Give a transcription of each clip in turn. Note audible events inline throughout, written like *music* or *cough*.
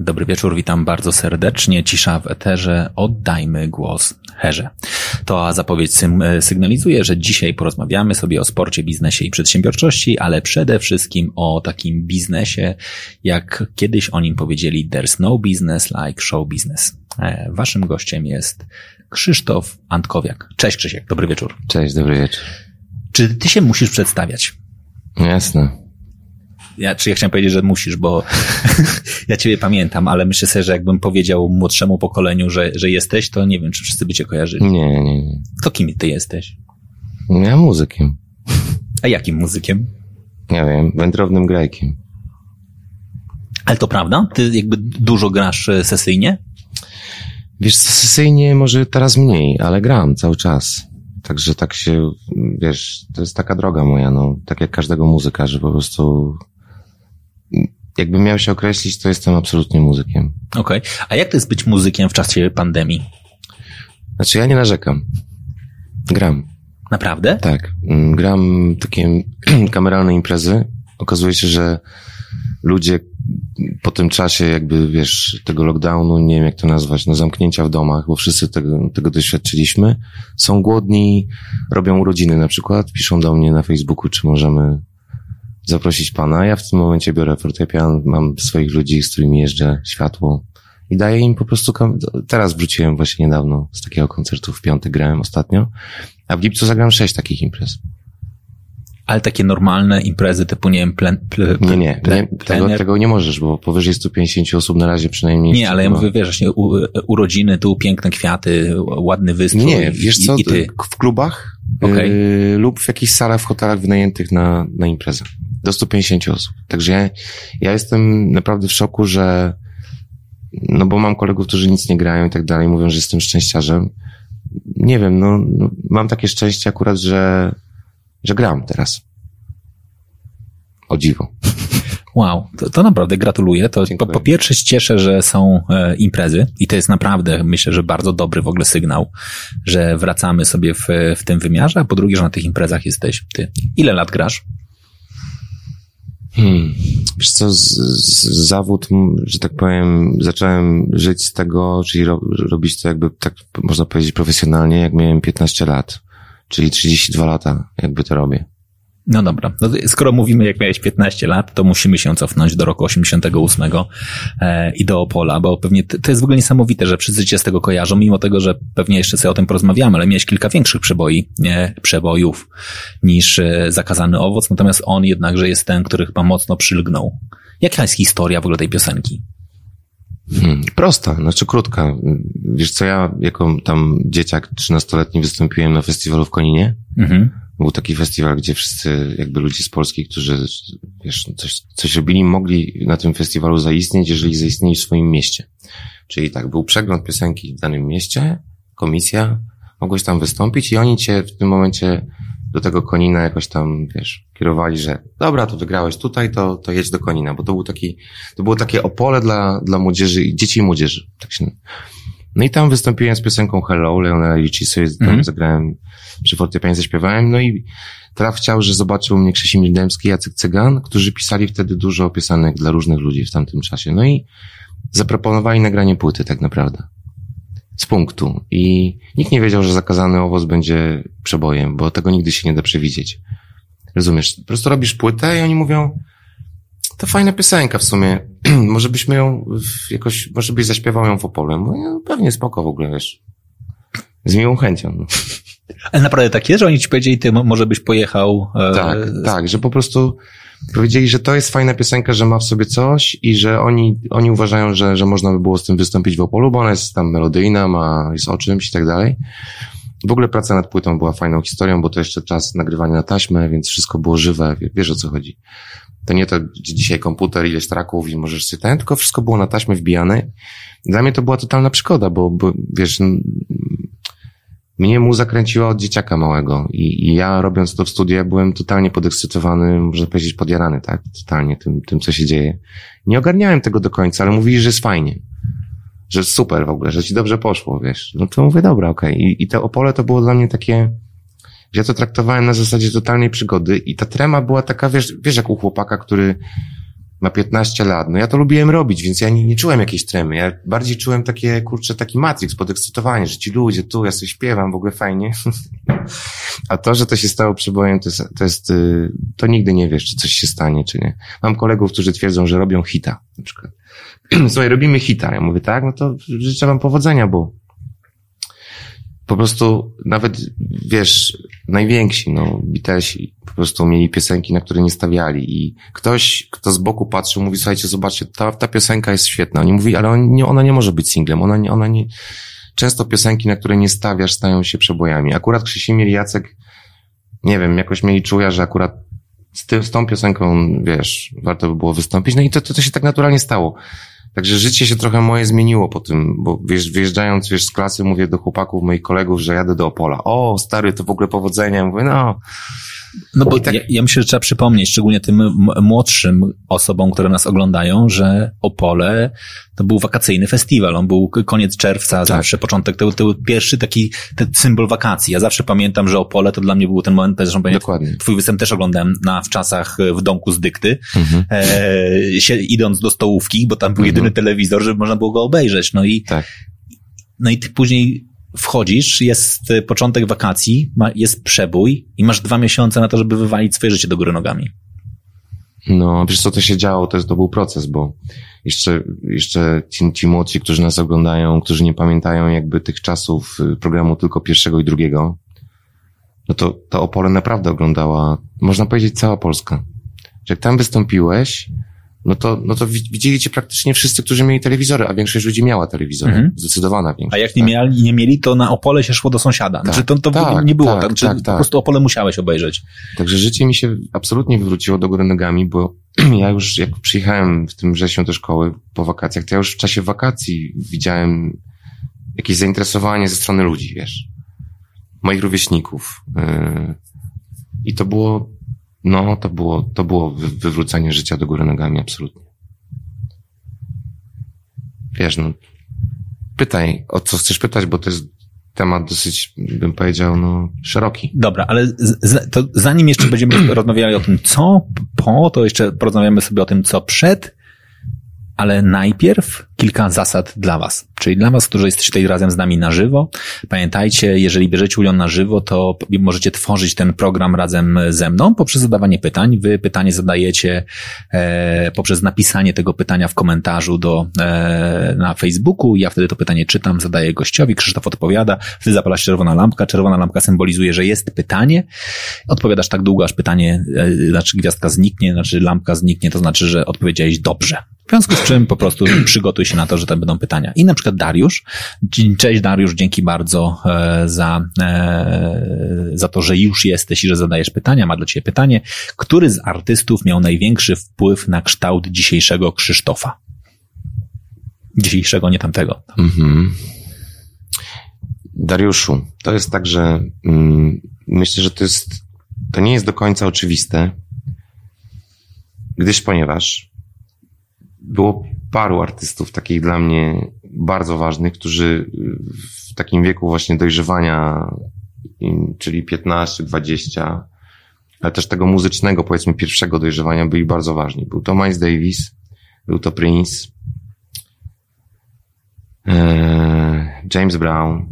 Dobry wieczór, witam bardzo serdecznie. Cisza w eterze, oddajmy głos herze. To zapowiedź sygnalizuje, że dzisiaj porozmawiamy sobie o sporcie, biznesie i przedsiębiorczości, ale przede wszystkim o takim biznesie, jak kiedyś o nim powiedzieli, there's no business like show business. E, waszym gościem jest Krzysztof Antkowiak. Cześć Krzysiek, dobry wieczór. Cześć, dobry wieczór. Czy ty się musisz przedstawiać? Jasne. Ja, czy ja chciałem powiedzieć, że musisz, bo *laughs* ja ciebie pamiętam, ale myślę sobie, że jakbym powiedział młodszemu pokoleniu, że, że jesteś, to nie wiem, czy wszyscy by cię kojarzyli. Nie, nie, nie. To kim ty jesteś? Ja muzykiem. A jakim muzykiem? Nie wiem, wędrownym grajkiem. Ale to prawda? Ty jakby dużo grasz e, sesyjnie? Wiesz, sesyjnie może teraz mniej, ale gram cały czas. Także tak się, wiesz, to jest taka droga moja, no, tak jak każdego muzyka, że po prostu jakbym miał się określić, to jestem absolutnie muzykiem. Okej. Okay. A jak to jest być muzykiem w czasie pandemii? Znaczy ja nie narzekam. Gram. Naprawdę? Tak. Mm, gram takie *clears throat* kameralne imprezy. Okazuje się, że ludzie po tym czasie jakby, wiesz, tego lockdownu, nie wiem jak to nazwać, no zamknięcia w domach, bo wszyscy tego, tego doświadczyliśmy, są głodni, robią urodziny na przykład, piszą do mnie na Facebooku, czy możemy zaprosić pana. Ja w tym momencie biorę fortepian, mam swoich ludzi, z którymi jeżdżę, światło i daję im po prostu, teraz wróciłem właśnie niedawno z takiego koncertu, w piątek grałem ostatnio, a w lipcu zagram sześć takich imprez. Ale takie normalne imprezy typu, nie wiem, plen, pl, nie, nie, plen, tego, tego nie możesz, bo powyżej 150 osób na razie przynajmniej. Nie, ale ja mówię, wiesz, u, urodziny, tu piękne kwiaty, ładny wystrój. Nie, wiesz co, i, i ty. w klubach okay. yy, lub w jakichś salach w hotelach wynajętych na, na imprezę do 150 osób. Także ja, ja jestem naprawdę w szoku, że no bo mam kolegów, którzy nic nie grają i tak dalej, mówią, że jestem szczęściarzem. Nie wiem, no, no mam takie szczęście akurat, że, że gram teraz. O dziwo. Wow, to, to naprawdę gratuluję. To po, po, pierwsze się cieszę, że są e, imprezy i to jest naprawdę, myślę, że bardzo dobry w ogóle sygnał, że wracamy sobie w, w tym wymiarze, a po drugie, że na tych imprezach jesteś ty. Ile lat grasz? Hmm. Wiesz co, z, z, zawód, że tak powiem, zacząłem żyć z tego, czyli ro, robić to jakby, tak można powiedzieć, profesjonalnie, jak miałem 15 lat. Czyli 32 lata jakby to robię. No dobra, no skoro mówimy jak miałeś 15 lat, to musimy się cofnąć do roku 88 e, i do Opola, bo pewnie to jest w ogóle niesamowite, że wszyscy cię z tego kojarzą, mimo tego, że pewnie jeszcze sobie o tym porozmawiamy, ale miałeś kilka większych przeboi, nie, przebojów niż e, Zakazany Owoc, natomiast on jednakże jest ten, który chyba mocno przylgnął. Jaka jest historia w ogóle tej piosenki? Hmm, prosta, znaczy krótka. Wiesz co, ja jako tam dzieciak 13-letni wystąpiłem na festiwalu w Koninie. Mhm był taki festiwal, gdzie wszyscy jakby ludzie z Polski, którzy wiesz, coś, coś robili, mogli na tym festiwalu zaistnieć, jeżeli zaistnieli w swoim mieście. Czyli tak, był przegląd piosenki w danym mieście, komisja, mogłeś tam wystąpić i oni cię w tym momencie do tego Konina jakoś tam, wiesz, kierowali, że dobra, to wygrałeś tutaj, to, to jedź do Konina, bo to był taki, to było takie opole dla, dla młodzieży, dzieci i młodzieży. Tak się, no i tam wystąpiłem z piosenką Hello, Leonela Ricci, sobie tam mm -hmm. zagrałem, przy fortepianie zaśpiewałem, no i traf chciał, że zobaczył mnie Krzysimir Dębski, Jacek Cygan, którzy pisali wtedy dużo piosenek dla różnych ludzi w tamtym czasie. No i zaproponowali nagranie płyty tak naprawdę. Z punktu. I nikt nie wiedział, że zakazany owoc będzie przebojem, bo tego nigdy się nie da przewidzieć. Rozumiesz? Po prostu robisz płytę i oni mówią, to fajna piosenka w sumie. *clears throat* może byśmy ją jakoś, może byś zaśpiewał ją w Opole. Mówię, no, pewnie spoko w ogóle, wiesz. Z miłą chęcią. No. Ale naprawdę tak jest, że oni ci powiedzieli, ty może byś pojechał... E... Tak, tak, że po prostu powiedzieli, że to jest fajna piosenka, że ma w sobie coś i że oni, oni uważają, że, że można by było z tym wystąpić w Opolu, bo ona jest tam melodyjna, ma, jest o czymś i tak dalej. W ogóle praca nad płytą była fajną historią, bo to jeszcze czas nagrywania na taśmę, więc wszystko było żywe, wiesz o co chodzi. To nie to, dzisiaj komputer, ileś traków i możesz sobie tylko wszystko było na taśmę wbijane. Dla mnie to była totalna przygoda, bo, bo wiesz, mnie mu zakręciła od dzieciaka małego i, i ja robiąc to w studiu, byłem totalnie podekscytowany, można powiedzieć podjarany, tak? Totalnie tym, tym, co się dzieje. Nie ogarniałem tego do końca, ale mówili, że jest fajnie. Że super w ogóle, że ci dobrze poszło, wiesz. No to mówię, dobra, okej. Okay. I, I to Opole to było dla mnie takie, ja to traktowałem na zasadzie totalnej przygody i ta trema była taka, wiesz, wiesz jak u chłopaka, który ma 15 lat. No ja to lubiłem robić, więc ja nie, nie czułem jakiejś tremy. Ja bardziej czułem takie, kurczę, taki matrix, podekscytowanie, że ci ludzie tu, ja sobie śpiewam, w ogóle fajnie. *laughs* A to, że to się stało przebojem, to jest, to jest, y, to nigdy nie wiesz, czy coś się stanie, czy nie. Mam kolegów, którzy twierdzą, że robią hita, na przykład. *clears throat* Słuchaj, robimy hita. Ja mówię, tak, no to życzę wam powodzenia, bo po prostu nawet, wiesz, najwięksi, no, Beatlesi po prostu mieli piosenki, na które nie stawiali i ktoś, kto z boku patrzył, mówi, słuchajcie, zobaczcie, ta, ta piosenka jest świetna. Oni mówi, ale on nie, ona nie może być singlem, ona nie, ona nie, często piosenki, na które nie stawiasz, stają się przebojami. Akurat Krzysimir Jacek, nie wiem, jakoś mieli czuja, że akurat z, tym, z tą piosenką, wiesz, warto by było wystąpić, no i to, to, to się tak naturalnie stało. Także życie się trochę moje zmieniło po tym, bo wiesz, wyjeżdżając wiesz, z klasy mówię do chłopaków, moich kolegów, że jadę do Opola. O, stary, to w ogóle powodzenia. Mówię, no, no bo tak... ja, ja myślę, że trzeba przypomnieć, szczególnie tym młodszym osobom, które nas oglądają, że Opole to był wakacyjny festiwal. On był koniec czerwca, tak. zawsze początek, to, to był pierwszy taki ten symbol wakacji. Ja zawsze pamiętam, że Opole to dla mnie był ten moment, że Dokładnie. twój występ też oglądałem na, w czasach w domku z dykty, mhm. e, się, idąc do stołówki, bo tam był mhm. jedyny telewizor, żeby można było go obejrzeć. No i, tak. no i ty później wchodzisz, jest y, początek wakacji, jest przebój i masz dwa miesiące na to, żeby wywalić swoje życie do góry nogami. No, wiesz co to się działo, to, to był proces, bo jeszcze, jeszcze ci, ci młodsi, którzy nas oglądają, którzy nie pamiętają jakby tych czasów y, programu tylko pierwszego i drugiego, no to to Opole naprawdę oglądała, można powiedzieć, cała Polska. Jak tam wystąpiłeś, no to, no to widzieli cię praktycznie wszyscy, którzy mieli telewizory, a większość ludzi miała telewizory. Mhm. Zdecydowana większość. A jak nie, tak? mieli, nie mieli, to na Opole się szło do sąsiada. Tak, znaczy to, to tak, nie było. Tak, tak, znaczy, tak, po prostu Opole musiałeś obejrzeć. Także życie mi się absolutnie wywróciło do góry nogami, bo *clears throat* ja już jak przyjechałem w tym wrześniu do szkoły po wakacjach, to ja już w czasie wakacji widziałem jakieś zainteresowanie ze strony ludzi, wiesz. Moich rówieśników. Yy, I to było no, to było, to było wywrócenie życia do góry nogami, absolutnie. Wiesz, no, pytaj, o co chcesz pytać, bo to jest temat dosyć, bym powiedział, no, szeroki. Dobra, ale z, to zanim jeszcze będziemy *clears throat* rozmawiali o tym, co po, to jeszcze porozmawiamy sobie o tym, co przed, ale najpierw kilka zasad dla Was. Czyli dla Was, którzy jesteście tutaj razem z nami na żywo. Pamiętajcie, jeżeli bierzecie udział na żywo, to możecie tworzyć ten program razem ze mną poprzez zadawanie pytań. Wy pytanie zadajecie e, poprzez napisanie tego pytania w komentarzu do, e, na Facebooku. Ja wtedy to pytanie czytam, zadaję gościowi, Krzysztof odpowiada, wtedy zapala się czerwona lampka. Czerwona lampka symbolizuje, że jest pytanie. Odpowiadasz tak długo, aż pytanie, e, znaczy gwiazdka zniknie, znaczy lampka zniknie, to znaczy, że odpowiedziałeś dobrze. W związku z czym po prostu *clears throat* przygotuj się na to, że to będą pytania. I na przykład Dariusz. Cześć Dariusz, dzięki bardzo e, za, e, za to, że już jesteś i że zadajesz pytania. Ma dla Ciebie pytanie. Który z artystów miał największy wpływ na kształt dzisiejszego Krzysztofa? Dzisiejszego, nie tamtego. Mhm. Dariuszu, to jest tak, że mm, myślę, że to jest, to nie jest do końca oczywiste, gdyż ponieważ było paru artystów takich dla mnie bardzo ważnych, którzy w takim wieku właśnie dojrzewania, czyli 15, 20, ale też tego muzycznego, powiedzmy, pierwszego dojrzewania byli bardzo ważni. Był to Miles Davis, był to Prince, e, James Brown,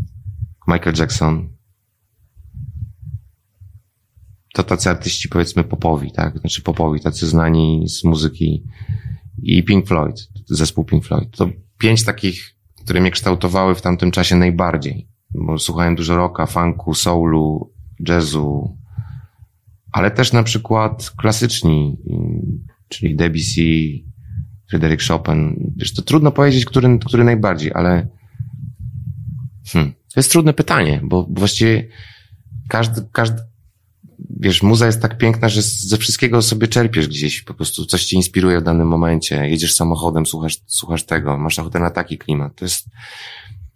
Michael Jackson. To tacy artyści, powiedzmy, popowi, tak? Znaczy popowi, tacy znani z muzyki i Pink Floyd, zespół Pink Floyd. To pięć takich, które mnie kształtowały w tamtym czasie najbardziej. Bo słuchałem dużo rocka, funku, soulu, jazzu, ale też na przykład klasyczni, czyli Debussy, Fryderyk Chopin. Wiesz, to trudno powiedzieć, który, który najbardziej, ale hmm, to jest trudne pytanie, bo właściwie każdy, każdy, wiesz, muza jest tak piękna, że ze wszystkiego sobie czerpiesz gdzieś, po prostu coś cię inspiruje w danym momencie, jedziesz samochodem, słuchasz, słuchasz tego, masz ochotę na taki klimat, to jest,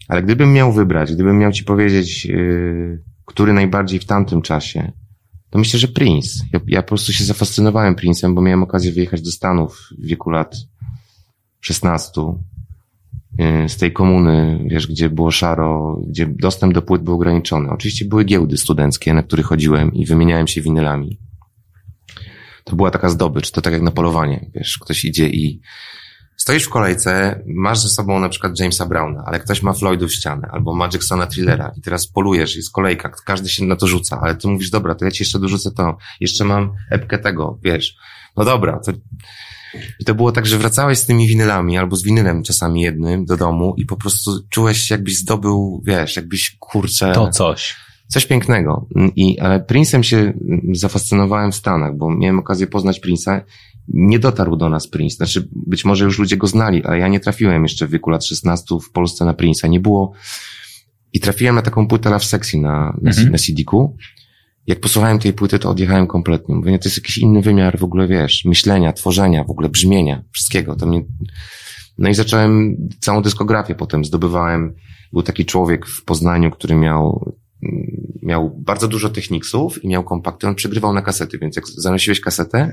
ale gdybym miał wybrać, gdybym miał ci powiedzieć, yy, który najbardziej w tamtym czasie, to myślę, że Prince. Ja, ja po prostu się zafascynowałem Prince'em, bo miałem okazję wyjechać do Stanów w wieku lat 16 y, z tej komuny, wiesz, gdzie było szaro, gdzie dostęp do płyt był ograniczony. Oczywiście były giełdy studenckie, na których chodziłem i wymieniałem się winylami. To była taka zdobycz, to tak jak na polowanie, wiesz, ktoś idzie i stoisz w kolejce, masz ze sobą na przykład Jamesa Browna, ale ktoś ma Floydów ścianę, albo ma Jacksona Thrillera i teraz polujesz, jest kolejka, każdy się na to rzuca, ale ty mówisz, dobra, to ja ci jeszcze dorzucę to, jeszcze mam epkę tego, wiesz, no dobra, to... I to było tak, że wracałeś z tymi winylami, albo z winylem czasami jednym do domu i po prostu czułeś jakbyś zdobył, wiesz, jakbyś, kurczę... To coś. Coś pięknego. I, ale Prince'em się zafascynowałem w Stanach, bo miałem okazję poznać Prince'a nie dotarł do nas Prince. Znaczy, być może już ludzie go znali, ale ja nie trafiłem jeszcze w wieku lat 16 w Polsce na Prince'a. Nie było. I trafiłem na taką płytę Love Sexy na, na, mhm. na CD-ku. Jak posłuchałem tej płyty, to odjechałem kompletnie. Mówię, to jest jakiś inny wymiar w ogóle, wiesz, myślenia, tworzenia, w ogóle brzmienia, wszystkiego. To mnie... No i zacząłem całą dyskografię potem zdobywałem. Był taki człowiek w Poznaniu, który miał miał bardzo dużo techniksów i miał kompakty, on przegrywał na kasety, więc jak zanosiłeś kasetę,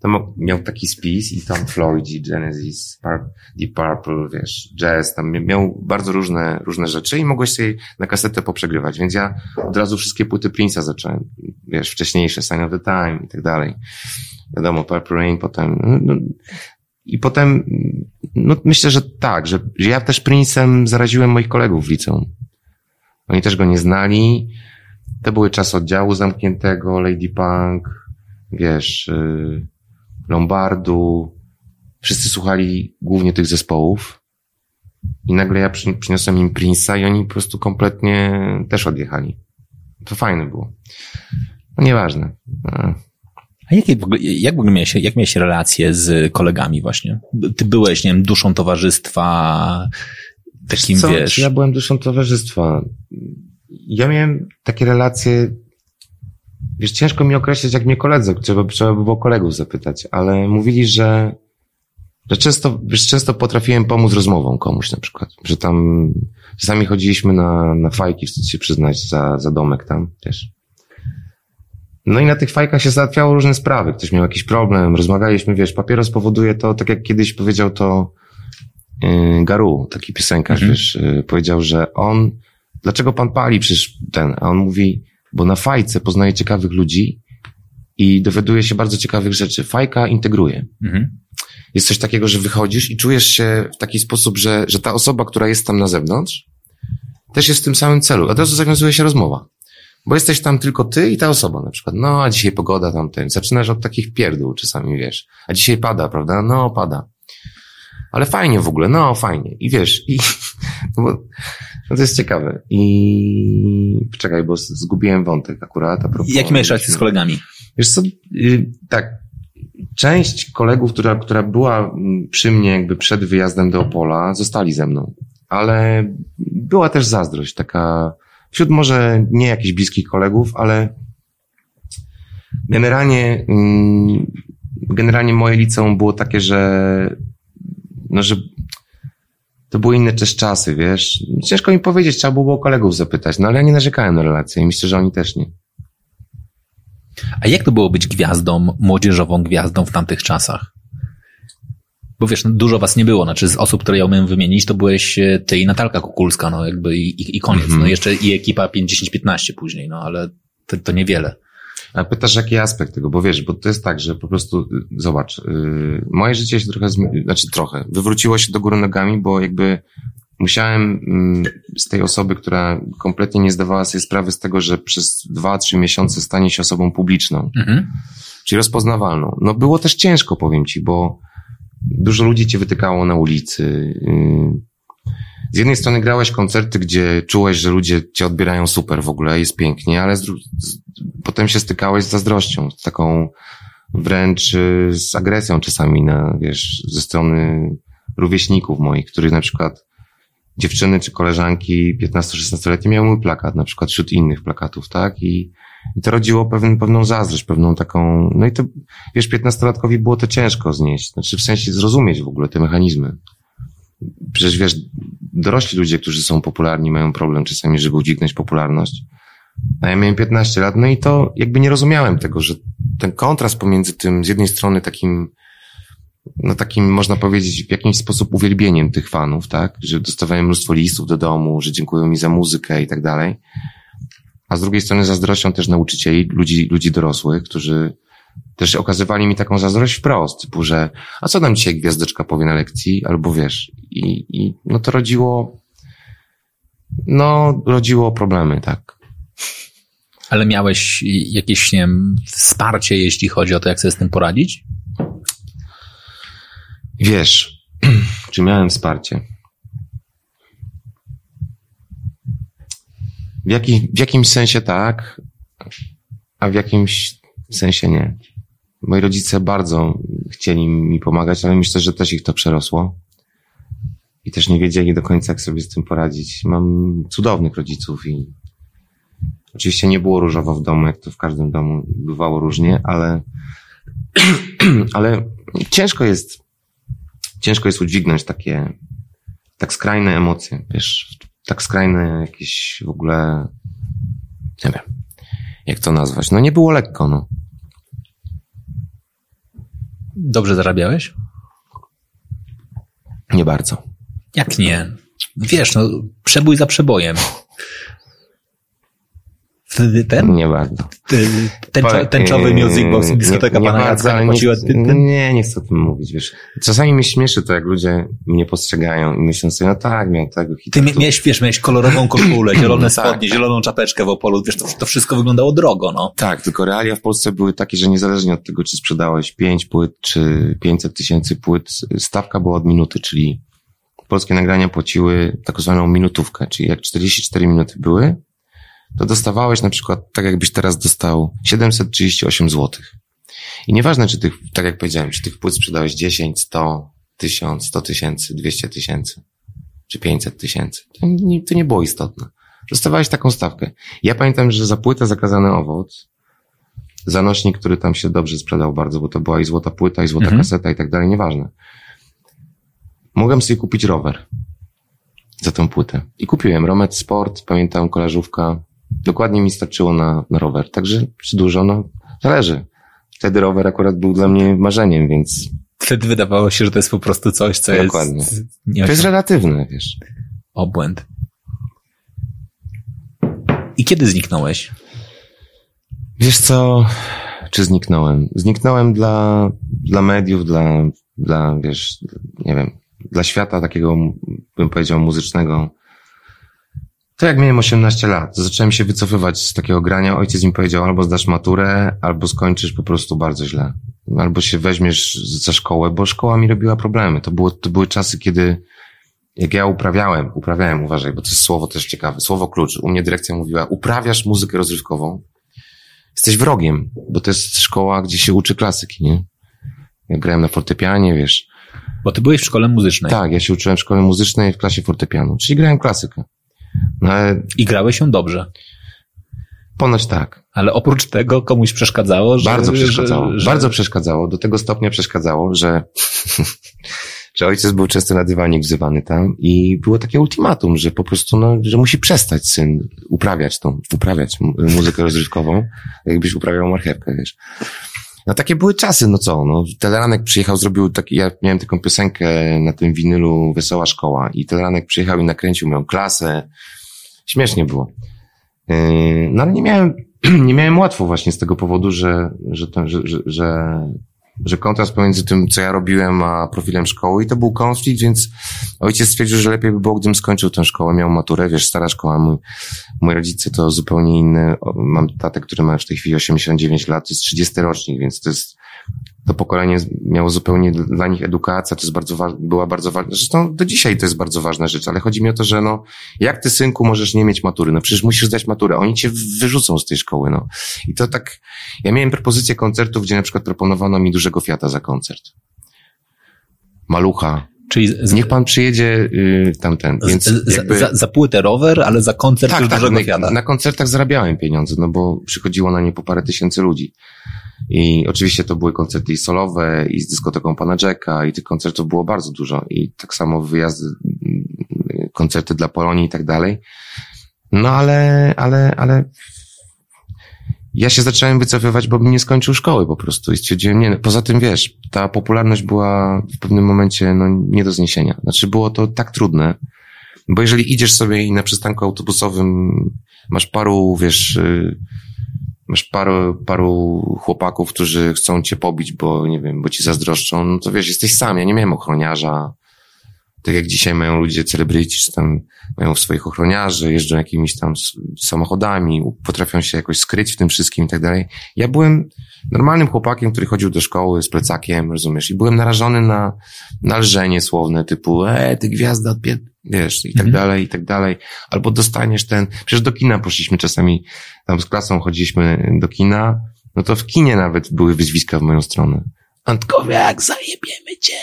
tam miał taki spis i tam Floyd, Genesis, Deep Purple, wiesz, jazz, tam miał bardzo różne, różne rzeczy i mogłeś sobie na kasetę poprzegrywać, więc ja od razu wszystkie płyty Prince'a zacząłem, wiesz, wcześniejsze, Sign of the Time i tak dalej. Wiadomo, Purple Rain potem, no, no, i potem, no myślę, że tak, że, że ja też Prince'em zaraziłem moich kolegów w liceum. Oni też go nie znali. To były czas oddziału zamkniętego, Lady Punk, wiesz, yy, Lombardu. Wszyscy słuchali głównie tych zespołów. I nagle ja przyniosłem im Prince'a i oni po prostu kompletnie też odjechali. To fajne było. No nieważne. A. A jakie w ogóle, jak w ogóle miałeś, jak miałeś relacje z kolegami właśnie? Ty byłeś, nie wiem, duszą towarzystwa, takim, Co? wiesz... Ja byłem duszą towarzystwa. Ja miałem takie relacje Wiesz, ciężko mi określić, jak mnie koledzy, trzeba, trzeba by było kolegów zapytać, ale mówili, że, że często, wiesz, często potrafiłem pomóc rozmową komuś na przykład, że tam czasami chodziliśmy na, na fajki, wstyd się przyznać, za, za domek tam też. No i na tych fajkach się załatwiało różne sprawy. Ktoś miał jakiś problem, rozmawialiśmy, wiesz, papieros powoduje to, tak jak kiedyś powiedział to yy, Garu, taki piosenkarz, mhm. wiesz, yy, powiedział, że on, dlaczego pan pali przecież ten, a on mówi, bo na fajce poznaje ciekawych ludzi i dowiaduje się bardzo ciekawych rzeczy. Fajka integruje. Mhm. Jest coś takiego, że wychodzisz i czujesz się w taki sposób, że, że ta osoba, która jest tam na zewnątrz, też jest w tym samym celu. Od razu zawiązuje się rozmowa. Bo jesteś tam tylko ty i ta osoba na przykład. No, a dzisiaj pogoda tamten. Zaczynasz od takich pierdół czasami, wiesz. A dzisiaj pada, prawda? No, pada. Ale fajnie w ogóle, no, fajnie. I wiesz, i, *laughs* no bo no to jest ciekawe. I czekaj, bo zgubiłem wątek akurat. A propos, Jakie miałeś relacje z kolegami? Wiesz co, y, tak. Część kolegów, która, która była mm, przy mnie jakby przed wyjazdem do Opola, zostali ze mną. Ale była też zazdrość, taka wśród może nie jakichś bliskich kolegów, ale generalnie, mm, generalnie moje liceum było takie, że, no, że to były inne też czasy, wiesz. Ciężko mi powiedzieć, trzeba było kolegów zapytać, no ale ja nie narzekałem na relacje i myślę, że oni też nie. A jak to było być gwiazdą, młodzieżową gwiazdą w tamtych czasach? Bo wiesz, no, dużo was nie było, znaczy z osób, które ja umiem wymienić, to byłeś e, ty i Natalka Kukulska, no jakby i, i koniec, mm -hmm. no jeszcze i ekipa 50-15 później, no ale to, to niewiele. A pytasz, jaki aspekt tego, bo wiesz, bo to jest tak, że po prostu, zobacz, yy, moje życie się trochę, znaczy trochę, wywróciło się do góry nogami, bo jakby musiałem yy, z tej osoby, która kompletnie nie zdawała sobie sprawy z tego, że przez dwa, trzy miesiące stanie się osobą publiczną, mhm. czyli rozpoznawalną. No było też ciężko, powiem ci, bo dużo ludzi cię wytykało na ulicy, yy, z jednej strony grałeś koncerty, gdzie czułeś, że ludzie cię odbierają super w ogóle, jest pięknie, ale z, z, potem się stykałeś z zazdrością, z taką wręcz y, z agresją czasami na, wiesz, ze strony rówieśników moich, których na przykład dziewczyny czy koleżanki 15-16-letnie miały mój plakat, na przykład wśród innych plakatów, tak? I, I to rodziło pewien, pewną zazdrość, pewną taką, no i to, wiesz, piętnastolatkowi było to ciężko znieść, znaczy w sensie zrozumieć w ogóle te mechanizmy. Przecież wiesz, dorośli ludzie, którzy są popularni, mają problem czasami, żeby udźwignąć popularność. A ja miałem 15 lat, no i to jakby nie rozumiałem tego, że ten kontrast pomiędzy tym z jednej strony takim, no takim można powiedzieć w jakiś sposób uwielbieniem tych fanów, tak, że dostawałem mnóstwo listów do domu, że dziękują mi za muzykę i tak dalej, a z drugiej strony zazdrością też nauczycieli, ludzi, ludzi dorosłych, którzy też okazywali mi taką zazdrość wprost, typu, że a co nam dzisiaj gwiazdeczka powie na lekcji, albo wiesz, i, i no to rodziło, no, rodziło problemy, tak. Ale miałeś jakieś, nie wiem, wsparcie, jeśli chodzi o to, jak sobie z tym poradzić? Wiesz, *clears throat* czy miałem wsparcie? W, jaki, w jakimś sensie tak, a w jakimś sensie nie. Moi rodzice bardzo chcieli mi pomagać, ale myślę, że też ich to przerosło. I też nie wiedzieli do końca, jak sobie z tym poradzić. Mam cudownych rodziców i oczywiście nie było różowo w domu, jak to w każdym domu bywało różnie, ale, *clears throat* ale ciężko jest, ciężko jest udźwignąć takie, tak skrajne emocje, wiesz, tak skrajne jakieś w ogóle, nie wiem, jak to nazwać. No nie było lekko, no. Dobrze zarabiałeś? Nie bardzo. Jak nie? Wiesz, no, przebój za przebojem. Ten? Nie bardzo. Tęczo, tęczowy music box i dyskoteka nie, pana bardzo, Jacka nie płaciła. nie, nie, nie chcę o tym mówić, wiesz. Czasami mnie śmieszy to, jak ludzie mnie postrzegają i myślą sobie, no tak, miał tego hita. Ty tu. miałeś, wiesz, miałeś kolorową *clears throat* koszulę, zielone Tak, spodnie, tak. zieloną czapeczkę w Opolu, wiesz, to, to wszystko wyglądało drogo, no. Tak, tylko realia w Polsce były takie, że niezależnie od tego, czy sprzedałeś 5 płyt, czy 500 tysięcy płyt, stawka była od minuty, czyli polskie nagrania płaciły tak zwaną minutówkę, czyli jak 44 minuty były, to dostawałeś na przykład, tak jakbyś teraz dostał 738 zł. I nieważne, czy tych, tak jak powiedziałem, czy tych płyt sprzedałeś 10, 100, 1000, 100 tysięcy, 200 tysięcy, czy 500 tysięcy. To nie, to nie było istotne. Dostawałeś taką stawkę. Ja pamiętam, że za płytę Zakazany Owoc, za nośnik, który tam się dobrze sprzedał bardzo, bo to była i złota płyta, i złota Mhm. kaseta i tak dalej, nieważne. Mogłem sobie kupić rower za tą płytę. I kupiłem Romet Sport, pamiętam, kolażówka. Dokładnie mi starczyło na, na rower. Także czy dużo? No, zależy. Wtedy rower akurat był dla mnie marzeniem, więc Wtedy wydawało się, że to jest po prostu coś, co Dokładnie. jest... Nie to jest relatywne, wiesz. obłęd. I kiedy zniknąłeś? Wiesz co, czy zniknąłem? Zniknąłem dla, dla mediów, dla, dla, wiesz, nie wiem, dla świata takiego, bym powiedział, muzycznego. To jak miałem 18 lat, zacząłem się wycofywać z takiego grania. Ojciec mi powiedział, albo zdasz maturę, albo skończysz po prostu bardzo źle. Albo się weźmiesz za szkołę, bo szkoła mi robiła problemy. To, było, to były czasy, kiedy jak ja uprawiałem, uprawiałem, uważaj, bo to jest słowo też ciekawe, słowo klucz. U mnie dyrekcja mówiła, uprawiasz muzykę rozrywkową, jesteś wrogiem, bo to jest szkoła, gdzie się uczy klasyki, nie? Ja grałem na fortepianie, wiesz. Bo ty byłeś w szkole muzycznej. Tak, ja się uczyłem w szkole muzycznej w klasie fortepianu, czyli grałem klasykę. No ale I grałeś ją dobrze. ponoć tak. Ale oprócz tego komuś przeszkadzało, że... Bardzo przeszkadzało. Że, że... Bardzo przeszkadzało. Do tego stopnia przeszkadzało, że, *laughs* że ojciec był często na dywanik wzywany tam i było takie ultimatum, że po prostu, no, że musi przestać syn uprawiać tą, uprawiać mu- muzykę rozrywkową, jakbyś uprawiał marchewkę, wiesz. No takie były czasy, no co, no, Teleranek przyjechał, zrobił taki, ja miałem taką piosenkę na tym winylu Wesoła Szkoła i Teleranek przyjechał i nakręcił moją klasę. Śmiesznie było. Yy, No ale nie miałem, *clears throat* nie miałem łatwo właśnie z tego powodu, że, że, że, że, że, że kontrast pomiędzy tym, co ja robiłem, a profilem szkoły i to był konflikt, więc ojciec stwierdził, że lepiej by było, gdybym skończył tę szkołę, miał maturę, wiesz, stara szkoła, mój, moi rodzice to zupełnie inny, mam tatę, który ma w tej chwili 89 lat, to jest 30 rocznik, więc to jest, to pokolenie miało zupełnie dla nich edukacja, to jest bardzo wa- była bardzo ważna, zresztą do dzisiaj to jest bardzo ważna rzecz, ale chodzi mi o to, że no, jak ty synku możesz nie mieć matury? No przecież musisz zdać maturę, oni cię wyrzucą z tej szkoły, no. I to tak, ja miałem propozycję koncertów, gdzie na przykład proponowano mi dużego Fiata za koncert. Malucha, Czyli z, Niech pan przyjedzie y, tamten. Więc jakby... za, za płytę rower, ale za koncert tak, tak, dużego na, na koncertach zarabiałem pieniądze, no bo przychodziło na nie po parę tysięcy ludzi. I oczywiście to były koncerty i solowe, i z dyskoteką pana Jacka, i tych koncertów było bardzo dużo. I tak samo wyjazdy, koncerty dla Polonii i tak dalej. No ale, ale, ale ja się zacząłem wycofywać, bo bym nie skończył szkoły po prostu i stwierdziłem, nie, poza tym wiesz, ta popularność była w pewnym momencie, no, nie do zniesienia. Znaczy było to tak trudne, bo jeżeli idziesz sobie i na przystanku autobusowym masz paru, wiesz, y, masz paru, paru chłopaków, którzy chcą cię pobić, bo nie wiem, bo ci zazdroszczą, no to wiesz, jesteś sam, ja nie miałem ochroniarza, tak jak dzisiaj mają ludzie celebryci, czy tam mają swoich ochroniarzy, jeżdżą jakimiś tam samochodami, potrafią się jakoś skryć w tym wszystkim i tak dalej. Ja byłem normalnym chłopakiem, który chodził do szkoły z plecakiem, rozumiesz, i byłem narażony na, na lżenie słowne typu, e, ty gwiazda odpier... wiesz, i tak mhm. dalej, i tak dalej. Albo dostaniesz ten, przecież do kina poszliśmy czasami, tam z klasą chodziliśmy do kina, no to w kinie nawet były wyzwiska w moją stronę. Antkowiak, zajebiemy cię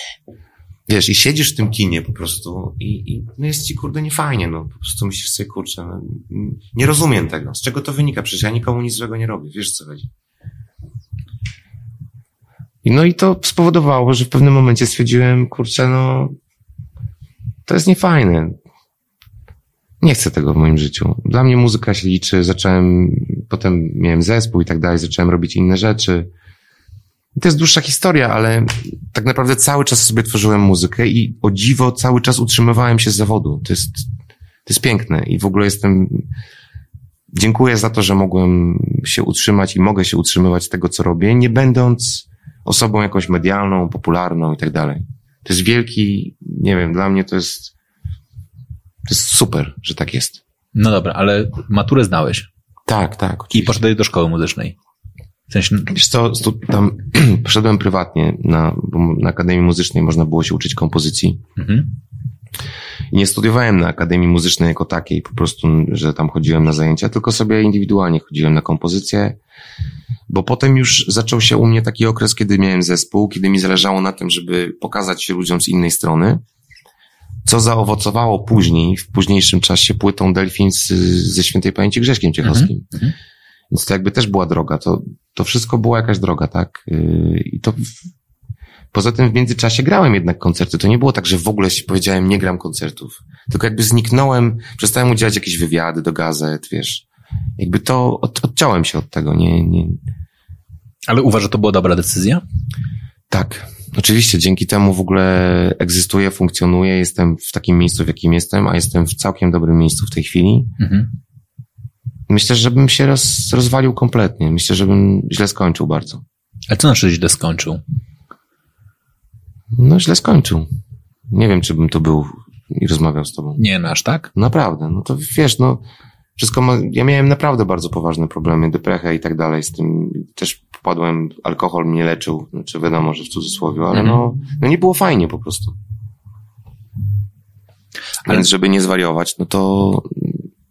wiesz, i siedzisz w tym kinie po prostu i, i no jest ci, kurde, niefajnie, no, po prostu myślisz sobie, kurczę, no, nie rozumiem tego. Z czego to wynika? Przecież ja nikomu nic złego nie robię, wiesz co chodzi. No i to spowodowało, że w pewnym momencie stwierdziłem, kurczę, no, to jest niefajne. Nie chcę tego w moim życiu. Dla mnie muzyka się liczy, zacząłem, potem miałem zespół i tak dalej, zacząłem robić inne rzeczy to jest dłuższa historia, ale tak naprawdę cały czas sobie tworzyłem muzykę i o dziwo cały czas utrzymywałem się z zawodu. To jest, to jest piękne i w ogóle jestem, dziękuję za to, że mogłem się utrzymać i mogę się utrzymywać z tego, co robię, nie będąc osobą jakąś medialną, popularną i tak dalej. To jest wielki, nie wiem, dla mnie to jest, to jest super, że tak jest. No dobra, ale maturę znałeś. Tak, tak. Oczywiście. I poszedłeś do szkoły muzycznej. Sensie... Wiesz co, tam *clears throat* poszedłem prywatnie na, na Akademii Muzycznej można było się uczyć kompozycji. Mhm. I nie studiowałem na Akademii Muzycznej jako takiej, po prostu, że tam chodziłem na zajęcia, tylko sobie indywidualnie chodziłem na kompozycję, bo potem już zaczął się u mnie taki okres, kiedy miałem zespół, kiedy mi zależało na tym, żeby pokazać się ludziom z innej strony, co zaowocowało później, w późniejszym czasie płytą Delfin z, ze świętej pamięci Grześkiem Ciechowskim. Mhm. Więc to jakby też była droga. To, to wszystko była jakaś droga, tak? Yy, I to Poza tym w międzyczasie grałem jednak koncerty. To nie było tak, że w ogóle się powiedziałem, nie gram koncertów. Tylko jakby zniknąłem, przestałem udzielać jakieś wywiady do gazet, wiesz. Jakby to od, odciąłem się od tego, nie, nie. Ale uważasz, że to była dobra decyzja? Tak. Oczywiście, dzięki temu w ogóle egzystuję, funkcjonuję, jestem w takim miejscu, w jakim jestem, a jestem w całkiem dobrym miejscu w tej chwili. Mhm. Myślę, że bym się roz, rozwalił kompletnie. Myślę, że bym źle skończył bardzo. A co znaczy źle skończył? No, źle skończył. Nie wiem, czy bym tu był i rozmawiał z tobą. Nie, no aż tak? Naprawdę. No to wiesz, no, wszystko ma, ja miałem naprawdę bardzo poważne problemy, deprechę i tak dalej, z tym też popadłem, alkohol mnie leczył, znaczy wiadomo, że w cudzysłowie, ale no, mhm. no nie było fajnie po prostu. Ale... Więc żeby nie zwariować, no to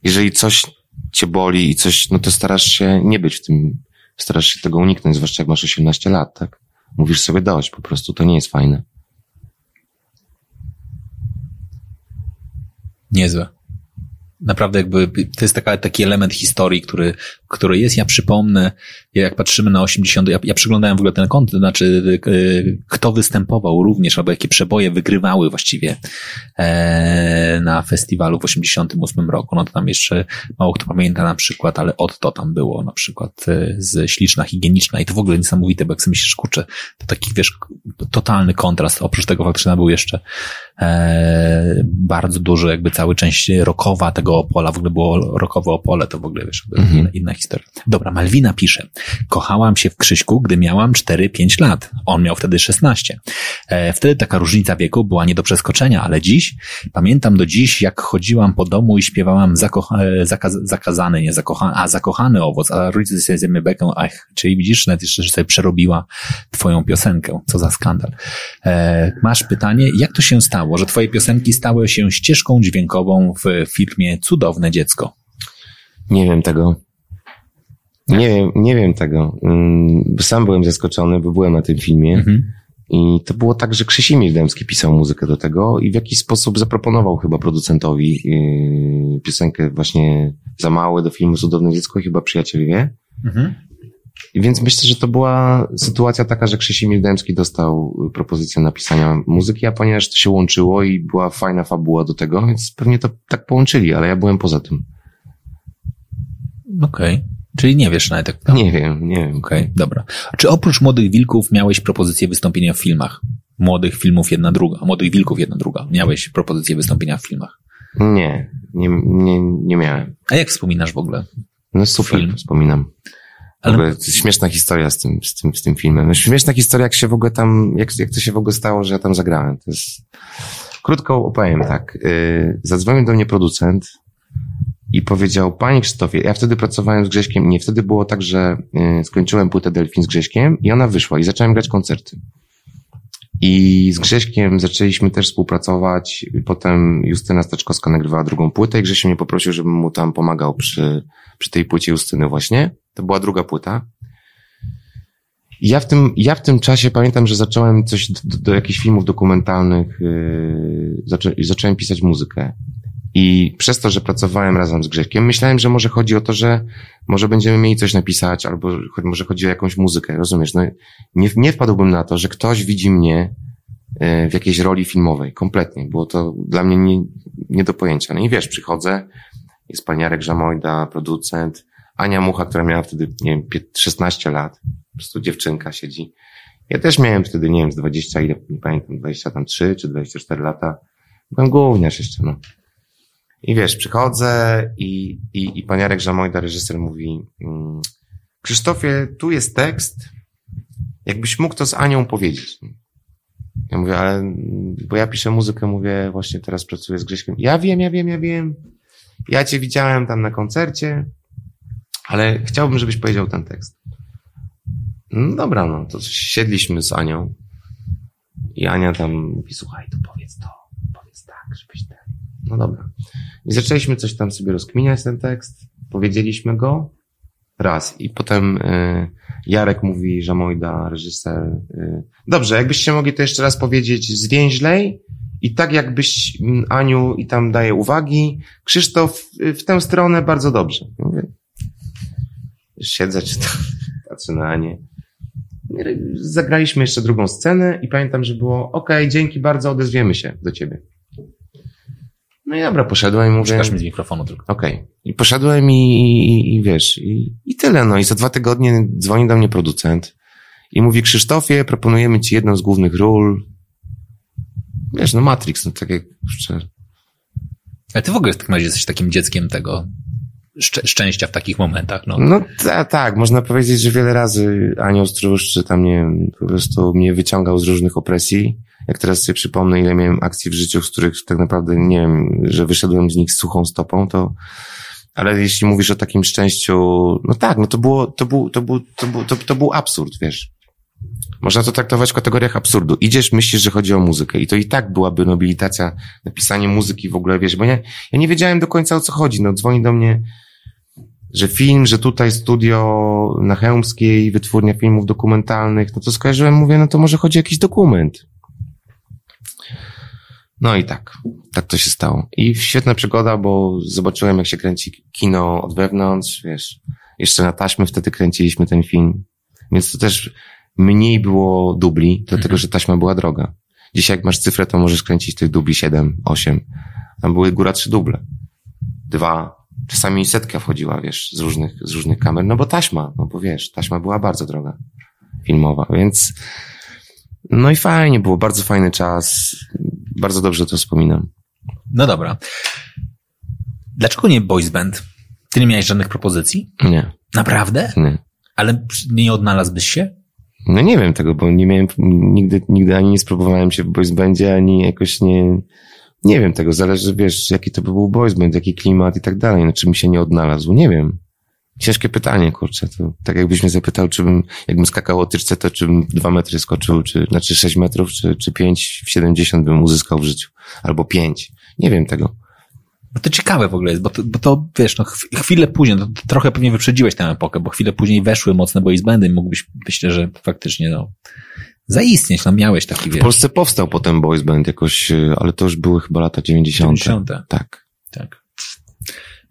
jeżeli coś cię boli i coś, no to starasz się nie być w tym, starasz się tego uniknąć, zwłaszcza jak masz 18 lat, tak? Mówisz sobie dość, po prostu to nie jest fajne. Niezłe naprawdę jakby to jest taka, taki element historii, który, który jest. Ja przypomnę, jak patrzymy na 80, ja, ja przyglądałem w ogóle ten kąt, to znaczy e, kto występował również, albo jakie przeboje wygrywały właściwie e, na festiwalu w 88 roku. No to tam jeszcze mało kto pamięta na przykład, ale Otto tam było na przykład e, z Śliczna Higieniczna i to w ogóle niesamowite, bo jak sobie myślisz, kurczę, to taki wiesz, totalny kontrast. Oprócz tego faktycznie był jeszcze e, bardzo dużo jakby cały część rokowa tego Opola, w ogóle było rokowe Opole, to w ogóle wiesz, inna, inna historia. Dobra, Malwina pisze, kochałam się w Krzyśku, gdy miałam 4-5 lat. On miał wtedy 16. E, wtedy taka różnica wieku była nie do przeskoczenia, ale dziś, pamiętam do dziś, jak chodziłam po domu i śpiewałam zakocha, e, zakaz, zakazany, nie zakochany, a zakochany owoc, a rodzice sobie zjemy bekę, ach, czyli widzisz, nawet jeszcze, sobie przerobiła twoją piosenkę. Co za skandal. E, masz pytanie, jak to się stało, że twoje piosenki stały się ścieżką dźwiękową w filmie Cudowne Dziecko? Nie wiem tego. Nie wiem, nie wiem tego. Mm, sam byłem zaskoczony, bo byłem na tym filmie. Mhm. I to było tak, że Krzysimir Dębski pisał muzykę do tego i w jakiś sposób zaproponował chyba producentowi yy, piosenkę właśnie za małe do filmu Cudowne Dziecko, chyba Przyjaciel wie. Mhm. Więc myślę, że to była sytuacja taka, że Krzysimir Dębski dostał propozycję napisania muzyki, a ponieważ to się łączyło i była fajna fabuła do tego, więc pewnie to tak połączyli, ale ja byłem poza tym. Okej. Okay. Czyli nie wiesz nawet jak tam. Nie wiem, nie wiem. Okej, okay, dobra. A czy oprócz Młodych Wilków miałeś propozycję wystąpienia w filmach? Młodych filmów jedna druga, Młodych Wilków jedna druga. Miałeś propozycję wystąpienia w filmach? Nie, nie, nie, nie miałem. A jak wspominasz w ogóle? No super, film? wspominam. Ale... Ogóle, to śmieszna historia z tym, z tym, z tym filmem. No, śmieszna historia, jak się w ogóle tam, jak, jak to się w ogóle stało, że ja tam zagrałem. To jest, krótko opowiem tak. Yy, zadzwonił do mnie producent, i powiedział, panie Krzysztofie, ja wtedy pracowałem z Grześkiem, nie, wtedy było tak, że y, skończyłem płytę Delfin z Grześkiem i ona wyszła i zacząłem grać koncerty. I z Grześkiem zaczęliśmy też współpracować, potem Justyna Staczkowska nagrywała drugą płytę i Grzesiek mnie poprosił, żebym mu tam pomagał przy, przy tej płycie Justyny właśnie. To była druga płyta. Ja w tym, ja w tym czasie pamiętam, że zacząłem coś do, do jakichś filmów dokumentalnych, yy, zaczą, zacząłem pisać muzykę. I przez to, że pracowałem razem z Grześkiem, myślałem, że może chodzi o to, że może będziemy mieli coś napisać, albo może chodzi o jakąś muzykę, rozumiesz? No, nie, nie wpadłbym na to, że ktoś widzi mnie e, w jakiejś roli filmowej, kompletnie. Było to dla mnie nie, nie do pojęcia. No i wiesz, przychodzę, jest pan Jarek Żamojda, producent, Ania Mucha, która miała wtedy, nie wiem, 16 lat, po prostu dziewczynka siedzi. Ja też miałem wtedy, nie wiem, z 20, ile, nie pamiętam, 23 czy 24 lata. Byłem gówniarz jeszcze, no. I wiesz, przychodzę i, i, i pan Jarek Żamojda, reżyser, mówi mm, Krzysztofie, tu jest tekst, jakbyś mógł to z Anią powiedzieć. Ja mówię, ale, bo ja piszę muzykę, mówię, właśnie teraz pracuję z Grześkiem. Ja wiem, ja wiem, ja wiem. Ja cię widziałem tam na koncercie, ale chciałbym, żebyś powiedział ten tekst. No dobra, no to siedliśmy z Anią i Ania tam mówi, słuchaj, to powiedz to, powiedz tak, żebyś ten. No dobra. I zaczęliśmy coś tam sobie rozkminiać ten tekst, powiedzieliśmy go raz i potem y, Jarek mówi, że Mojda, reżyser, y, dobrze, jakbyście mogli to jeszcze raz powiedzieć zwięźlej i tak jakbyś mm, Aniu i tam daje uwagi, Krzysztof y, w tę stronę bardzo dobrze. Mówię, siedzę, czy tam, *laughs* patrzę na Anię. Zagraliśmy jeszcze drugą scenę i pamiętam, że było, ok, dzięki bardzo, odezwiemy się do ciebie. No i dobra, poszedłem i mówię... Przekaż mi z mikrofonu tylko. Okej. Okay. I poszedłem i, i, i wiesz, i, i tyle. No i za dwa tygodnie dzwoni do mnie producent i mówi, Krzysztofie, proponujemy ci jedną z głównych ról. Wiesz, no Matrix, no tak jak. A ty w ogóle w takim razie jesteś takim dzieckiem tego szcz szczęścia w takich momentach, no. No tak, można powiedzieć, że wiele razy Anioł Stróż, czy tam, nie wiem, po prostu mnie wyciągał z różnych opresji jak teraz sobie przypomnę, ile miałem akcji w życiu, z których tak naprawdę nie wiem, że wyszedłem z nich z suchą stopą, to, ale jeśli mówisz o takim szczęściu, no tak, no to było, to był, to był, to był, to, to był absurd, wiesz. Można to traktować w kategoriach absurdu. Idziesz, myślisz, że chodzi o muzykę i to i tak byłaby nobilitacja, napisanie muzyki w ogóle, wiesz, bo ja, ja nie wiedziałem do końca o co chodzi. No dzwoni do mnie, że film, że tutaj studio na Chełmskiej, wytwórnia filmów dokumentalnych, no to skojarzyłem, mówię, no to może chodzi o jakiś dokument. No i tak, tak to się stało. I świetna przygoda, bo zobaczyłem, jak się kręci kino od wewnątrz, wiesz, jeszcze na taśmy wtedy kręciliśmy ten film, więc to też mniej było dubli, dlatego, mhm. że taśma była droga. Dzisiaj jak masz cyfrę, to możesz kręcić tych dubli 7, 8. Tam były góra trzy duble. Dwa, czasami setka wchodziła, wiesz, z różnych, z różnych kamer, no bo taśma, no bo wiesz, taśma była bardzo droga filmowa, więc no i fajnie, było bardzo fajny czas. Bardzo dobrze to wspominam. No dobra. Dlaczego nie boys band? Ty nie miałeś żadnych propozycji? Nie. Naprawdę? Nie. Ale nie odnalazłbyś się? No nie wiem tego, bo nie miałem, nigdy, nigdy ani nie spróbowałem się w boys bandzie, ani jakoś nie, nie wiem tego, zależy, wiesz, jaki to by był boys band, jaki klimat i tak dalej, no czy mi się nie odnalazł, nie wiem. Ciężkie pytanie, kurczę. To tak jakbyś mnie zapytał, czy bym, jakbym skakał o tyczce, to czy bym dwa metry skoczył, czy, znaczy sześć metrów, czy, czy pięć w siedemdziesiąt bym uzyskał w życiu. Albo pięć. Nie wiem tego. No to ciekawe w ogóle jest, bo to, bo to wiesz, no chwilę później, no, to trochę pewnie wyprzedziłeś tę epokę, bo chwilę później weszły mocne boys bandy i mógłbyś, myślę, że faktycznie, no, zaistnieć, no miałeś taki, wiesz. W Polsce powstał potem boys band jakoś, y, ale to już były chyba lata 90. 90. Tak. Tak.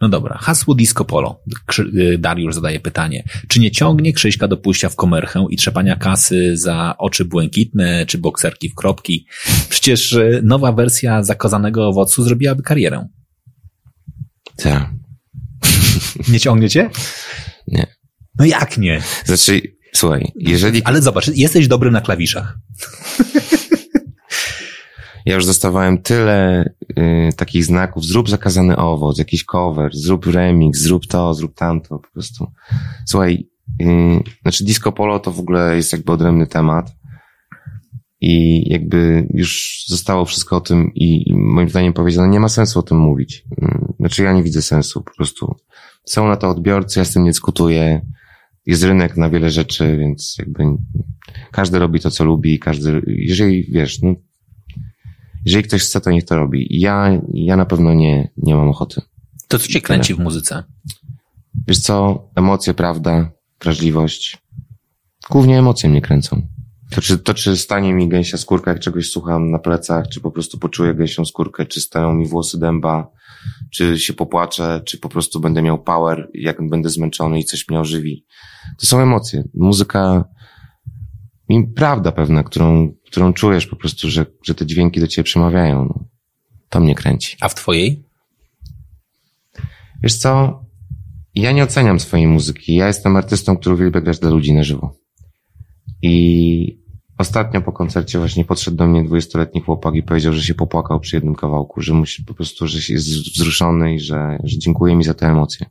No dobra, hasło disco polo. Y, Dariusz zadaje pytanie. Czy nie ciągnie Krzyśka do pójścia w komerchę i trzepania kasy za oczy błękitne, czy bokserki w kropki? Przecież y, nowa wersja zakazanego owocu zrobiłaby karierę. Tak. Nie ciągnie cię? Nie. No jak nie? Znaczy, słuchaj, jeżeli... Ale zobacz, jesteś dobry na klawiszach. Ja już dostawałem tyle y, takich znaków, zrób zakazany owoc, jakiś cover, zrób remix, zrób to, zrób tamto, po prostu. Słuchaj, y, znaczy disco polo to w ogóle jest jakby odrębny temat i jakby już zostało wszystko o tym i, i moim zdaniem powiedziano, nie ma sensu o tym mówić. Y, znaczy ja nie widzę sensu, po prostu. Są na to odbiorcy, ja z tym nie dyskutuję, jest rynek na wiele rzeczy, więc jakby każdy robi to, co lubi, każdy, jeżeli wiesz, no, jeżeli ktoś chce, to niech to robi. Ja, ja na pewno nie, nie mam ochoty. To co cię kręci w muzyce? Wiesz co, emocje, prawda, wrażliwość. Głównie emocje mnie kręcą. To czy, to czy stanie mi gęsia skórka, jak czegoś słucham na plecach, czy po prostu poczuję gęsią skórkę, czy stają mi włosy dęba, czy się popłaczę, czy po prostu będę miał power, jak będę zmęczony i coś mnie ożywi. To są emocje. Muzyka i prawda pewna, którą, którą czujesz po prostu, że, że te dźwięki do ciebie przemawiają. No. To mnie kręci. A w twojej? Wiesz co? Ja nie oceniam swojej muzyki. Ja jestem artystą, który uwielbia grać dla ludzi na żywo. I ostatnio po koncercie właśnie podszedł do mnie dwudziestoletni chłopak i powiedział, że się popłakał przy jednym kawałku, że musi po prostu, że jest wzruszony i że, że dziękuję mi za te emocje.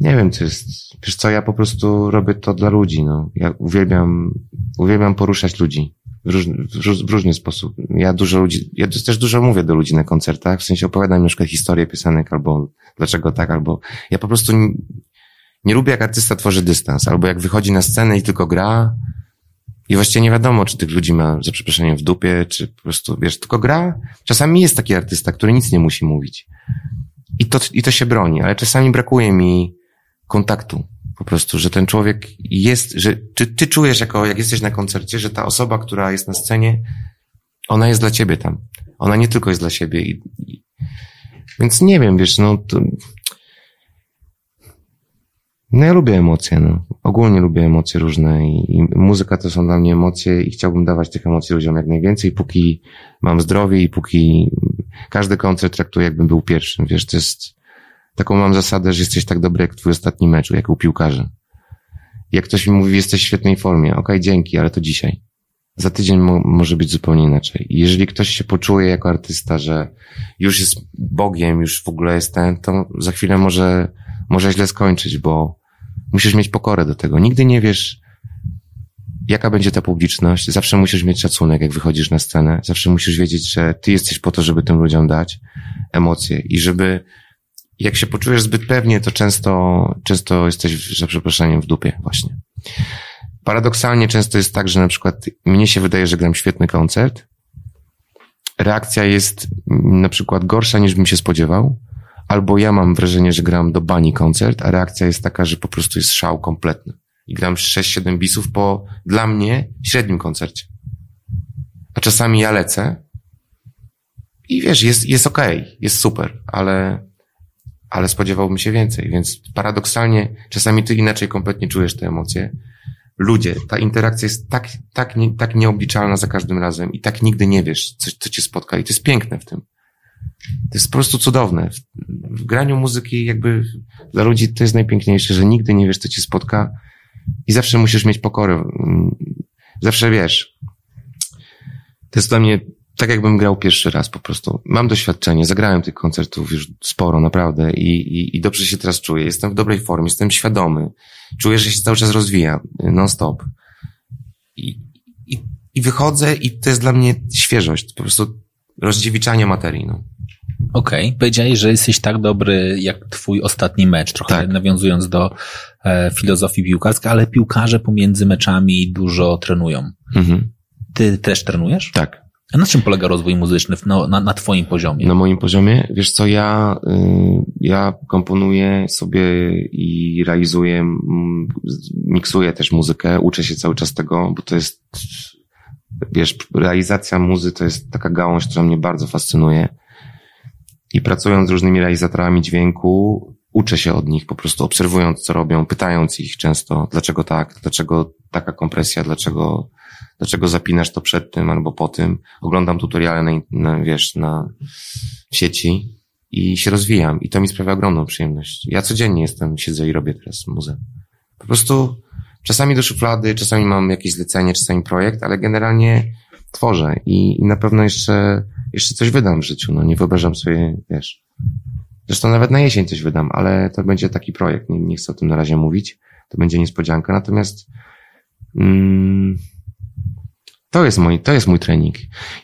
Nie wiem, co jest. Wiesz co, ja po prostu robię to dla ludzi, no. Ja uwielbiam, uwielbiam poruszać ludzi w różny, w różny sposób. Ja dużo ludzi, ja też dużo mówię do ludzi na koncertach, w sensie opowiadam na przykład historię piosenek, albo dlaczego tak, albo ja po prostu nie, nie lubię jak artysta tworzy dystans, albo jak wychodzi na scenę i tylko gra i właściwie nie wiadomo, czy tych ludzi ma, za przeproszeniem, w dupie, czy po prostu, wiesz, tylko gra. Czasami jest taki artysta, który nic nie musi mówić. I to, i to się broni, ale czasami brakuje mi kontaktu. Po prostu, że ten człowiek jest, że czy ty czujesz jako, jak jesteś na koncercie, że ta osoba, która jest na scenie, ona jest dla ciebie tam. Ona nie tylko jest dla siebie. I, i, więc nie wiem, wiesz, no to, no ja lubię emocje, no. Ogólnie lubię emocje różne i, i, muzyka to są dla mnie emocje i chciałbym dawać tych emocji ludziom jak najwięcej, póki mam zdrowie i póki każdy koncert traktuję jakbym był pierwszym, wiesz, to jest, taką mam zasadę, że jesteś tak dobry jak twój ostatni mecz, jak u piłkarzy. Jak ktoś mi mówi, jesteś w świetnej formie, okej, okay, dzięki, ale to dzisiaj. Za tydzień mo może być zupełnie inaczej. I jeżeli ktoś się poczuje jako artysta, że już jest Bogiem, już w ogóle jest ten, to za chwilę może, może źle skończyć, bo musisz mieć pokorę do tego. Nigdy nie wiesz, jaka będzie ta publiczność. Zawsze musisz mieć szacunek, jak wychodzisz na scenę. Zawsze musisz wiedzieć, że ty jesteś po to, żeby tym ludziom dać emocje i żeby jak się poczujesz zbyt pewnie, to często, często jesteś, za przeproszeniem, w dupie właśnie. Paradoksalnie często jest tak, że na przykład mnie się wydaje, że gram świetny koncert. Reakcja jest na przykład gorsza niż bym się spodziewał, albo ja mam wrażenie, że gram do bani koncert, a reakcja jest taka, że po prostu jest szał kompletny. I gram 6-7 bisów po, dla mnie, średnim koncercie. A czasami ja lecę i wiesz, jest, jest okej, okay, jest super, ale ale spodziewałbym się więcej, więc paradoksalnie czasami ty inaczej kompletnie czujesz te emocje. Ludzie, ta interakcja jest tak, tak, nie, tak nieobliczalna za każdym razem i tak nigdy nie wiesz, co, co cię spotka i to jest piękne w tym. To jest po prostu cudowne. W, w graniu muzyki jakby dla ludzi to jest najpiękniejsze, że nigdy nie wiesz, co cię spotka i zawsze musisz mieć pokorę. Zawsze wiesz. To jest dla mnie tak jakbym grał pierwszy raz po prostu. Mam doświadczenie, zagrałem tych koncertów już sporo, naprawdę i, i, i dobrze się teraz czuję. Jestem w dobrej formie, jestem świadomy. Czuję, że się cały czas rozwija, non-stop. I, i, I wychodzę i to jest dla mnie świeżość, po prostu rozdziewiczanie materii, no. Okej, okay. powiedziałeś, że jesteś tak dobry jak twój ostatni mecz, trochę tak. nawiązując do e, filozofii piłkarskiej, ale piłkarze pomiędzy meczami dużo trenują. Mhm. Ty też trenujesz? Tak. A na czym polega rozwój muzyczny na, na, na twoim poziomie? Na moim poziomie? Wiesz co, ja, y, ja komponuję sobie i realizuję, miksuję też muzykę, uczę się cały czas tego, bo to jest, wiesz, realizacja muzy to jest taka gałąź, która mnie bardzo fascynuje. I pracując z różnymi realizatorami dźwięku, uczę się od nich, po prostu obserwując, co robią, pytając ich często, dlaczego tak, dlaczego taka kompresja, dlaczego, dlaczego zapinasz to przed tym albo po tym. Oglądam tutoriale na, na wiesz, na sieci i się rozwijam i to mi sprawia ogromną przyjemność. Ja codziennie jestem, siedzę i robię teraz muzę. Po prostu czasami do szuflady, czasami mam jakieś zlecenie, czasami projekt, ale generalnie tworzę i, i na pewno jeszcze, jeszcze coś wydam w życiu. No nie wyobrażam sobie, wiesz, Zresztą nawet na jesień coś wydam, ale to będzie taki projekt. Nie, nie chcę o tym na razie mówić. To będzie niespodzianka. Natomiast mm, to jest mój, to jest mój trening.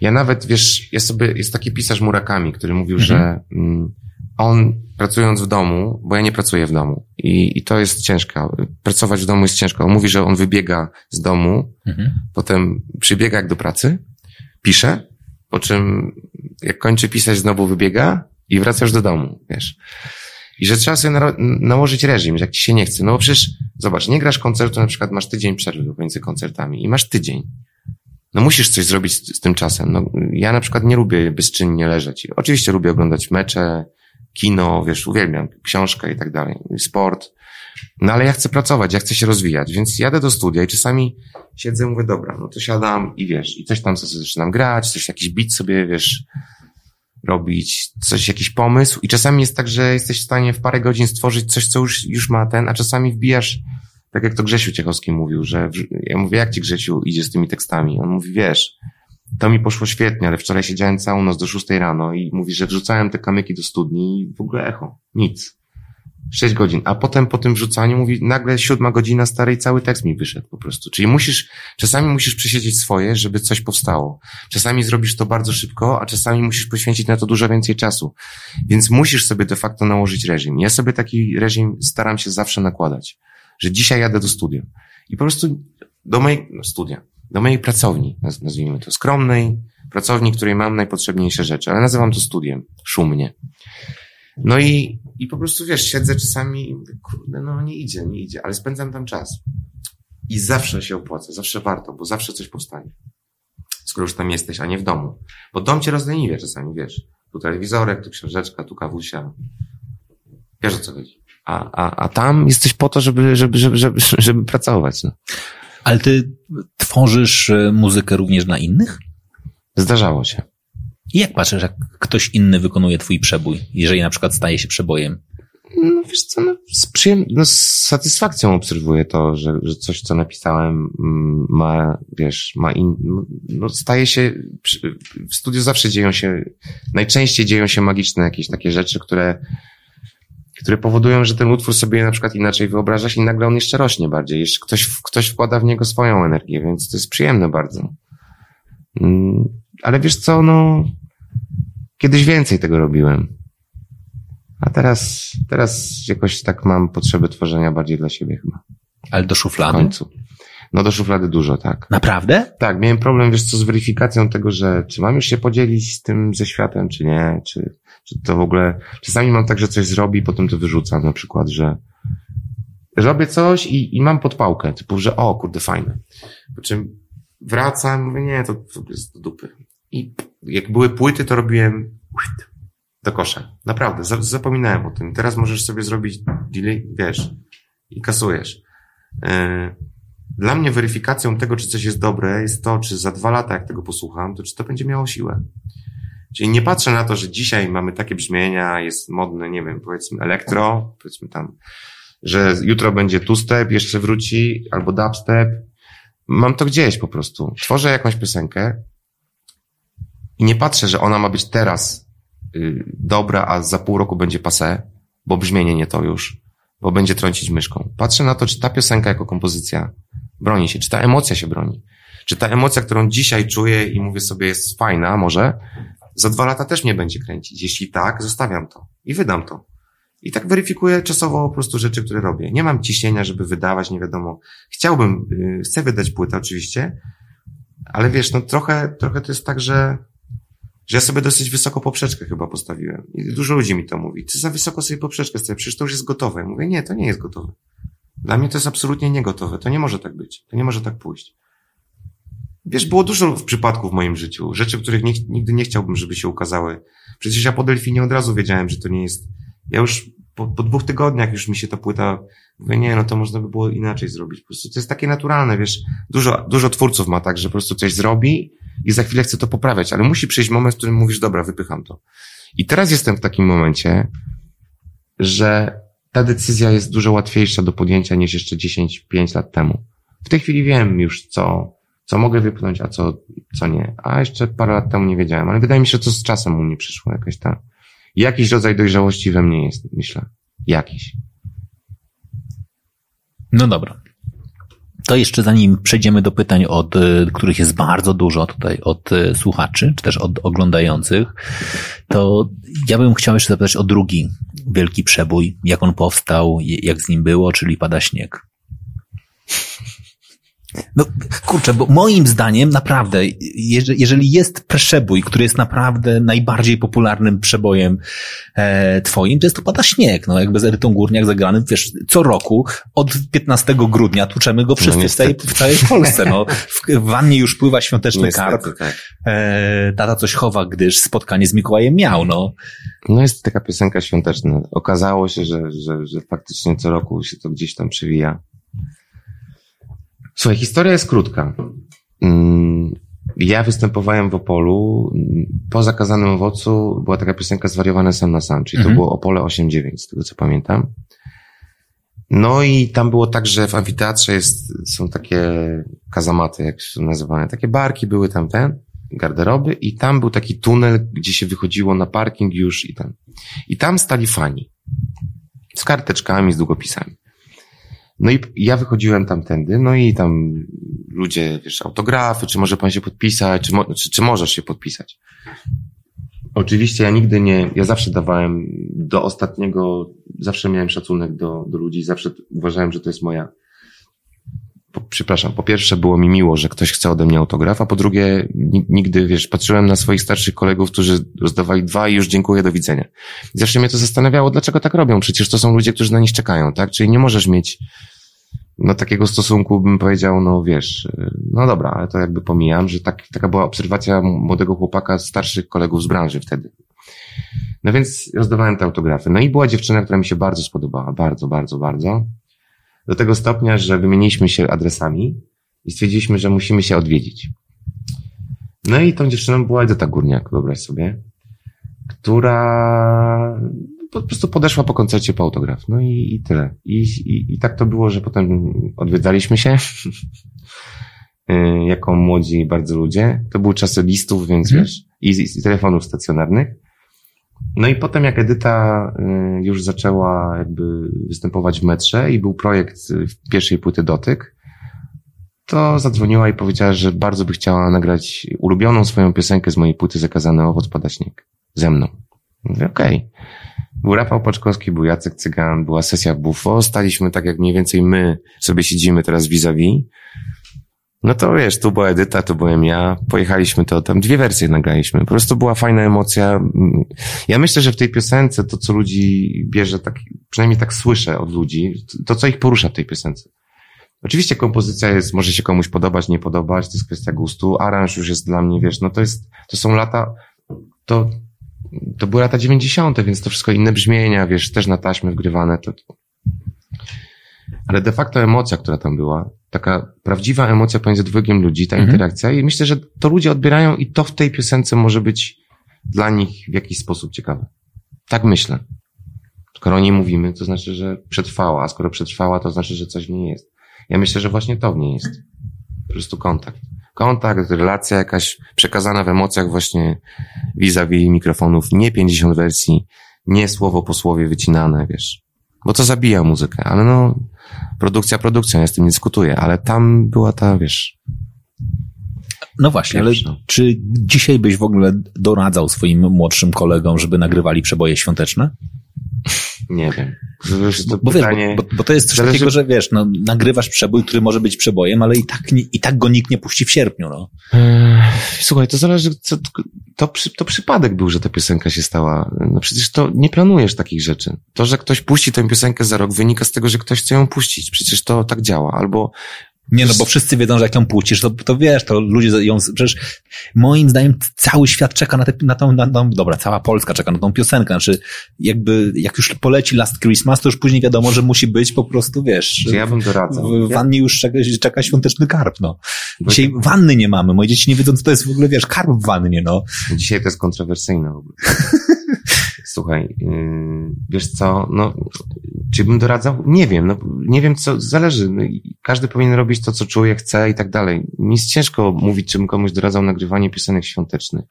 Ja nawet, wiesz, jest sobie, jest taki pisarz Murakami, który mówił, mhm. że mm, on pracując w domu, bo ja nie pracuję w domu i, i to jest ciężko. Pracować w domu jest ciężko. On mówi, że on wybiega z domu, mhm. potem przybiega jak do pracy, pisze, po czym jak kończy pisać, znowu wybiega i wracasz do domu, wiesz. I że trzeba sobie nałożyć reżim, że jak ci się nie chce. No bo przecież, zobacz, nie grasz koncertu, na przykład masz tydzień przerwy między koncertami i masz tydzień. No musisz coś zrobić z, tym czasem. No, ja na przykład nie lubię bezczynnie leżeć. Oczywiście lubię oglądać mecze, kino, wiesz, uwielbiam książkę i tak dalej, sport. No ale ja chcę pracować, ja chcę się rozwijać, więc jadę do studia i czasami siedzę mówię, dobra, no to siadam i wiesz, i coś tam sobie zaczynam grać, coś, jakiś bit sobie, wiesz, robić, coś, jakiś pomysł i czasami jest tak, że jesteś w stanie w parę godzin stworzyć coś, co już, już ma ten, a czasami wbijasz, tak jak to Grzesiu Ciechowski mówił, że ja mówię, jak ci Grzesiu idzie z tymi tekstami? On mówi, wiesz, to mi poszło świetnie, ale wczoraj siedziałem całą noc do szóstej rano i mówi, że wrzucałem te kamyki do studni i w ogóle echo, nic. 6 godzin, a potem po tym wrzucaniu mówi, nagle siódma godzina starej cały tekst mi wyszedł po prostu. Czyli musisz, czasami musisz przesiedzieć swoje, żeby coś powstało. Czasami zrobisz to bardzo szybko, a czasami musisz poświęcić na to dużo więcej czasu. Więc musisz sobie de facto nałożyć reżim. Ja sobie taki reżim staram się zawsze nakładać, że dzisiaj jadę do studia i po prostu do mojej, no studia, do mojej pracowni, nazwijmy to, skromnej pracowni, której mam najpotrzebniejsze rzeczy, ale nazywam to studiem, szumnie. No i, i po prostu wiesz, siedzę czasami kurde, no nie idzie, nie idzie, ale spędzam tam czas. I zawsze się opłaca, zawsze warto, bo zawsze coś powstanie. Skoro już tam jesteś, a nie w domu. Bo dom cię rozleniwia czasami, wiesz. Tu telewizorek, tu książeczka, tu kawusia. Wiesz o co chodzi. A, a, a tam jesteś po to, żeby, żeby, żeby, żeby, *laughs* żeby pracować. No. Ale ty tworzysz e, muzykę również dla innych? Zdarzało się. I jak patrzysz, jak ktoś inny wykonuje twój przebój, jeżeli na przykład staje się przebojem? No wiesz co, no, z, przyjem- no, z satysfakcją obserwuję to, że, że coś, co napisałem mm, ma, wiesz, ma in, no, no staje się, w studiu zawsze dzieją się, najczęściej dzieją się magiczne jakieś takie rzeczy, które, które powodują, że ten utwór sobie na przykład inaczej wyobrażasz i nagle on jeszcze rośnie bardziej. Jeszcze ktoś, ktoś wkłada w niego swoją energię, więc to jest przyjemne bardzo. Mm, ale wiesz co, no, Kiedyś więcej tego robiłem. A teraz, teraz jakoś tak mam potrzebę tworzenia bardziej dla siebie chyba. Ale do szuflady? W końcu. No do szuflady dużo, tak. Naprawdę? Tak, miałem problem, wiesz co, z weryfikacją tego, że czy mam już się podzielić z tym ze światem, czy nie, czy, czy to w ogóle, czasami mam tak, że coś zrobi, potem to wyrzucam, na przykład, że robię coś i, i mam podpałkę, typu, że o, kurde, fajne. Po czym wracam, mówię, nie, to jest do dupy. I jak były płyty, to robiłem do kosza. Naprawdę, zapominałem o tym. Teraz możesz sobie zrobić delay, wiesz, i kasujesz. E, dla mnie weryfikacją tego, czy coś jest dobre, jest to, czy za dwa lata, jak tego posłucham, to czy to będzie miało siłę. Czyli nie patrzę na to, że dzisiaj mamy takie brzmienia, jest modne, nie wiem, powiedzmy elektro, powiedzmy tam, że jutro będzie two-step, jeszcze wróci, albo dubstep. Mam to gdzieś po prostu. Tworzę jakąś piosenkę, i nie patrzę, że ona ma być teraz y, dobra, a za pół roku będzie pase, bo brzmienie nie to już, bo będzie trącić myszką. Patrzę na to, czy ta piosenka jako kompozycja broni się, czy ta emocja się broni. Czy ta emocja, którą dzisiaj czuję i mówię sobie jest fajna, może, za dwa lata też mnie będzie kręcić. Jeśli tak, zostawiam to i wydam to. I tak weryfikuję czasowo po prostu rzeczy, które robię. Nie mam ciśnienia, żeby wydawać, nie wiadomo. Chciałbym, y, chcę wydać płytę oczywiście, Ale wiesz, no trochę, trochę to jest tak, że, że ja sobie dosyć wysoko poprzeczkę chyba postawiłem. I dużo ludzi mi to mówi. Ty za wysoko sobie poprzeczkę stawiasz, przecież to już jest gotowe. Ja mówię, nie, to nie jest gotowe. Dla mnie to jest absolutnie niegotowe. To nie może tak być. To nie może tak pójść. Wiesz, było dużo przypadków w moim życiu. Rzeczy, których nie, nigdy nie chciałbym, żeby się ukazały. Przecież ja po Delfinie od razu wiedziałem, że to nie jest... Ja już po, po dwóch tygodniach już mi się ta płyta... Mówię, nie, no to można by było inaczej zrobić. Po prostu to jest takie naturalne, wiesz. Dużo, dużo twórców ma tak, że po prostu coś zrobi i za chwilę chce to poprawiać, ale musi przyjść moment, w którym mówisz, dobra, wypycham to. I teraz jestem w takim momencie, że ta decyzja jest dużo łatwiejsza do podjęcia niż jeszcze 10-5 lat temu. W tej chwili wiem już, co, co mogę wypchnąć, a co, co nie. A jeszcze parę lat temu nie wiedziałem, ale wydaje mi się, że to z czasem u mnie przyszło jakaś ta, jakiś rodzaj dojrzałości we mnie jest, myślę. Jakiś. No dobra. To jeszcze zanim przejdziemy do pytań, od y, których jest bardzo dużo tutaj od y, słuchaczy, czy też od oglądających, to ja bym chciał jeszcze zapytać o drugi wielki przebój, jak on powstał, jak z nim było, czyli pada śnieg. No kurczę, bo moim zdaniem naprawdę, jeżeli jest przebój, który jest naprawdę najbardziej popularnym przebojem e, twoim, to jest to Pada Śnieg. No jakby z Erytą Górniak zagranym, wiesz, co roku od 15 grudnia tłuczemy go wszyscy no, w, całej, w całej Polsce. No, w, w wannie już pływa świąteczny niestety, karp. Tak. E, tata coś chowa, gdyż spotkanie z Mikołajem miał, no. No jest taka piosenka świąteczna. Okazało się, że, że, że faktycznie co roku się to gdzieś tam przewija. Słuchaj, historia jest krótka. Mm, ja występowałem w Opolu. Po zakazanym owocu była taka piosenka zwariowana sam na sam, czyli mhm. to było Opole 8-9, z tego co pamiętam. No i tam było tak, że w amfiteatrze jest, są takie kazamaty, jak się nazywane, takie barki były tam ten, garderoby i tam był taki tunel, gdzie się wychodziło na parking już i tam. I tam stali fani. Z karteczkami, z długopisami. No i ja wychodziłem tamtędy, no i tam ludzie, wiesz, autografy, czy może pan się podpisać, czy, mo czy, czy możesz się podpisać. Oczywiście ja nigdy nie, ja zawsze dawałem do ostatniego, zawsze miałem szacunek do, do ludzi, zawsze uważałem, że to jest moja, po, przepraszam, po pierwsze było mi miło, że ktoś chce ode mnie autograf, a po drugie nigdy, wiesz, patrzyłem na swoich starszych kolegów, którzy rozdawali dwa i już dziękuję, do widzenia. Zawsze mnie to zastanawiało, dlaczego tak robią, przecież to są ludzie, którzy na nich czekają, tak? Czyli nie możesz mieć no takiego stosunku bym powiedział, no wiesz, no dobra, ale to jakby pomijam, że tak, taka była obserwacja młodego chłopaka, starszych kolegów z branży wtedy. No więc rozdawałem te autografy. No i była dziewczyna, która mi się bardzo spodobała, bardzo, bardzo, bardzo. Do tego stopnia, że wymieniliśmy się adresami i stwierdziliśmy, że musimy się odwiedzić. No i tą dziewczyną była Edyta Górniak, wyobraź sobie, która po prostu podeszła po koncercie po autograf. No i, i tyle. I, i, I tak to było, że potem odwiedzaliśmy się *laughs* y, jako młodzi bardzo ludzie. To były czasy listów, więc mhm. wiesz, i, i telefonów stacjonarnych. No i potem jak Edyta y, już zaczęła jakby występować w metrze i był projekt pierwszej płyty Dotyk, to zadzwoniła i powiedziała, że bardzo by chciała nagrać ulubioną swoją piosenkę z mojej płyty Zakazany owoc pada śnieg. Ze mną. Mówię, okej. Okay. Był Rafał Paczkowski, był Jacek Cygan, była sesja Bufo, staliśmy tak jak mniej więcej my sobie siedzimy teraz vis-a-vis. No to wiesz, tu była Edyta, tu byłem ja, pojechaliśmy to, tam dwie wersje nagraliśmy. Po prostu była fajna emocja. Ja myślę, że w tej piosence to, co ludzi bierze, tak, przynajmniej tak słyszę od ludzi, to, co ich porusza w tej piosence. Oczywiście kompozycja jest, może się komuś podobać, nie podobać, to jest kwestia gustu. Aranż już jest dla mnie, wiesz, no to jest, to są lata, to, to były lata 90., więc to wszystko inne brzmienia, wiesz, też na taśmy wgrywane. To... Ale de facto emocja, która tam była, taka prawdziwa emocja pomiędzy dwójkiem ludzi, ta mhm. interakcja i myślę, że to ludzie odbierają i to w tej piosence może być dla nich w jakiś sposób ciekawe. Tak myślę. Skoro o niej mówimy, to znaczy, że przetrwała, a skoro przetrwała, to znaczy, że coś w niej jest. Ja myślę, że właśnie to w niej jest. Po prostu kontakt kontakt, relacja jakaś przekazana w emocjach właśnie vis-a-vis mikrofonów, nie 50 wersji, nie słowo po słowie wycinane, wiesz. Bo to zabija muzykę, ale no, produkcja produkcja, ja z tym nie dyskutuję, ale tam była ta, wiesz... No właśnie, ale czy dzisiaj byś w ogóle doradzał swoim młodszym kolegom, żeby nagrywali przeboje świąteczne? Nie wiem. To bo, pytanie... wiesz, bo, bo, to jest coś Zależy... takiego, że wiesz, no, nagrywasz przebój, który może być przebojem, ale i tak, nie, i tak go nikt nie puści w sierpniu, no. Słuchaj, to zależy, co, to, to, to przypadek był, że ta piosenka się stała. No przecież to nie planujesz takich rzeczy. To, że ktoś puści tę piosenkę za rok, wynika z tego, że ktoś chce ją puścić. Przecież to tak działa. Albo nie, no bo wszyscy wiedzą, że jak ją puścisz, to, to wiesz, to ludzie ją, przecież moim zdaniem cały świat czeka na, te, na tą, na tą, dobra, cała Polska czeka na tą piosenkę, znaczy jakby, jak już poleci Last Christmas, to już później wiadomo, że musi być po prostu, wiesz. ja bym doradzał. W, w wannie już czeka, czeka świąteczny karp, no. Dzisiaj wanny nie mamy, moje dzieci nie wiedzą, co to jest w ogóle, wiesz, karp w wannie, no. Dzisiaj to jest kontrowersyjne w ogóle. *laughs* Słuchaj, yy, wiesz co, no, czy bym doradzał? Nie wiem, no, nie wiem co, zależy. No, każdy powinien robić to, co czuje, chce i tak dalej. Mi jest ciężko mówić, czym komuś doradzał nagrywanie piosenek świątecznych.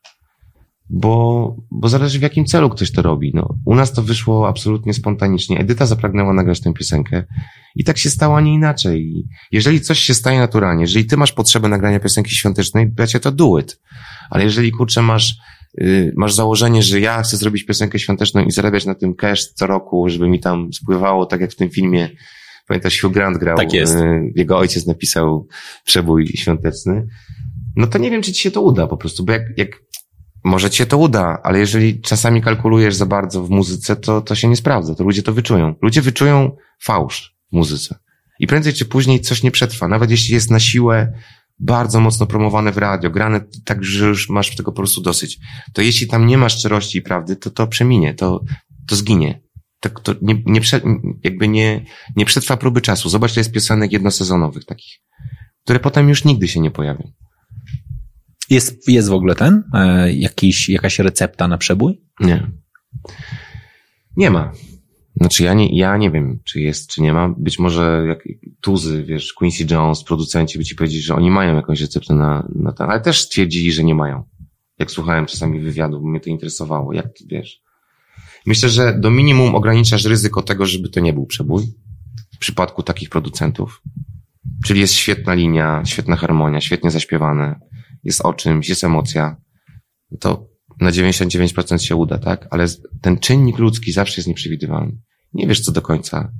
Bo, bo zależy w jakim celu ktoś to robi. No, u nas to wyszło absolutnie spontanicznie. Edyta zapragnęła nagrać tę piosenkę i tak się stało, a nie inaczej. Jeżeli coś się staje naturalnie, jeżeli ty masz potrzebę nagrania piosenki świątecznej, bracie, to do it. Ale jeżeli kurczę masz Y, masz założenie, że ja chcę zrobić piosenkę świąteczną i zarabiać na tym cash co roku, żeby mi tam spływało, tak jak w tym filmie, pamiętasz, Hugh Grant grał, tak jest. Y, jego ojciec napisał przebój świąteczny, no to nie wiem, czy ci się to uda po prostu, bo jak, jak może ci się to uda, ale jeżeli czasami kalkulujesz za bardzo w muzyce, to, to się nie sprawdza, to ludzie to wyczują. Ludzie wyczują fałsz w muzyce. I prędzej czy później coś nie przetrwa. Nawet jeśli jest na siłę bardzo mocno promowane w radio, grane tak, że już masz tego po prostu dosyć. To jeśli tam nie ma szczerości i prawdy, to to przeminie, to, to zginie. Tak, to nie, nie prze, jakby nie, nie przetrwa próby czasu. Zobacz, to jest piosenek jednosezonowych takich, które potem już nigdy się nie pojawią. Jest, jest w ogóle ten, e, jakiś, jakaś recepta na przebój? Nie. Nie ma. Znaczy ja nie, ja nie wiem, czy jest, czy nie ma. Być może jak Tuzy, wiesz, Quincy Jones, producenci by ci powiedzieli, że oni mają jakąś receptę na, na ten, ale też stwierdzili, że nie mają. Jak słuchałem czasami wywiadu, bo mnie to interesowało, jak ty wiesz. Myślę, że do minimum ograniczasz ryzyko tego, żeby to nie był przebój. W przypadku takich producentów. Czyli jest świetna linia, świetna harmonia, świetnie zaśpiewane, jest o czymś, jest emocja. To na 99% się uda, tak? Ale ten czynnik ludzki zawsze jest nieprzewidywalny. Nie wiesz, co do końca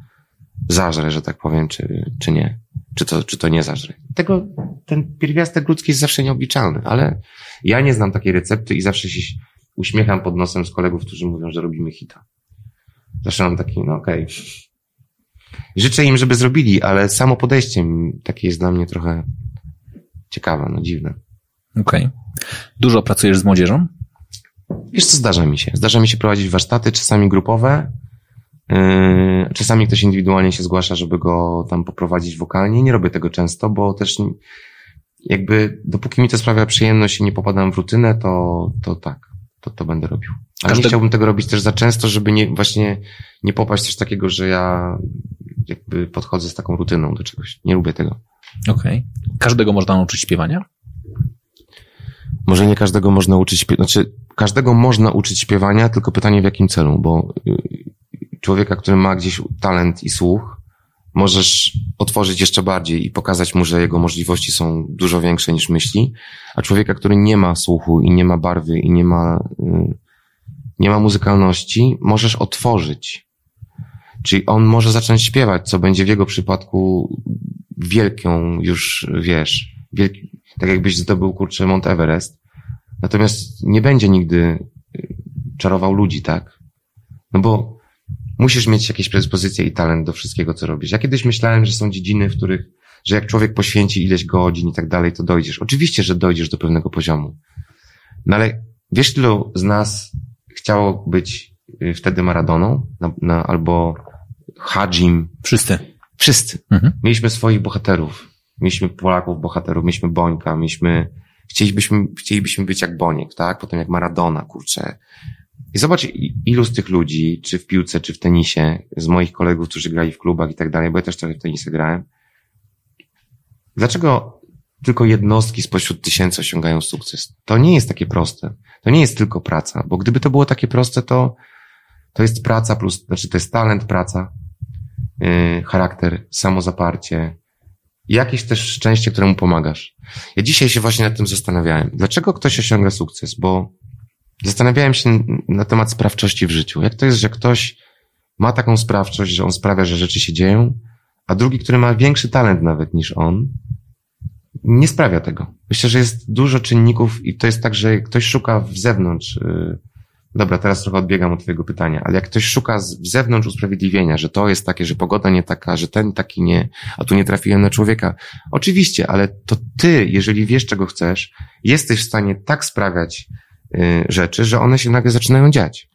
zażre, że tak powiem, czy, czy nie. Czy to, czy to nie zażre. Tego, ten pierwiastek ludzki jest zawsze nieobliczalny, ale ja nie znam takiej recepty i zawsze się uśmiecham pod nosem z kolegów, którzy mówią, że robimy hita. Zawsze mam taki, no okej. Okay. Życzę im, żeby zrobili, ale samo podejście takie jest dla mnie trochę ciekawe, no dziwne. Okej. Okay. Dużo pracujesz z młodzieżą? Wiesz co, zdarza mi się. Zdarza mi się prowadzić warsztaty, czasami grupowe, yy, czasami ktoś indywidualnie się zgłasza, żeby go tam poprowadzić wokalnie. Nie robię tego często, bo też jakby dopóki mi to sprawia przyjemność i nie popadam w rutynę, to, to tak, to, to będę robił. Ale nie chciałbym tego robić też za często, żeby nie, właśnie nie popaść też takiego, że ja jakby podchodzę z taką rutyną do czegoś. Nie lubię tego. Okej. Okay. Każdego można nauczyć śpiewania? Może nie każdego można uczyć znaczy każdego można uczyć śpiewania, tylko pytanie w jakim celu, bo y, człowieka, który ma gdzieś talent i słuch, możesz otworzyć jeszcze bardziej i pokazać mu, że jego możliwości są dużo większe niż myśli, a człowieka, który nie ma słuchu i nie ma barwy i nie ma, y, nie ma muzykalności, możesz otworzyć. Czyli on może zacząć śpiewać, co będzie w jego przypadku wielką już, wiesz, wielki, tak jakbyś zdobył, kurczę, Mount Everest. Natomiast nie będzie nigdy y, czarował ludzi, tak? No bo musisz mieć jakieś predyspozycje i talent do wszystkiego, co robisz. Ja kiedyś myślałem, że są dziedziny, w których, że jak człowiek poświęci ileś godzin i tak dalej, to dojdziesz. Oczywiście, że dojdziesz do pewnego poziomu. No ale wiesz, ilu z nas chciało być y, wtedy Maradoną na, na, albo Hadzim? Wszyscy. Wszyscy. Mhm. Mieliśmy swoich bohaterów. Mieliśmy Polaków bohaterów, mieliśmy Bońka, mieliśmy, chcielibyśmy, chcielibyśmy być jak Boniek, tak? Potem jak Maradona, kurczę. I zobacz, ilu z tych ludzi, czy w piłce, czy w tenisie, z moich kolegów, którzy grali w klubach i tak dalej, bo ja też trochę w tenisy grałem. Dlaczego tylko jednostki spośród tysięcy osiągają sukces? To nie jest takie proste. To nie jest tylko praca, bo gdyby to było takie proste, to, to jest praca plus, znaczy to jest talent, praca, yy, charakter, samozaparcie, jakieś też szczęście, któremu pomagasz. Ja dzisiaj się właśnie nad tym zastanawiałem. Dlaczego ktoś osiąga sukces? Bo zastanawiałem się na temat sprawczości w życiu. Jak to jest, że ktoś ma taką sprawczość, że on sprawia, że rzeczy się dzieją, a drugi, który ma większy talent nawet niż on, nie sprawia tego. Myślę, że jest dużo czynników i to jest tak, że ktoś szuka w zewnątrz, yy, dobra, teraz trochę odbiegam od twojego pytania, ale jak ktoś szuka z, zewnątrz usprawiedliwienia, że to jest takie, że pogoda nie taka, że ten taki nie, a tu nie trafiłem na człowieka. Oczywiście, ale to ty, jeżeli wiesz, czego chcesz, jesteś w stanie tak sprawiać yy, rzeczy, że one się nagle zaczynają dziać.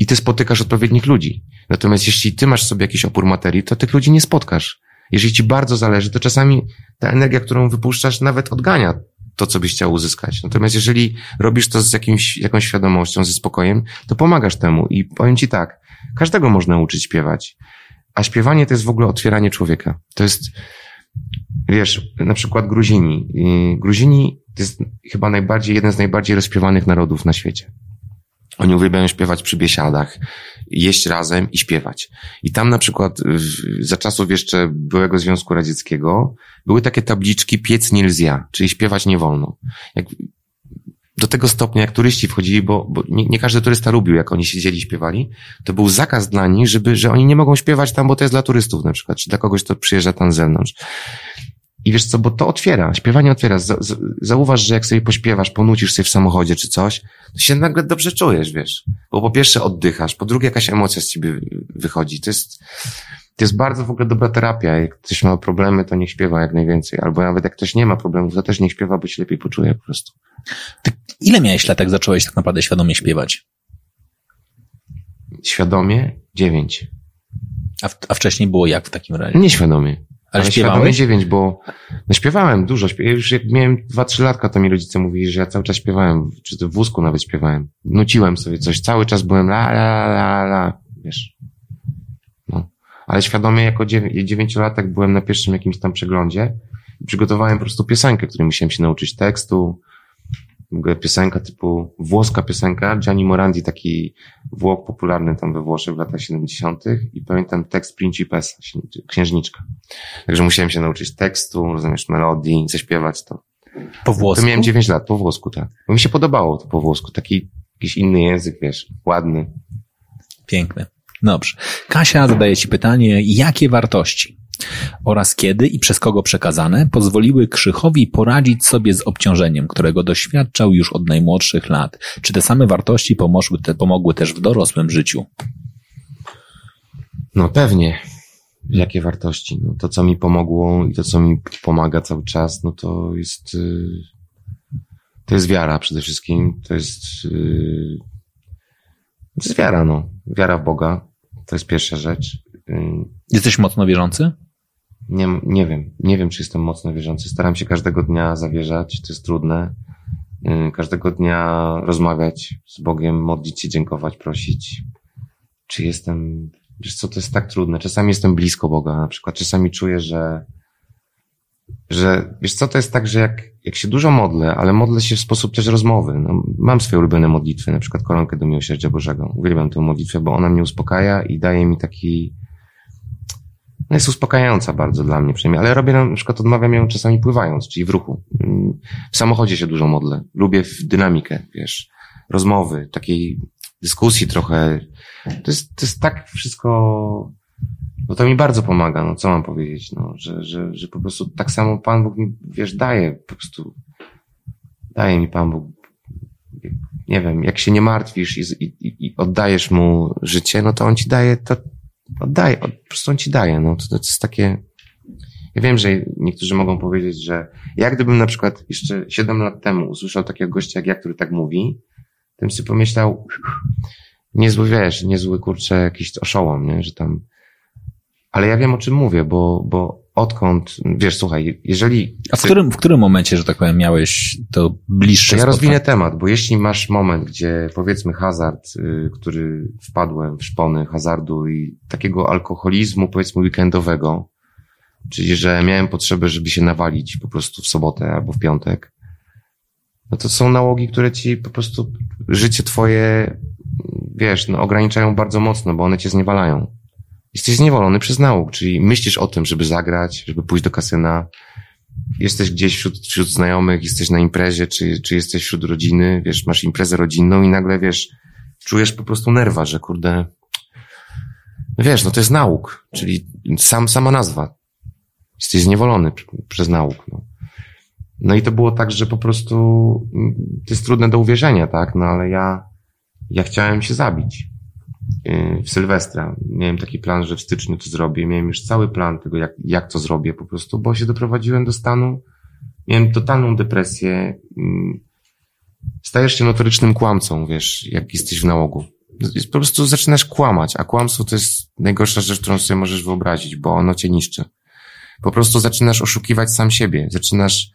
I ty spotykasz odpowiednich ludzi. Natomiast jeśli ty masz sobie jakiś opór materii, to tych ludzi nie spotkasz. Jeżeli ci bardzo zależy, to czasami ta energia, którą wypuszczasz, nawet odgania to, co byś chciał uzyskać. Natomiast jeżeli robisz to z jakimś, jakąś świadomością, ze spokojem, to pomagasz temu. I powiem ci tak, każdego można uczyć śpiewać. A śpiewanie to jest w ogóle otwieranie człowieka. To jest, wiesz, na przykład Gruzini. Gruzini to jest chyba najbardziej, jeden z najbardziej rozśpiewanych narodów na świecie. Oni uwielbiają śpiewać przy biesiadach, jeść razem i śpiewać. I tam na przykład za czasów jeszcze byłego Związku Radzieckiego były takie tabliczki piec nie lzia, czyli śpiewać nie wolno. Jak, do tego stopnia, jak turyści wchodzili, bo, bo nie, nie, każdy turysta lubił, jak oni siedzieli i śpiewali, to był zakaz dla nich, żeby, że oni nie mogą śpiewać tam, bo to jest dla turystów na przykład, czy dla kogoś, kto przyjeżdża tam z zewnątrz. I wiesz co, bo to otwiera, śpiewanie otwiera. Zauważ, że jak sobie pośpiewasz, ponucisz sobie w samochodzie czy coś, to się nagle dobrze czujesz, wiesz. Bo po pierwsze oddychasz, po drugie jakaś emocja z ciebie wychodzi. To jest, to jest bardzo w ogóle dobra terapia. Jak ktoś ma problemy, to niech śpiewa jak najwięcej. Albo nawet jak ktoś nie ma problemów, to też niech śpiewa, bo się lepiej poczuje po prostu. Ty ile miałeś lat, jak zacząłeś tak naprawdę świadomie śpiewać? Świadomie? Dziewięć. A, w, a wcześniej było jak w takim razie? Nieświadomie. Ale, ale śpiewałeś? dziewięć, bo no śpiewałem dużo. Już jak miałem dwa, trzy latka, to mi rodzice mówili, że ja cały czas śpiewałem, czy to w wózku nawet śpiewałem. Nuciłem sobie coś, cały czas byłem la, la, la, la, wiesz. No. Ale świadomie jako dziewięciolatek byłem na pierwszym jakimś tam przeglądzie i przygotowałem po prostu piosenkę, której musiałem się nauczyć tekstu, piosenka typu, włoska piosenka, Gianni Morandi, taki Włoch popularny tam we Włoszech w latach 70. i pamiętam tekst Principessa, księżniczka. Także musiałem się nauczyć tekstu, rozumiesz, melodii, zaśpiewać to. Po włosku? To miałem 9 lat, po włosku, tak. Bo mi się podobało to po włosku, taki jakiś inny język, wiesz, ładny. Piękny. Dobrze. Kasia zadaje Ci pytanie, jakie wartości oraz kiedy i przez kogo przekazane pozwoliły Krzychowi poradzić sobie z obciążeniem, którego doświadczał już od najmłodszych lat. Czy te same wartości pomogły, te, pomogły też w dorosłym życiu? No pewnie. Jakie wartości? No to, co mi pomogło i to, co mi pomaga cały czas, no to jest, y, to jest wiara przede wszystkim. To jest, y, to jest wiara, no. Wiara w Boga. To jest pierwsza rzecz. Y, Jesteś mocno wierzący? Nie, nie wiem. Nie wiem, czy jestem mocno wierzący. Staram się każdego dnia zawierzać. To jest trudne. Y, każdego dnia rozmawiać z Bogiem, modlić się, dziękować, prosić. Czy jestem, wiesz co, to jest tak trudne. Czasami jestem blisko Boga, na przykład. Czasami czuję, że, że, wiesz co, to jest tak, że jak, jak się dużo modlę, ale modlę się w sposób też rozmowy. No, mam swoje ulubione modlitwy, na przykład koronkę do Miłosierdzia Bożego. Uwielbiam tę modlitwę, bo ona mnie uspokaja i daje mi taki, no jest uspokajająca bardzo dla mnie przynajmniej, ale robię na przykład odmawiam ją czasami pływając, czyli w ruchu. W samochodzie się dużo modlę. Lubię dynamikę, wiesz, rozmowy, takiej dyskusji trochę. To jest, to jest tak wszystko, no to mi bardzo pomaga, no co mam powiedzieć, no, że, że, że po prostu tak samo Pan Bóg mi, wiesz, daje, po prostu daje mi Pan Bóg, nie wiem, jak się nie martwisz i, i, i oddajesz Mu życie, no to On ci daje to, oddaje, po prostu on ci daje, no to, to jest takie, ja wiem, że niektórzy mogą powiedzieć, że jak gdybym na przykład jeszcze 7 lat temu usłyszał takiego gościa jak ja, który tak mówi, to bym sobie pomyślał, niezły, wiesz, niezły, kurczę, jakiś oszołom, nie, że tam, ale ja wiem o czym mówię, bo, bo odkąd, wiesz, słuchaj, jeżeli... A w którym, w którym momencie, że tak powiem, miałeś to bliższe to Ja rozwinę temat, bo jeśli masz moment, gdzie powiedzmy hazard, y, który wpadłem w szpony hazardu i takiego alkoholizmu, powiedzmy weekendowego, czyli że miałem potrzebę, żeby się nawalić po prostu w sobotę albo w piątek, no to są nałogi, które ci po prostu życie twoje, wiesz, no ograniczają bardzo mocno, bo one cię zniewalają jesteś zniewolony przez nauk, czyli myślisz o tym, żeby zagrać, żeby pójść do kasyna, jesteś gdzieś wśród, wśród znajomych, jesteś na imprezie, czy, czy jesteś wśród rodziny, wiesz, masz imprezę rodzinną i nagle, wiesz, czujesz po prostu nerwa, że kurde, No wiesz, no to jest nauk, czyli sam, sama nazwa. Jesteś zniewolony przez nauk. No. no i to było tak, że po prostu mm, to jest trudne do uwierzenia, tak? No ale ja, ja chciałem się zabić w Sylwestra. Miałem taki plan, że w styczniu to zrobię. Miałem już cały plan tego, jak, jak to zrobię po prostu, bo się doprowadziłem do stanu, miałem totalną depresję. Mm, stajesz się notorycznym kłamcą, wiesz, jak jesteś w nałogu po prostu zaczynasz kłamać, a kłamstwo to jest najgorsza rzecz, którą sobie możesz wyobrazić, bo ono cię niszczy. Po prostu zaczynasz oszukiwać sam siebie, zaczynasz,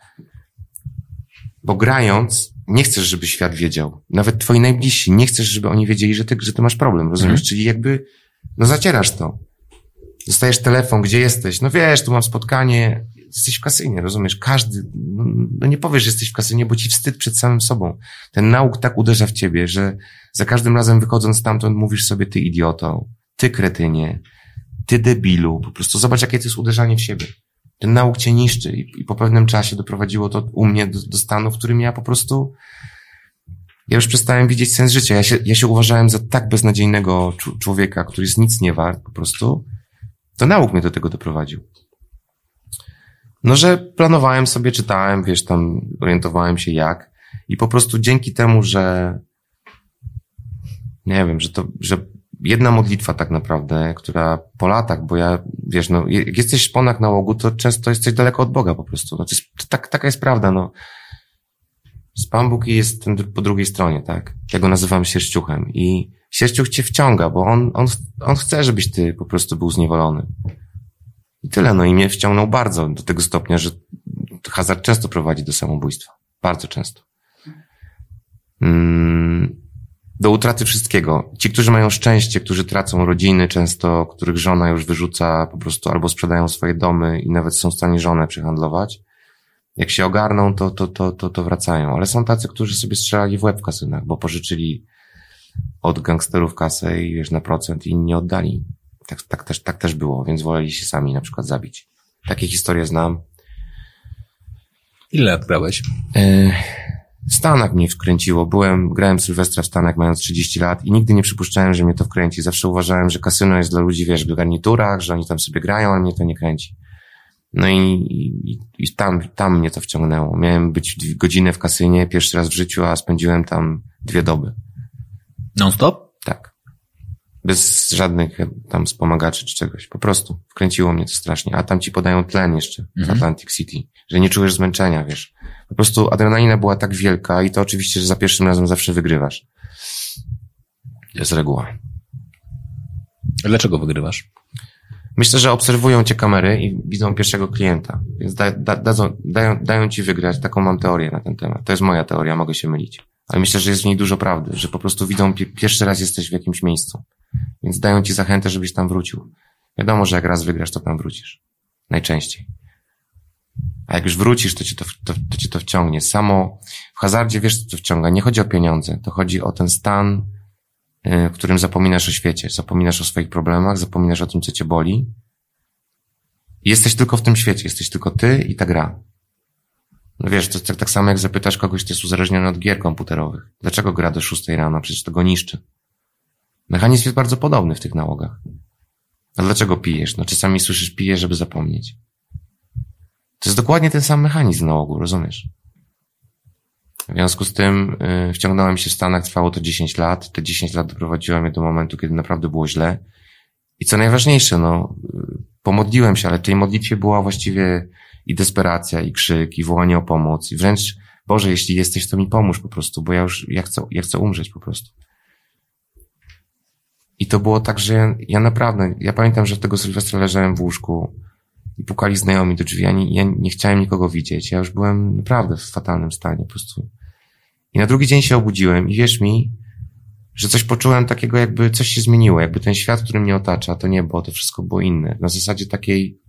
bo grając, nie chcesz, żeby świat wiedział. Nawet twoi najbliżsi, nie chcesz, żeby oni wiedzieli, że ty, że ty masz problem, rozumiesz? Mhm. Czyli jakby, no zacierasz to. Dostajesz telefon, gdzie jesteś? No wiesz, tu mam spotkanie, jesteś w kasynie, rozumiesz? Każdy, no, no nie powiesz, że jesteś w kasynie, bo ci wstyd przed samym sobą. Ten nauk tak uderza w ciebie, że za każdym razem wychodząc stamtąd mówisz sobie, ty idioto, ty kretynie, ty debilu. Po prostu zobacz, jakie to jest uderzanie w siebie. Ten nauk cię niszczy i, i po pewnym czasie doprowadziło to u mnie do, do stanu, w którym ja po prostu ja już przestałem widzieć sens życia. Ja się, ja się uważałem za tak beznadziejnego człowieka, który jest nic nie wart po prostu. To nauk mnie do tego doprowadził. No, że planowałem sobie, czytałem, wiesz, tam orientowałem się jak i po prostu dzięki temu, że nie wiem, że to, że jedna modlitwa tak naprawdę, która po latach, bo ja, wiesz, no, jak jesteś szponak na łogu, to często jesteś daleko od Boga po prostu. No, to jest, to tak, taka jest prawda, no. Pan Bóg jest ten po drugiej stronie, tak? Ja go nazywam sierściuchem i sierściuch cię wciąga, bo on, on, on chce, żebyś ty po prostu był zniewolony. I tyle, no i mnie wciągnął bardzo do tego stopnia, że hazard często prowadzi do samobójstwa. Bardzo często. Mm, do utraty wszystkiego. Ci, którzy mają szczęście, którzy tracą rodziny często, których żona już wyrzuca po prostu albo sprzedają swoje domy i nawet są w stanie żonę przyhandlować. Jak się ogarną, to, to, to, to, to wracają. Ale są tacy, którzy sobie strzelali w łeb w kasynach, bo pożyczyli od gangsterów kasę i wiesz, na procent i nie oddali. Tak, tak, też, tak też było, więc woleli się sami na przykład zabić. Takie historie znam. Ile lat grałeś? E, Stanach mnie wkręciło. Byłem, grałem Sylwestra w Stanach mając 30 lat i nigdy nie przypuszczałem, że mnie to wkręci. Zawsze uważałem, że kasyno jest dla ludzi, wiesz, w garniturach, że oni tam sobie grają, ale mnie to nie kręci. No i, i, i tam, tam mnie to wciągnęło. Miałem być godzinę w kasynie, pierwszy raz w życiu, a spędziłem tam dwie doby. Non-stop? Bez żadnych tam wspomagaczy czy czegoś. Po prostu wkręciło mnie to strasznie. A tam ci podają tlen jeszcze w mhm. Atlantic City, że nie czujesz zmęczenia, wiesz. Po prostu adrenalina była tak wielka i to oczywiście, że za pierwszym razem zawsze wygrywasz. Jest reguła. Dlaczego wygrywasz? Myślę, że obserwują cię kamery i widzą pierwszego klienta, więc da, da, dadzą, dają, dają ci wygrać. Taką mam teorię na ten temat. To jest moja teoria, mogę się mylić. Ale myślę, że jest w niej dużo prawdy, że po prostu widzą, pierwszy raz jesteś w jakimś miejscu. Więc dają ci zachętę, żebyś tam wrócił. Wiadomo, że jak raz wygrasz, to tam wrócisz. Najczęściej. A jak już wrócisz, to cię to, to, to cię to wciągnie. Samo w hazardzie wiesz, co to wciąga. Nie chodzi o pieniądze. To chodzi o ten stan, y, w którym zapominasz o świecie. Zapominasz o swoich problemach, zapominasz o tym, co cię boli. Jesteś tylko w tym świecie. Jesteś tylko ty i ta gra. No wiesz, to tak, tak samo jak zapytasz kogoś, kto jest uzależniony od gier komputerowych. Dlaczego gra do rano? Przecież to go niszczy. Mechanizm jest bardzo podobny w tych nałogach. A dlaczego pijesz? No czasami słyszysz pije, żeby zapomnieć. To jest dokładnie ten sam mechanizm na ogół, rozumiesz? W związku z tym yy, wciągnąłem się w Stanach, trwało to 10 lat. Te 10 lat doprowadziło mnie do momentu, kiedy naprawdę było źle. I co najważniejsze, no, yy, pomodliłem się, ale tej modlitwie była właściwie i desperacja, i krzyk, i wołanie o pomoc, i wręcz, Boże, jeśli jesteś, to mi pomóż po prostu, bo ja już, ja chcę, ja chcę umrzeć po prostu. I to było tak, że ja, ja naprawdę, ja pamiętam, że tego Sylwestra leżałem w łóżku, i pukali znajomi do drzwi. Ja nie, ja nie chciałem nikogo widzieć. Ja już byłem naprawdę w fatalnym stanie po prostu. I na drugi dzień się obudziłem i wierz mi, że coś poczułem takiego, jakby coś się zmieniło, jakby ten świat, który mnie otacza, to niebo, to wszystko było inne. Na zasadzie takiej,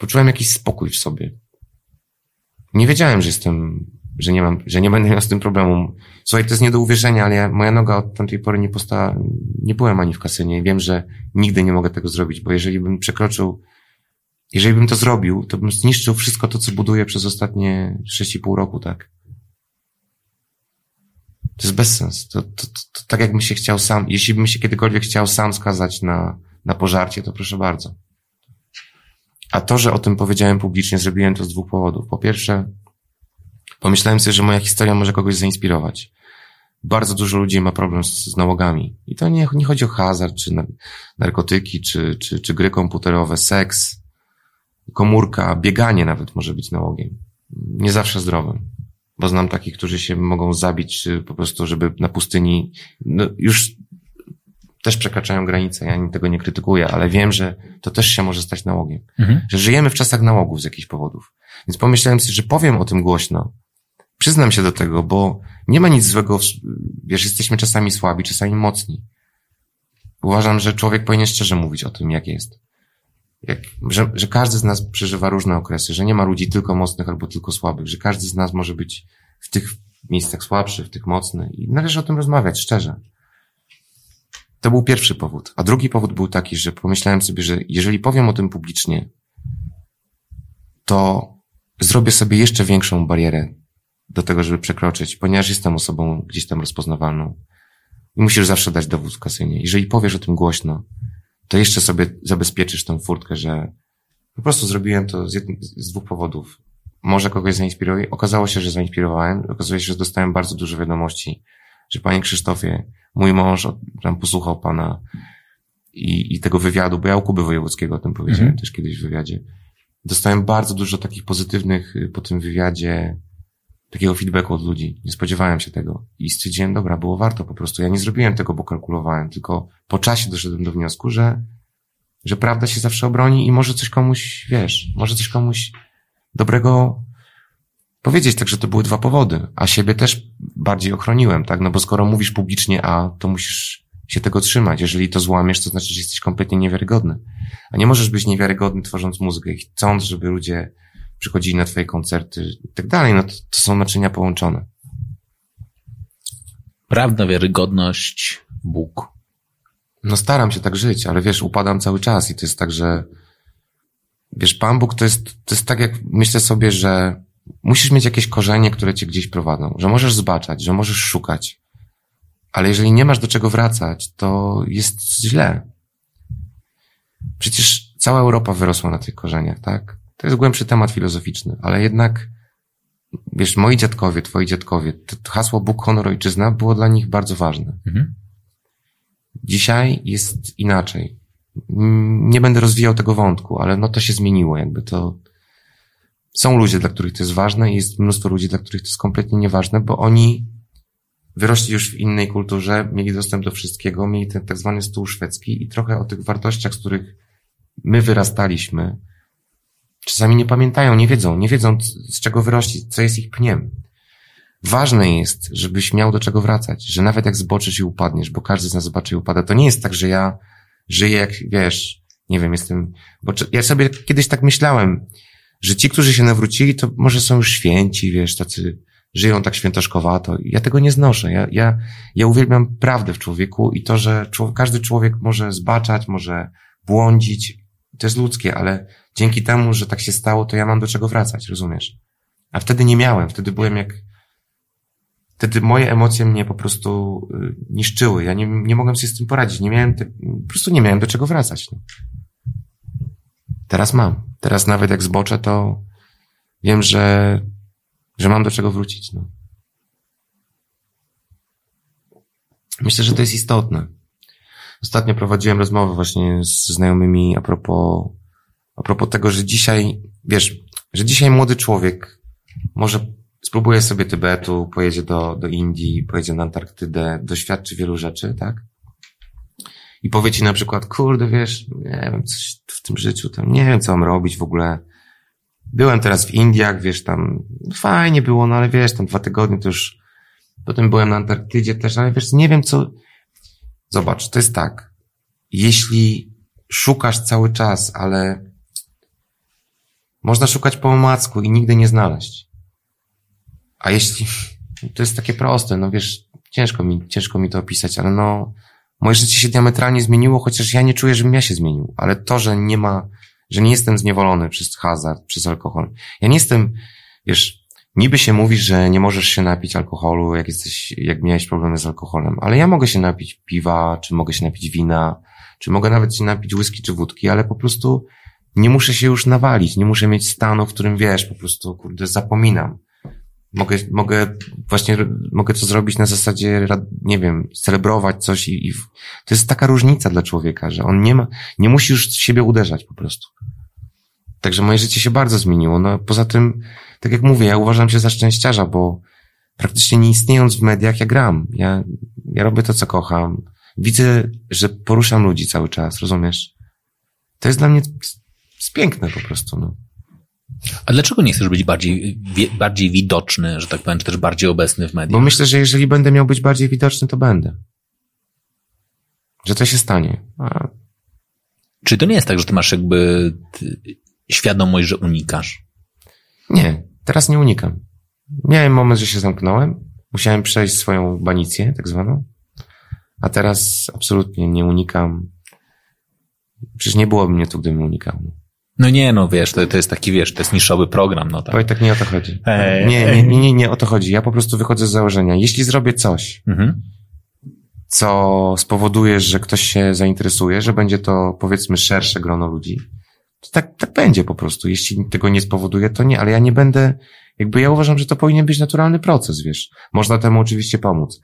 poczułem jakiś spokój w sobie. Nie wiedziałem, że jestem, że nie mam, że nie będę miał z tym problemu. Słuchaj, to jest nie do uwierzenia, ale ja, moja noga od tamtej pory nie postała, nie byłem ani w kasynie. Wiem, że nigdy nie mogę tego zrobić, bo jeżeli bym przekroczył jeżeli bym to zrobił, to bym zniszczył wszystko to, co buduję przez ostatnie 6,5 roku, tak? To jest bezsens. To, to, to, to tak jakbym się chciał sam, jeśli bym się kiedykolwiek chciał sam skazać na, na pożarcie, to proszę bardzo. A to, że o tym powiedziałem publicznie, zrobiłem to z dwóch powodów. Po pierwsze, pomyślałem sobie, że moja historia może kogoś zainspirować. Bardzo dużo ludzi ma problem z, z nałogami. I to nie, nie chodzi o hazard, czy narkotyki, czy, czy, czy gry komputerowe, seks, komórka, bieganie nawet może być nałogiem. Nie zawsze zdrowym. Bo znam takich, którzy się mogą zabić, po prostu, żeby na pustyni, no już też przekraczają granice. Ja tego nie krytykuję, ale wiem, że to też się może stać nałogiem. Mhm. Że żyjemy w czasach nałogów z jakichś powodów. Więc pomyślałem sobie, że powiem o tym głośno. Przyznam się do tego, bo nie ma nic złego, w, wiesz, jesteśmy czasami słabi, czasami mocni. Uważam, że człowiek powinien szczerze mówić o tym, jak jest. Jak, że, że każdy z nas przeżywa różne okresy, że nie ma ludzi tylko mocnych albo tylko słabych, że każdy z nas może być w tych miejscach słabszy, w tych mocny i należy o tym rozmawiać szczerze. To był pierwszy powód. A drugi powód był taki, że pomyślałem sobie, że jeżeli powiem o tym publicznie, to zrobię sobie jeszcze większą barierę do tego, żeby przekroczyć, ponieważ jestem osobą gdzieś tam rozpoznawalną. I musisz zawsze dać dowód w kasynie. Jeżeli powiesz o tym głośno, to jeszcze sobie zabezpieczysz tą furtkę, że po prostu zrobiłem to z, jednym, z dwóch powodów. Może kogoś zainspiruję. Okazało się, że zainspirowałem. Okazuje się, że dostałem bardzo dużo wiadomości, że panie Krzysztofie, mój mąż tam posłuchał pana i, i tego wywiadu, bo ja u Kuby Wojewódzkiego o tym powiedziałem mhm. też kiedyś w wywiadzie. Dostałem bardzo dużo takich pozytywnych y, po tym wywiadzie takiego feedbacku od ludzi. Nie spodziewałem się tego. I stwierdziłem, dobra, było warto po prostu. Ja nie zrobiłem tego, bo kalkulowałem, tylko po czasie doszedłem do wniosku, że, że prawda się zawsze obroni i może coś komuś, wiesz, może coś komuś dobrego powiedzieć. Także to były dwa powody. A siebie też bardziej ochroniłem, tak? No bo skoro mówisz publicznie A, to musisz się tego trzymać. Jeżeli to złamiesz, to znaczy, że jesteś kompletnie niewiarygodny. A nie możesz być niewiarygodny tworząc muzykę i chcąc, żeby ludzie przychodzili na twoje koncerty i tak dalej, no to, to są naczynia połączone. Prawda, wiarygodność, Bóg. No staram się tak żyć, ale wiesz, upadam cały czas i to jest tak, że wiesz, Pan Bóg to jest, to jest tak jak myślę sobie, że musisz mieć jakieś korzenie, które cię gdzieś prowadzą, że możesz zbaczać, że możesz szukać, ale jeżeli nie masz do czego wracać, to jest źle. Przecież cała Europa wyrosła na tych korzeniach, tak? To jest głębszy temat filozoficzny, ale jednak, wiesz, moi dziadkowie, twoi dziadkowie, to hasło Bóg, honor, ojczyzna było dla nich bardzo ważne. Mhm. Dzisiaj jest inaczej. Nie będę rozwijał tego wątku, ale no to się zmieniło, jakby to. Są ludzie, dla których to jest ważne i jest mnóstwo ludzi, dla których to jest kompletnie nieważne, bo oni wyrośli już w innej kulturze, mieli dostęp do wszystkiego, mieli ten tak zwany stół szwedzki i trochę o tych wartościach, z których my wyrastaliśmy, Czasami nie pamiętają, nie wiedzą, nie wiedzą z czego wyrośli, co jest ich pniem. Ważne jest, żebyś miał do czego wracać, że nawet jak zboczysz i upadniesz, bo każdy z nas zobaczy i upada, to nie jest tak, że ja żyję jak, wiesz, nie wiem, jestem, bo ja sobie kiedyś tak myślałem, że ci, którzy się nawrócili, to może są już święci, wiesz, tacy żyją tak świętoszkowato. Ja tego nie znoszę. Ja, ja, ja uwielbiam prawdę w człowieku i to, że człowiek, każdy człowiek może zbaczać, może błądzić, to jest ludzkie, ale dzięki temu, że tak się stało, to ja mam do czego wracać, rozumiesz? A wtedy nie miałem, wtedy byłem jak, wtedy moje emocje mnie po prostu y, niszczyły. Ja nie, nie mogłem sobie z tym poradzić. Nie miałem, te, po prostu nie miałem do czego wracać. No. Teraz mam. Teraz nawet jak zboczę, to wiem, że, że mam do czego wrócić. No. Myślę, że to jest istotne. Ostatnio prowadziłem rozmowę właśnie z znajomymi a propos, a propos tego, że dzisiaj, wiesz, że dzisiaj młody człowiek może spróbuje sobie Tybetu, pojedzie do, do Indii, pojedzie na Antarktydę, doświadczy wielu rzeczy, tak? I powie ci na przykład, kurde, wiesz, nie wiem, coś w tym życiu, tam nie wiem, co mam robić w ogóle. Byłem teraz w Indiach, wiesz, tam fajnie było, no ale wiesz, tam dwa tygodnie to już, potem byłem na Antarktydzie też, ale wiesz, nie wiem, co, Zobacz, to jest tak. Jeśli szukasz cały czas, ale można szukać po omacku i nigdy nie znaleźć. A jeśli, to jest takie proste, no wiesz, ciężko mi, ciężko mi to opisać, ale no, moje życie się diametralnie zmieniło, chociaż ja nie czuję, żebym ja się zmienił. Ale to, że nie ma, że nie jestem zniewolony przez hazard, przez alkohol. Ja nie jestem, wiesz, niby się mówi, że nie możesz się napić alkoholu, jak jesteś, jak miałeś problemy z alkoholem, ale ja mogę się napić piwa, czy mogę się napić wina, czy mogę nawet się napić whisky czy wódki, ale po prostu nie muszę się już nawalić, nie muszę mieć stanu, w którym wiesz, po prostu, kurde, zapominam. Mogę, mogę właśnie, mogę to zrobić na zasadzie, nie wiem, celebrować coś i, i to jest taka różnica dla człowieka, że on nie ma, nie musi już siebie uderzać po prostu. Także moje życie się bardzo zmieniło. No, poza tym, tak jak mówię, ja uważam się za szczęściarza, bo praktycznie nie istniejąc w mediach, ja gram. Ja, ja robię to, co kocham. Widzę, że poruszam ludzi cały czas, rozumiesz? To jest dla mnie piękne po prostu, no. A dlaczego nie chcesz być bardziej, bardziej widoczny, że tak powiem, czy też bardziej obecny w mediach? Bo myślę, że jeżeli będę miał być bardziej widoczny, to będę. Że to się stanie. A... Czy to nie jest tak, że ty masz jakby świadomość, że unikasz? Nie, teraz nie unikam. Miałem moment, że się zamknąłem. Musiałem przejść swoją banicję, tak zwaną. A teraz absolutnie nie unikam. Przecież nie byłoby mnie tu, gdybym unikał. No nie, no wiesz, to, to jest taki, wiesz, to jest niszowy program, no tak. tak nie o to chodzi. Eee, nie, nie, nie, nie, o to chodzi. Ja po prostu wychodzę z założenia. Jeśli zrobię coś, mhm. co spowoduje, że ktoś się zainteresuje, że będzie to, powiedzmy, szersze grono ludzi, to tak, tak będzie po prostu. Jeśli tego nie spowoduje, to nie, ale ja nie będę, jakby ja uważam, że to powinien być naturalny proces, wiesz. Można temu oczywiście pomóc.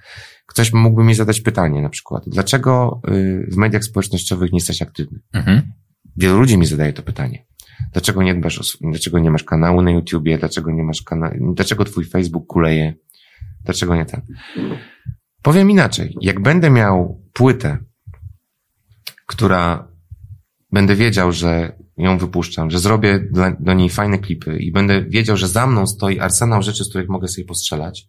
Ktoś mógłby mi zadać pytanie na przykład, dlaczego y, w mediach społecznościowych nie jesteś aktywny? Mhm. Wielu ludzi mi zadaje to pytanie. Dlaczego nie dbasz o, dlaczego nie masz kanału na YouTubie, dlaczego nie masz kanału, dlaczego twój Facebook kuleje, dlaczego nie ten? Powiem inaczej. Jak będę miał płytę, która będę wiedział, że ją wypuszczam, że zrobię dla, do niej fajne klipy i będę wiedział, że za mną stoi arsenał rzeczy, z których mogę sobie postrzelać,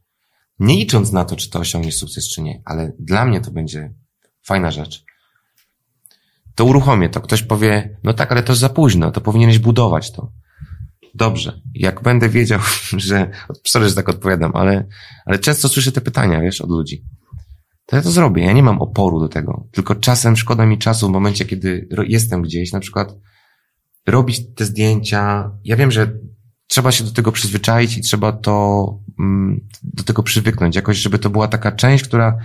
nie licząc na to, czy to osiągnie sukces, czy nie, ale dla mnie to będzie fajna rzecz to uruchomię to. Ktoś powie, no tak, ale to za późno, to powinieneś budować to. Dobrze. Jak będę wiedział, *laughs* że, sorry, że tak odpowiadam, ale, ale często słyszę te pytania, wiesz, od ludzi. To ja to zrobię. Ja nie mam oporu do tego. Tylko czasem szkoda mi czasu w momencie, kiedy jestem gdzieś, na przykład robić te zdjęcia. Ja wiem, że trzeba się do tego przyzwyczaić i trzeba to, mm, do tego przywyknąć. Jakoś, żeby to była taka część, która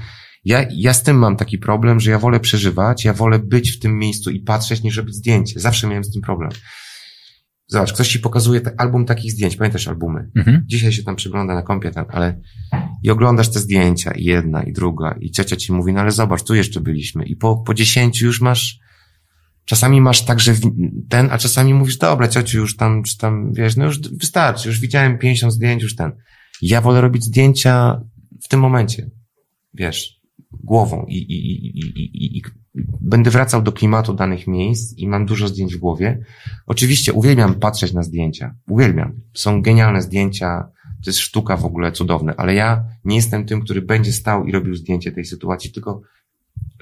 ja, ja z tym mam taki problem, że ja wolę przeżywać, ja wolę być w tym miejscu i patrzeć, niż robić zdjęcie. Zawsze miałem z tym problem. Zobacz, ktoś ci pokazuje album takich zdjęć, pamiętasz albumy? Mhm. Dzisiaj się tam przygląda na kompie, tam, ale i oglądasz te zdjęcia, i jedna, i druga, i ciocia ci mówi, no ale zobacz, tu jeszcze byliśmy. I po, po dziesięciu już masz, czasami masz tak, że ten, a czasami mówisz, dobra, ciociu, już tam, czy tam, wiesz, no już wystarczy, już widziałem 50 zdjęć, już ten. Ja wolę robić zdjęcia w tym momencie. Wiesz, głową i, i, i, i, i będę wracał do klimatu danych miejsc i mam dużo zdjęć w głowie. Oczywiście uwielbiam patrzeć na zdjęcia. Uwielbiam. Są genialne zdjęcia, to jest sztuka w ogóle cudowne, ale ja nie jestem tym, który będzie stał i robił zdjęcie tej sytuacji, tylko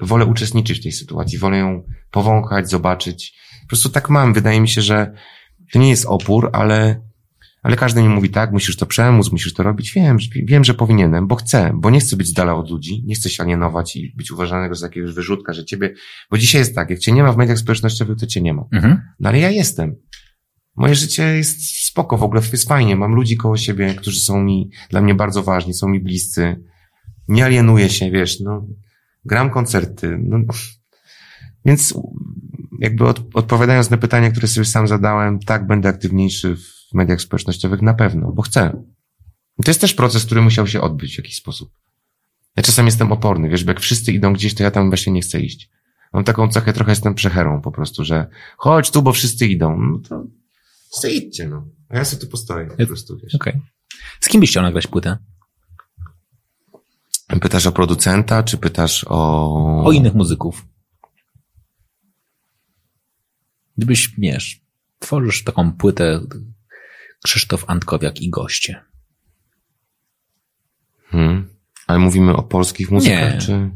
wolę uczestniczyć w tej sytuacji, wolę ją powąchać, zobaczyć. Po prostu tak mam. Wydaje mi się, że to nie jest opór, ale ale każdy mi mówi tak, musisz to przemóc, musisz to robić. Wiem, wiem, że powinienem, bo chcę, bo nie chcę być z dala od ludzi, nie chcę się alienować i być uważanego za jakiegoś wyrzutka, że ciebie, bo dzisiaj jest tak, jak cię nie ma w mediach społecznościowych, to cię nie ma. Mhm. No ale ja jestem. Moje życie jest spoko, w ogóle jest fajnie. Mam ludzi koło siebie, którzy są mi, dla mnie bardzo ważni, są mi bliscy. Nie alienuję się, wiesz, no, gram koncerty, no, więc jakby od, odpowiadając na pytania, które sobie sam zadałem, tak, będę aktywniejszy w w mediach społecznościowych na pewno, bo chcę. I to jest też proces, który musiał się odbyć w jakiś sposób. Ja czasem jestem oporny, wiesz, bo jak wszyscy idą gdzieś, to ja tam właśnie nie chcę iść. Mam taką cechę, trochę jestem przecherą po prostu, że chodź tu, bo wszyscy idą. No to sobie idźcie, no. A ja sobie tu postoję po prostu, wiesz. Okej. Okay. Z kim byś chciał nagrać płytę? Pytasz o producenta, czy pytasz o... O innych muzyków. Gdybyś, wiesz, tworzysz taką płytę, Krzysztof Antkowiak i goście. Hmm. Ale mówimy o polskich muzykach, Nie. czy...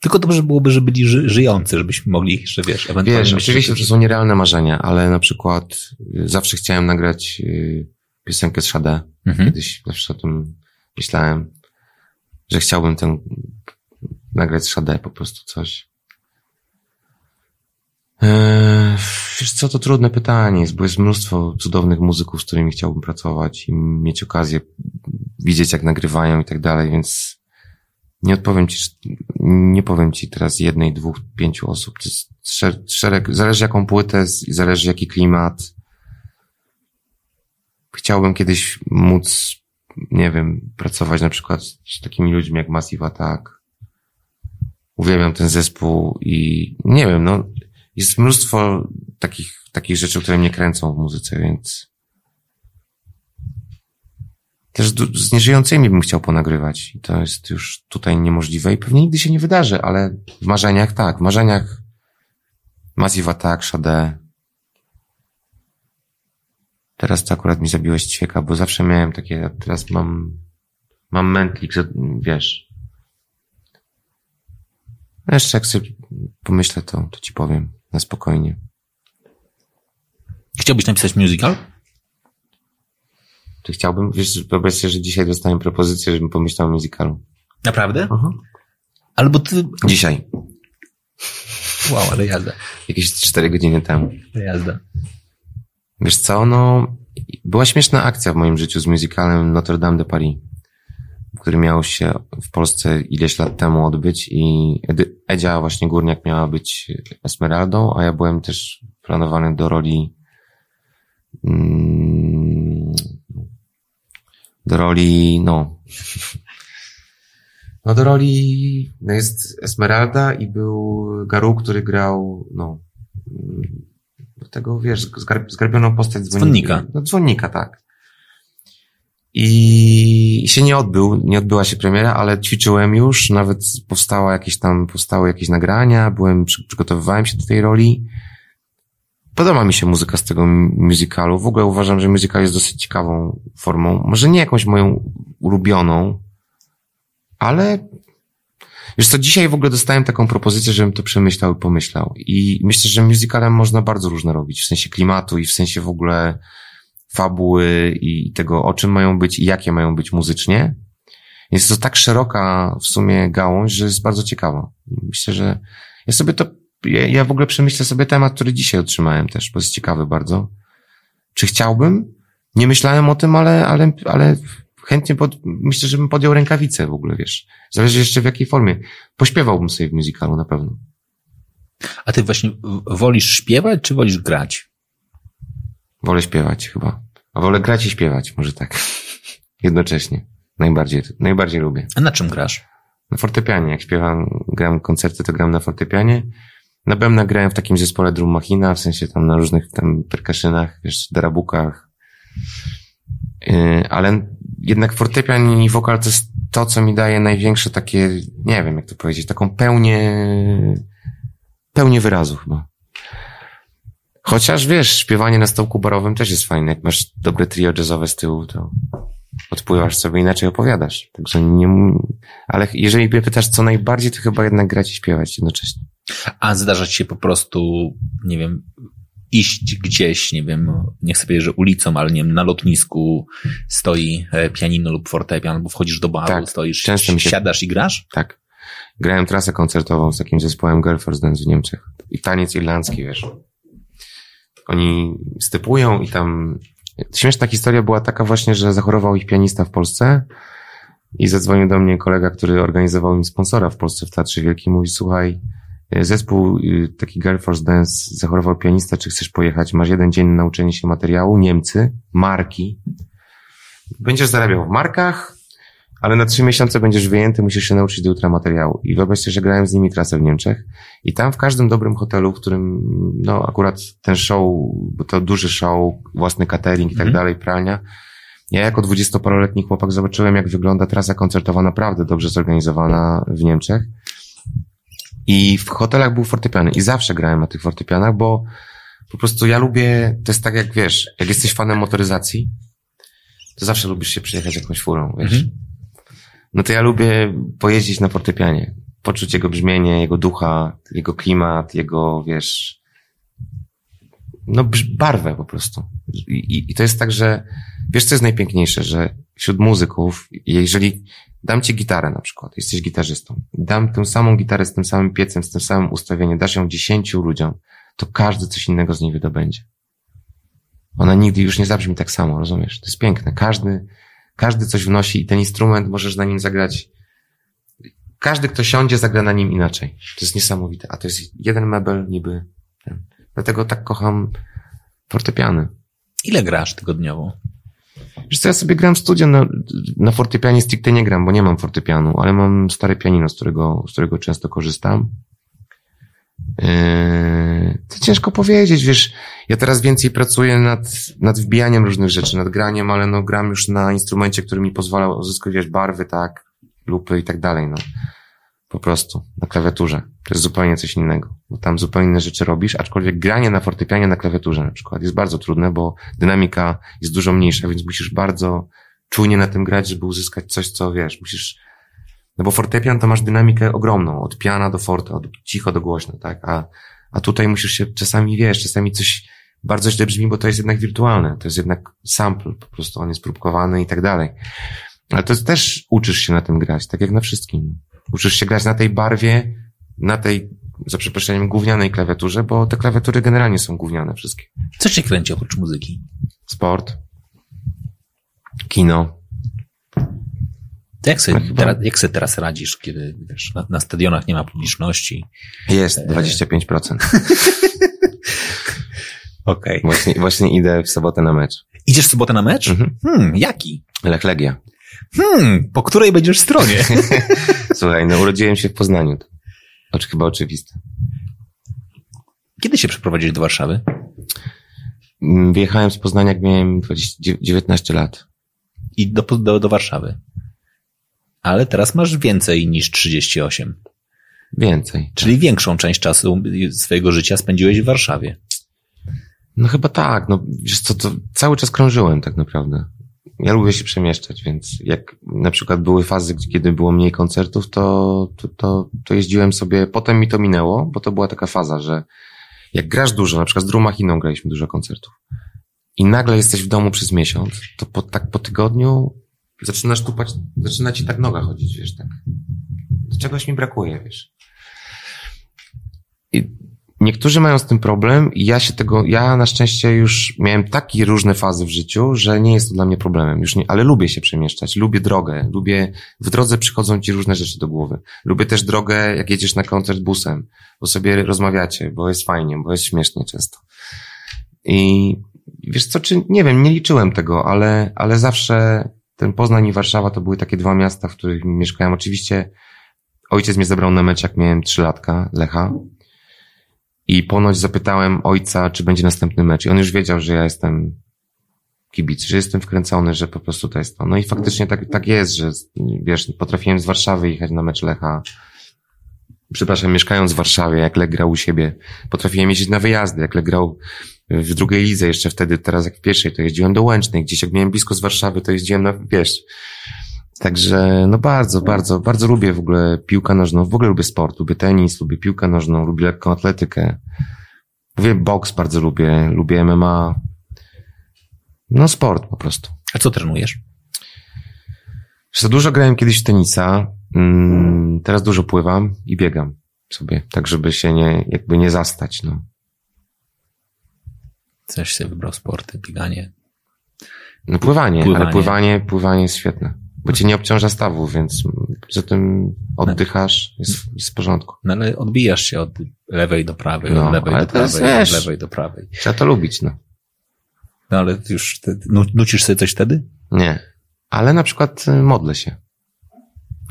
Tylko dobrze byłoby, żeby byli ży żyjący, żebyśmy mogli jeszcze, wiesz, ewentualnie... Wiesz, oczywiście to są nierealne marzenia, ale na przykład y, zawsze chciałem nagrać y, piosenkę z Shade. Mhm. Kiedyś zawsze o tym myślałem, że chciałbym ten nagrać z Shade po prostu coś. Eee, Wiesz co, to trudne pytanie jest, bo jest mnóstwo cudownych muzyków, z którymi chciałbym pracować i mieć okazję widzieć, jak nagrywają i tak dalej, więc nie odpowiem ci, nie powiem ci teraz jednej, dwóch, pięciu osób. To jest szereg, zależy jaką płytę, zależy jaki klimat. Chciałbym kiedyś móc, nie wiem, pracować na przykład z takimi ludźmi jak Massive Attack. Uwielbiam ten zespół i nie wiem, no, jest mnóstwo takich, takich rzeczy, które mnie kręcą w muzyce, więc też z nieżyjącymi bym chciał ponagrywać. I to jest już tutaj niemożliwe i pewnie nigdy się nie wydarzy, ale w marzeniach tak. W marzeniach Massive Attack, Shade. Teraz to akurat mi zabiłeś ćwieka, bo zawsze miałem takie, teraz mam, mam mętlik, wiesz. Jeszcze jak sobie pomyślę, to, to ci powiem na spokojnie. Chciałbyś napisać musical? Czy chciałbym, wiesz, wyobraź sobie, że dzisiaj dostałem propozycję, żebym pomyślał o musicalu. Naprawdę? -huh. Albo ty... Dzisiaj. Wow, ale jazda. Jakieś cztery godziny temu. Jazda. Wiesz co, no, była śmieszna akcja w moim życiu z musicalem Notre Dame de Paris, który miał się w Polsce ileś lat temu odbyć i Edzia właśnie Górniak miała być Esmeraldą, a ja byłem też planowany do roli mm, do roli, no, *laughs* no do roli, no jest Esmeralda i był Garu, który grał, no, do tego, wiesz, zgarbioną postać dzwonnika. dzwonnika. No dzwonnika, tak. I się nie odbył, nie odbyła się premiera, ale ćwiczyłem już, nawet powstała jakieś tam, powstały jakieś nagrania, byłem, przygotowywałem się do tej roli. Podoba mi się muzyka z tego musicalu. W ogóle uważam, że musical jest dosyć ciekawą formą. Może nie jakąś moją ulubioną, ale Wiesz co, dzisiaj w ogóle dostałem taką propozycję, żebym to przemyślał i pomyślał. I myślę, że musicalem można bardzo różne robić, w sensie klimatu i w sensie w ogóle fabuły i tego, o czym mają być i jakie mają być muzycznie. Jest to tak szeroka w sumie gałąź, że jest bardzo ciekawa. Myślę, że ja sobie to, ja, ja w ogóle przemyślę sobie temat, który dzisiaj otrzymałem też, bo jest ciekawy bardzo. Czy chciałbym? Nie myślałem o tym, ale, ale, ale chętnie pod, myślę, żebym podjął rękawicę w ogóle, wiesz. Zależy jeszcze w jakiej formie. Pośpiewałbym sobie w musicalu na pewno. A ty właśnie wolisz śpiewać, czy wolisz grać? Wolę śpiewać chyba. A wolę grać i śpiewać, może tak. *laughs* Jednocześnie. Najbardziej, najbardziej lubię. A na czym grasz? Na fortepianie. Jak śpiewam, gram koncerty, to gram na fortepianie. Na bębnach grałem w takim zespole Drum Machina, w sensie tam na różnych tam perkaszynach, wiesz, darabukach. Yy, ale jednak fortepian i wokal to jest to, co mi daje największe takie, nie wiem jak to powiedzieć, taką pełnię, pełnię wyrazu chyba. Chociaż wiesz, śpiewanie na stołku barowym też jest fajne. Jak masz dobre trio jazzowe z tyłu, to odpływasz sobie inaczej opowiadasz. Także nie, ale jeżeli mnie pytasz co najbardziej, to chyba jednak grać i śpiewać jednocześnie. A zdarza ci się po prostu, nie wiem, iść gdzieś, nie wiem, nie chcę powiedzieć, że ulicą, ale nie wiem, na lotnisku stoi e, pianino lub fortepian, albo wchodzisz do baru, tak, stoisz, często mi się... siadasz i grasz? Tak. Grałem trasę koncertową z takim zespołem Girlfriends Dance w Niemczech. I taniec irlandzki, wiesz. Oni stypują i tam... Śmieszna historia była taka właśnie, że zachorował ich pianista w Polsce i zadzwonił do mnie kolega, który organizował im sponsora w Polsce w Teatrze Wielkim. Mówi, słuchaj, Zespół, y, taki Girl Force Dance, zachorował pianista, czy chcesz pojechać? Masz jeden dzień na nauczenie się materiału, Niemcy, marki. Będziesz zarabiał w markach, ale na trzy miesiące będziesz wyjęty, musisz się nauczyć do jutra materiału. I wyobraź sobie, że grałem z nimi trasę w Niemczech i tam w każdym dobrym hotelu, w którym, no akurat ten show, bo to duży show, własny catering i tak mm. dalej, pralnia, ja jako dwudziestoparoletni chłopak zobaczyłem, jak wygląda trasa koncertowa naprawdę dobrze zorganizowana w Niemczech. I w hotelach był fortepiany i zawsze grałem na tych fortepianach, bo po prostu ja lubię, to jest tak jak wiesz, jak jesteś fanem motoryzacji, to zawsze lubisz się przyjechać jakąś furą, wiesz. Mhm. No to ja lubię pojeździć na fortepianie, poczuć jego brzmienie, jego ducha, jego klimat, jego, wiesz, no barwę po prostu. I, I, to jest tak, że wiesz, co jest najpiękniejsze, że wśród muzyków, jeżeli dam ci gitarę na przykład, jesteś gitarzystą, dam tę samą gitarę z tym samym piecem, z tym samym ustawieniem, dasz ją dziesięciu ludziom, to każdy coś innego z niej wydobędzie. Ona nigdy już nie zabrzmi tak samo, rozumiesz? To jest piękne. Każdy, każdy coś wnosi i ten instrument możesz na nim zagrać. Każdy, kto siądzie, zagra na nim inaczej. To jest niesamowite. A to jest jeden mebel niby. Ten. Dlatego tak kocham fortepiany. Ile grasz tygodniowo? Wiesz co, ja sobie gram w studio, na, na fortepianie stricte nie gram, bo nie mam fortepianu, ale mam stare pianino, z którego, z którego często korzystam. Yy, to ciężko powiedzieć, wiesz, ja teraz więcej pracuję nad, nad wbijaniem różnych rzeczy, nad graniem, ale no gram już na instrumencie, który mi pozwala uzyskać, wiesz, barwy, tak, lupy i tak dalej, no. Po prostu, na klawiaturze. To jest zupełnie coś innego, bo tam zupełnie inne rzeczy robisz, aczkolwiek granie na fortepianie na klawiaturze na przykład jest bardzo trudne, bo dynamika jest dużo mniejsza, więc musisz bardzo czujnie na tym grać, żeby uzyskać coś, co wiesz, musisz, no bo fortepian to masz dynamikę ogromną, od piana do forte, od cicho do głośno, tak, a, a tutaj musisz się czasami, wiesz, czasami coś bardzo źle brzmi, bo to jest jednak wirtualne, to jest jednak sample, po prostu on jest próbkowany i tak dalej. Ale to jest też uczysz się na tym grać, tak jak na wszystkim. Uczysz się grać na tej barwie, na tej, za przeproszeniem, gównianej klawiaturze, bo te klawiatury generalnie są gówniane wszystkie. Co cię kręci oprócz muzyki? Sport, kino. Jak sobie, no teraz, jak sobie teraz radzisz, kiedy wiesz, na, na stadionach nie ma publiczności? Jest, 25%. *laughs* Okej. Okay. Właśnie, właśnie idę w sobotę na mecz. Idziesz w sobotę na mecz? Mhm. Hmm, jaki? Lech Legia. Hmm, po której będziesz stronie? *laughs* Słuchaj, no urodziłem się w Poznaniu. To chyba oczywiste. Kiedy się przeprowadziłeś do Warszawy? Mm, wyjechałem z Poznania, jak miałem 20, 19 lat. I do, do, do Warszawy. Ale teraz masz więcej niż 38. Więcej. Czyli tak. większą część czasu swojego życia spędziłeś w Warszawie. No chyba tak, no wiesz co, to cały czas krążyłem tak naprawdę ja lubię się przemieszczać, więc jak na przykład były fazy, kiedy było mniej koncertów, to, to, to, to jeździłem sobie, potem mi to minęło, bo to była taka faza, że jak grasz dużo, na przykład z Drumachiną graliśmy dużo koncertów i nagle jesteś w domu przez miesiąc, to po, tak po tygodniu zaczynasz tupać, zaczyna ci tak noga chodzić, wiesz, tak. Czegoś mi brakuje, wiesz. I Niektórzy mają z tym problem i ja się tego, ja na szczęście już miałem takie różne fazy w życiu, że nie jest to dla mnie problemem, już nie, ale lubię się przemieszczać, lubię drogę, lubię, w drodze przychodzą ci różne rzeczy do głowy. Lubię też drogę, jak jedziesz na koncert busem, bo sobie rozmawiacie, bo jest fajnie, bo jest śmiesznie często. I wiesz co, czy, nie wiem, nie liczyłem tego, ale, ale zawsze ten Poznań i Warszawa to były takie dwa miasta, w których mieszkałem. Oczywiście ojciec mnie zabrał na mecz, jak miałem trzy latka, Lecha, i ponoć zapytałem ojca, czy będzie następny mecz. I on już wiedział, że ja jestem kibic, że jestem wkręcony, że po prostu to jest to. No i faktycznie tak, tak jest, że wiesz, potrafiłem z Warszawy jechać na mecz Lecha. Przepraszam, mieszkając w Warszawie, jak Lech grał u siebie, potrafiłem jeździć na wyjazdy, jak Lech grał w drugiej lidze jeszcze wtedy, teraz jak w pierwszej, to jeździłem do Łęcznej, gdzieś jak miałem blisko z Warszawy, to jeździłem na, wiesz, Także no bardzo, bardzo, bardzo lubię w ogóle piłkę nożną, w ogóle lubię sport, lubię tenis, lubię piłkę nożną, lubię lekką atletykę. Lubię boks, bardzo lubię, lubię MMA. No sport po prostu. A co trenujesz? Za dużo grałem kiedyś w tenisa, mm, teraz dużo pływam i biegam sobie, tak żeby się nie, jakby nie zastać, no. Coś się wybrał sporty, bieganie. No pływanie, pływanie, ale pływanie, pływanie jest świetne. Bo cię nie obciąża stawów, więc za tym oddychasz, jest, jest w porządku. No ale odbijasz się od lewej do prawej, no, od lewej do prawej, wiesz, od lewej do prawej. Trzeba to lubić, no. No ale już, ty, nucisz sobie coś wtedy? Nie. Ale na przykład y, modlę się,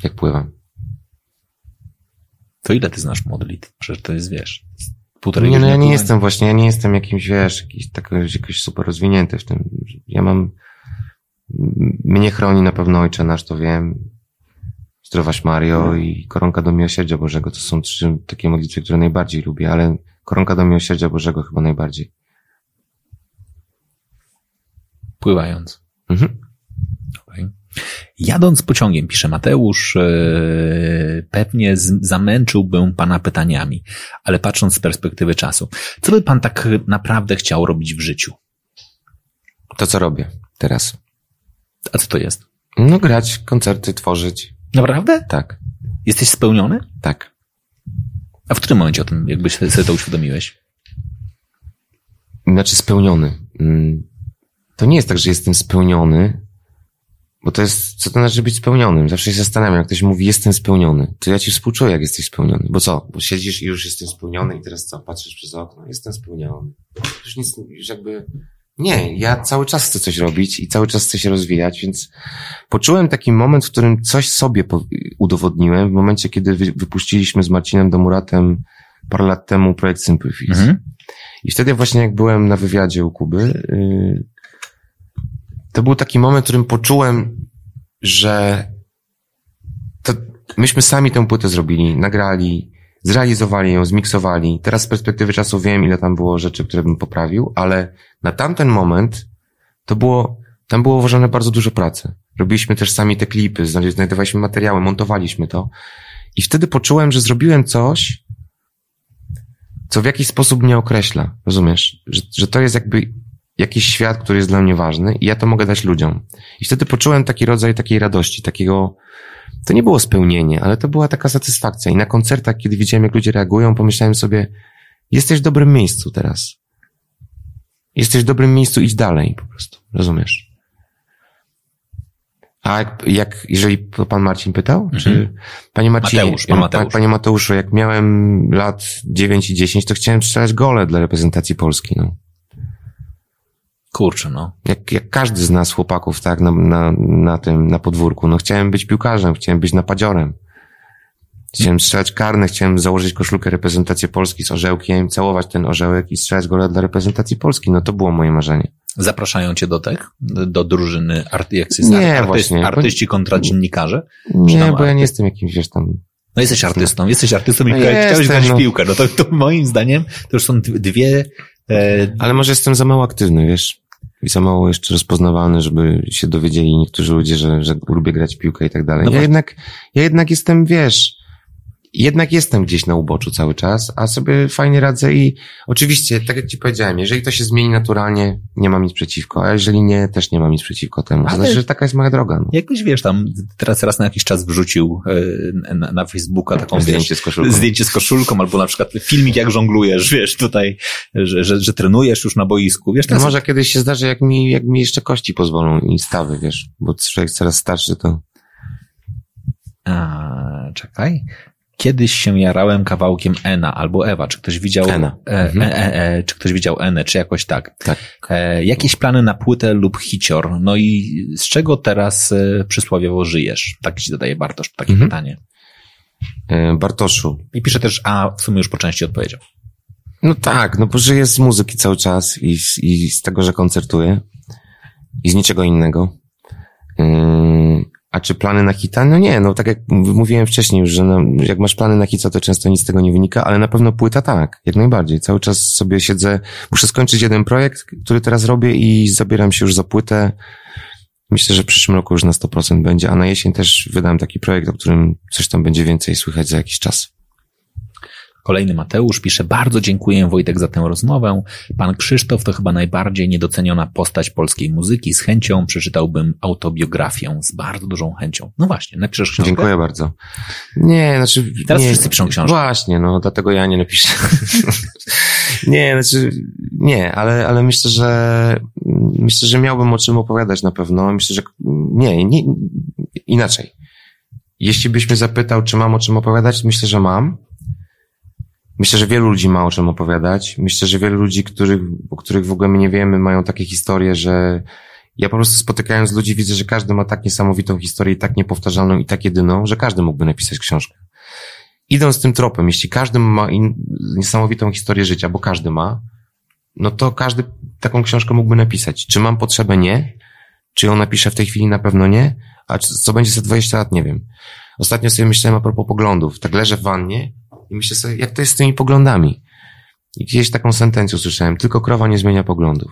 jak pływam. To ile ty znasz modlitw? Przecież to jest, wiesz, półtorej Nie, no ja nie jestem właśnie, ja nie jestem jakimś, wiesz, jakiś, tak, jakoś super rozwinięty w tym. Ja mam mnie chroni na pewno Ojcze Nasz, to wiem. Zdrowaś Mario i Koronka do Miłosierdzia Bożego. To są trzy takie modlitwy, które najbardziej lubię, ale Koronka do Miłosierdzia Bożego chyba najbardziej. Pływając. Mhm. Jadąc pociągiem, pisze Mateusz, yy, pewnie zamęczyłbym pana pytaniami, ale patrząc z perspektywy czasu, co by pan tak naprawdę chciał robić w życiu? To, co robię teraz. A co to jest? No grać, koncerty, tworzyć. Naprawdę? Tak. Jesteś spełniony? Tak. A w którym momencie o tym jakbyś sobie to uświadomiłeś? Znaczy spełniony. Mm, to nie jest tak, że jestem spełniony, bo to jest, co to znaczy być spełnionym? Zawsze się zastanawiam, jak ktoś mówi, jestem spełniony. To ja ci współczuję, jak jesteś spełniony. Bo co? Bo siedzisz i już jestem spełniony i teraz co? Patrzysz przez okno, jestem spełniony. Już nic, już jakby, nie, ja cały czas chcę coś robić i cały czas chcę się rozwijać, więc poczułem taki moment, w którym coś sobie udowodniłem, w momencie, kiedy wypuściliśmy z Marcinem Domuratem parę lat temu projekt Simple Fix. Mhm. I wtedy właśnie jak byłem na wywiadzie u Kuby, yy, to był taki moment, w którym poczułem, że to myśmy sami tę płytę zrobili, nagrali, zrealizowali ją, zmiksowali. Teraz z perspektywy czasu wiem, ile tam było rzeczy, które bym poprawił, ale na tamten moment to było, tam było włożone bardzo dużo pracy. Robiliśmy też sami te klipy, znajdowaliśmy materiały, montowaliśmy to. I wtedy poczułem, że zrobiłem coś, co w jakiś sposób mnie określa. Rozumiesz? Że, że to jest jakby jakiś świat, który jest dla mnie ważny i ja to mogę dać ludziom. I wtedy poczułem taki rodzaj takiej radości, takiego, to nie było spełnienie, ale to była taka satysfakcja. I na koncertach, kiedy widziałem, jak ludzie reagują, pomyślałem sobie, jesteś w dobrym miejscu teraz. Jesteś w dobrym miejscu, idź dalej po prostu. Rozumiesz? A jak, jak jeżeli pan Marcin pytał? Mhm. Czy, panie Marcinie, Mateusz, pan Mateusz. Panie Mateuszu, jak miałem lat 9 i 10, to chciałem strzelać gole dla reprezentacji Polski, no. Kurczę, no. Jak, jak każdy z nas chłopaków, tak, na, na, na tym, na podwórku. No chciałem być piłkarzem, chciałem być napadziorem. Chciałem strzelać karne, chciałem założyć koszulkę reprezentacji Polski z orzełkiem, całować ten orzełek i strzelać gole dla reprezentacji Polski. No to było moje marzenie. Zapraszają cię do tych, do drużyny, arty, jak się nie, artyst, właśnie. artyści kontra dziennikarze? Nie, bo ja nie jestem jakimś, wiesz, tam no jesteś artystą, jesteś artystą i no chciałeś grać no. piłkę. No to, to moim zdaniem to już są dwie... E... Ale może jestem za mało aktywny, wiesz? I za mało jeszcze rozpoznawalny, żeby się dowiedzieli niektórzy ludzie, że, że lubię grać piłkę i tak dalej. No ja jednak, ja jednak jestem, wiesz, jednak jestem gdzieś na uboczu cały czas, a sobie fajnie radzę i oczywiście, tak jak ci powiedziałem, jeżeli to się zmieni naturalnie, nie mam nic przeciwko, a jeżeli nie, też nie mam nic przeciwko temu. To znaczy, że taka jest moja droga. No. Jakoś wiesz, tam teraz raz na jakiś czas wrzucił e, na, na Facebooka taką zdjęcie wiesz, z koszulką. Zdjęcie z koszulką, albo na przykład filmik jak żonglujesz, wiesz, tutaj, że, że, że trenujesz już na boisku, wiesz. No może kiedyś się zdarzy, jak mi, jak mi jeszcze kości pozwolą i stawy, wiesz, bo człowiek coraz starszy to... A, czekaj. Kiedyś się jarałem kawałkiem Ena albo Ewa. Czy ktoś widział Ena. E, mhm. e, e, e, czy ktoś widział Enę, czy jakoś tak. tak. E, jakieś plany na płytę lub hicior? No i z czego teraz e, przysłowiowo żyjesz? Tak ci zadaje Bartosz takie mhm. pytanie. Bartoszu. I pisze też, a w sumie już po części odpowiedział. No tak, no bo żyję z muzyki cały czas i, i z tego, że koncertuję i z niczego innego. A czy plany na hita? No nie, no tak jak mówiłem wcześniej już, że no, jak masz plany na hita, to często nic z tego nie wynika, ale na pewno płyta tak, jak najbardziej. Cały czas sobie siedzę, muszę skończyć jeden projekt, który teraz robię i zabieram się już za płytę. Myślę, że w przyszłym roku już na 100% będzie, a na jesień też wydam taki projekt, o którym coś tam będzie więcej słychać za jakiś czas. Kolejny Mateusz pisze, bardzo dziękuję Wojtek za tę rozmowę. Pan Krzysztof to chyba najbardziej niedoceniona postać polskiej muzyki. Z chęcią przeczytałbym autobiografię, z bardzo dużą chęcią. No właśnie, napiszesz książkę? Dziękuję bardzo. Nie, znaczy... Teraz nie, wszyscy piszą książkę. Właśnie, no dlatego ja nie napiszę. *laughs* nie, znaczy, nie, ale, ale myślę, że myślę, że miałbym o czym opowiadać na pewno. Myślę, że nie, nie inaczej. Jeśli byś mnie zapytał, czy mam o czym opowiadać, myślę, że mam. Myślę, że wielu ludzi ma o czym opowiadać. Myślę, że wielu ludzi, których, o których w ogóle my nie wiemy, mają takie historie, że ja po prostu spotykając ludzi widzę, że każdy ma tak niesamowitą historię tak niepowtarzalną i tak jedyną, że każdy mógłby napisać książkę. Idąc tym tropem, jeśli każdy ma in, niesamowitą historię życia, bo każdy ma, no to każdy taką książkę mógłby napisać. Czy mam potrzebę? Nie. Czy ją napiszę w tej chwili? Na pewno nie. A co będzie za 20 lat? Nie wiem. Ostatnio sobie myślałem a propos poglądów. Tak leżę w wannie i myślę sobie, jak to jest z tymi poglądami. I gdzieś taką sentencję usłyszałem, tylko krowa nie zmienia poglądów.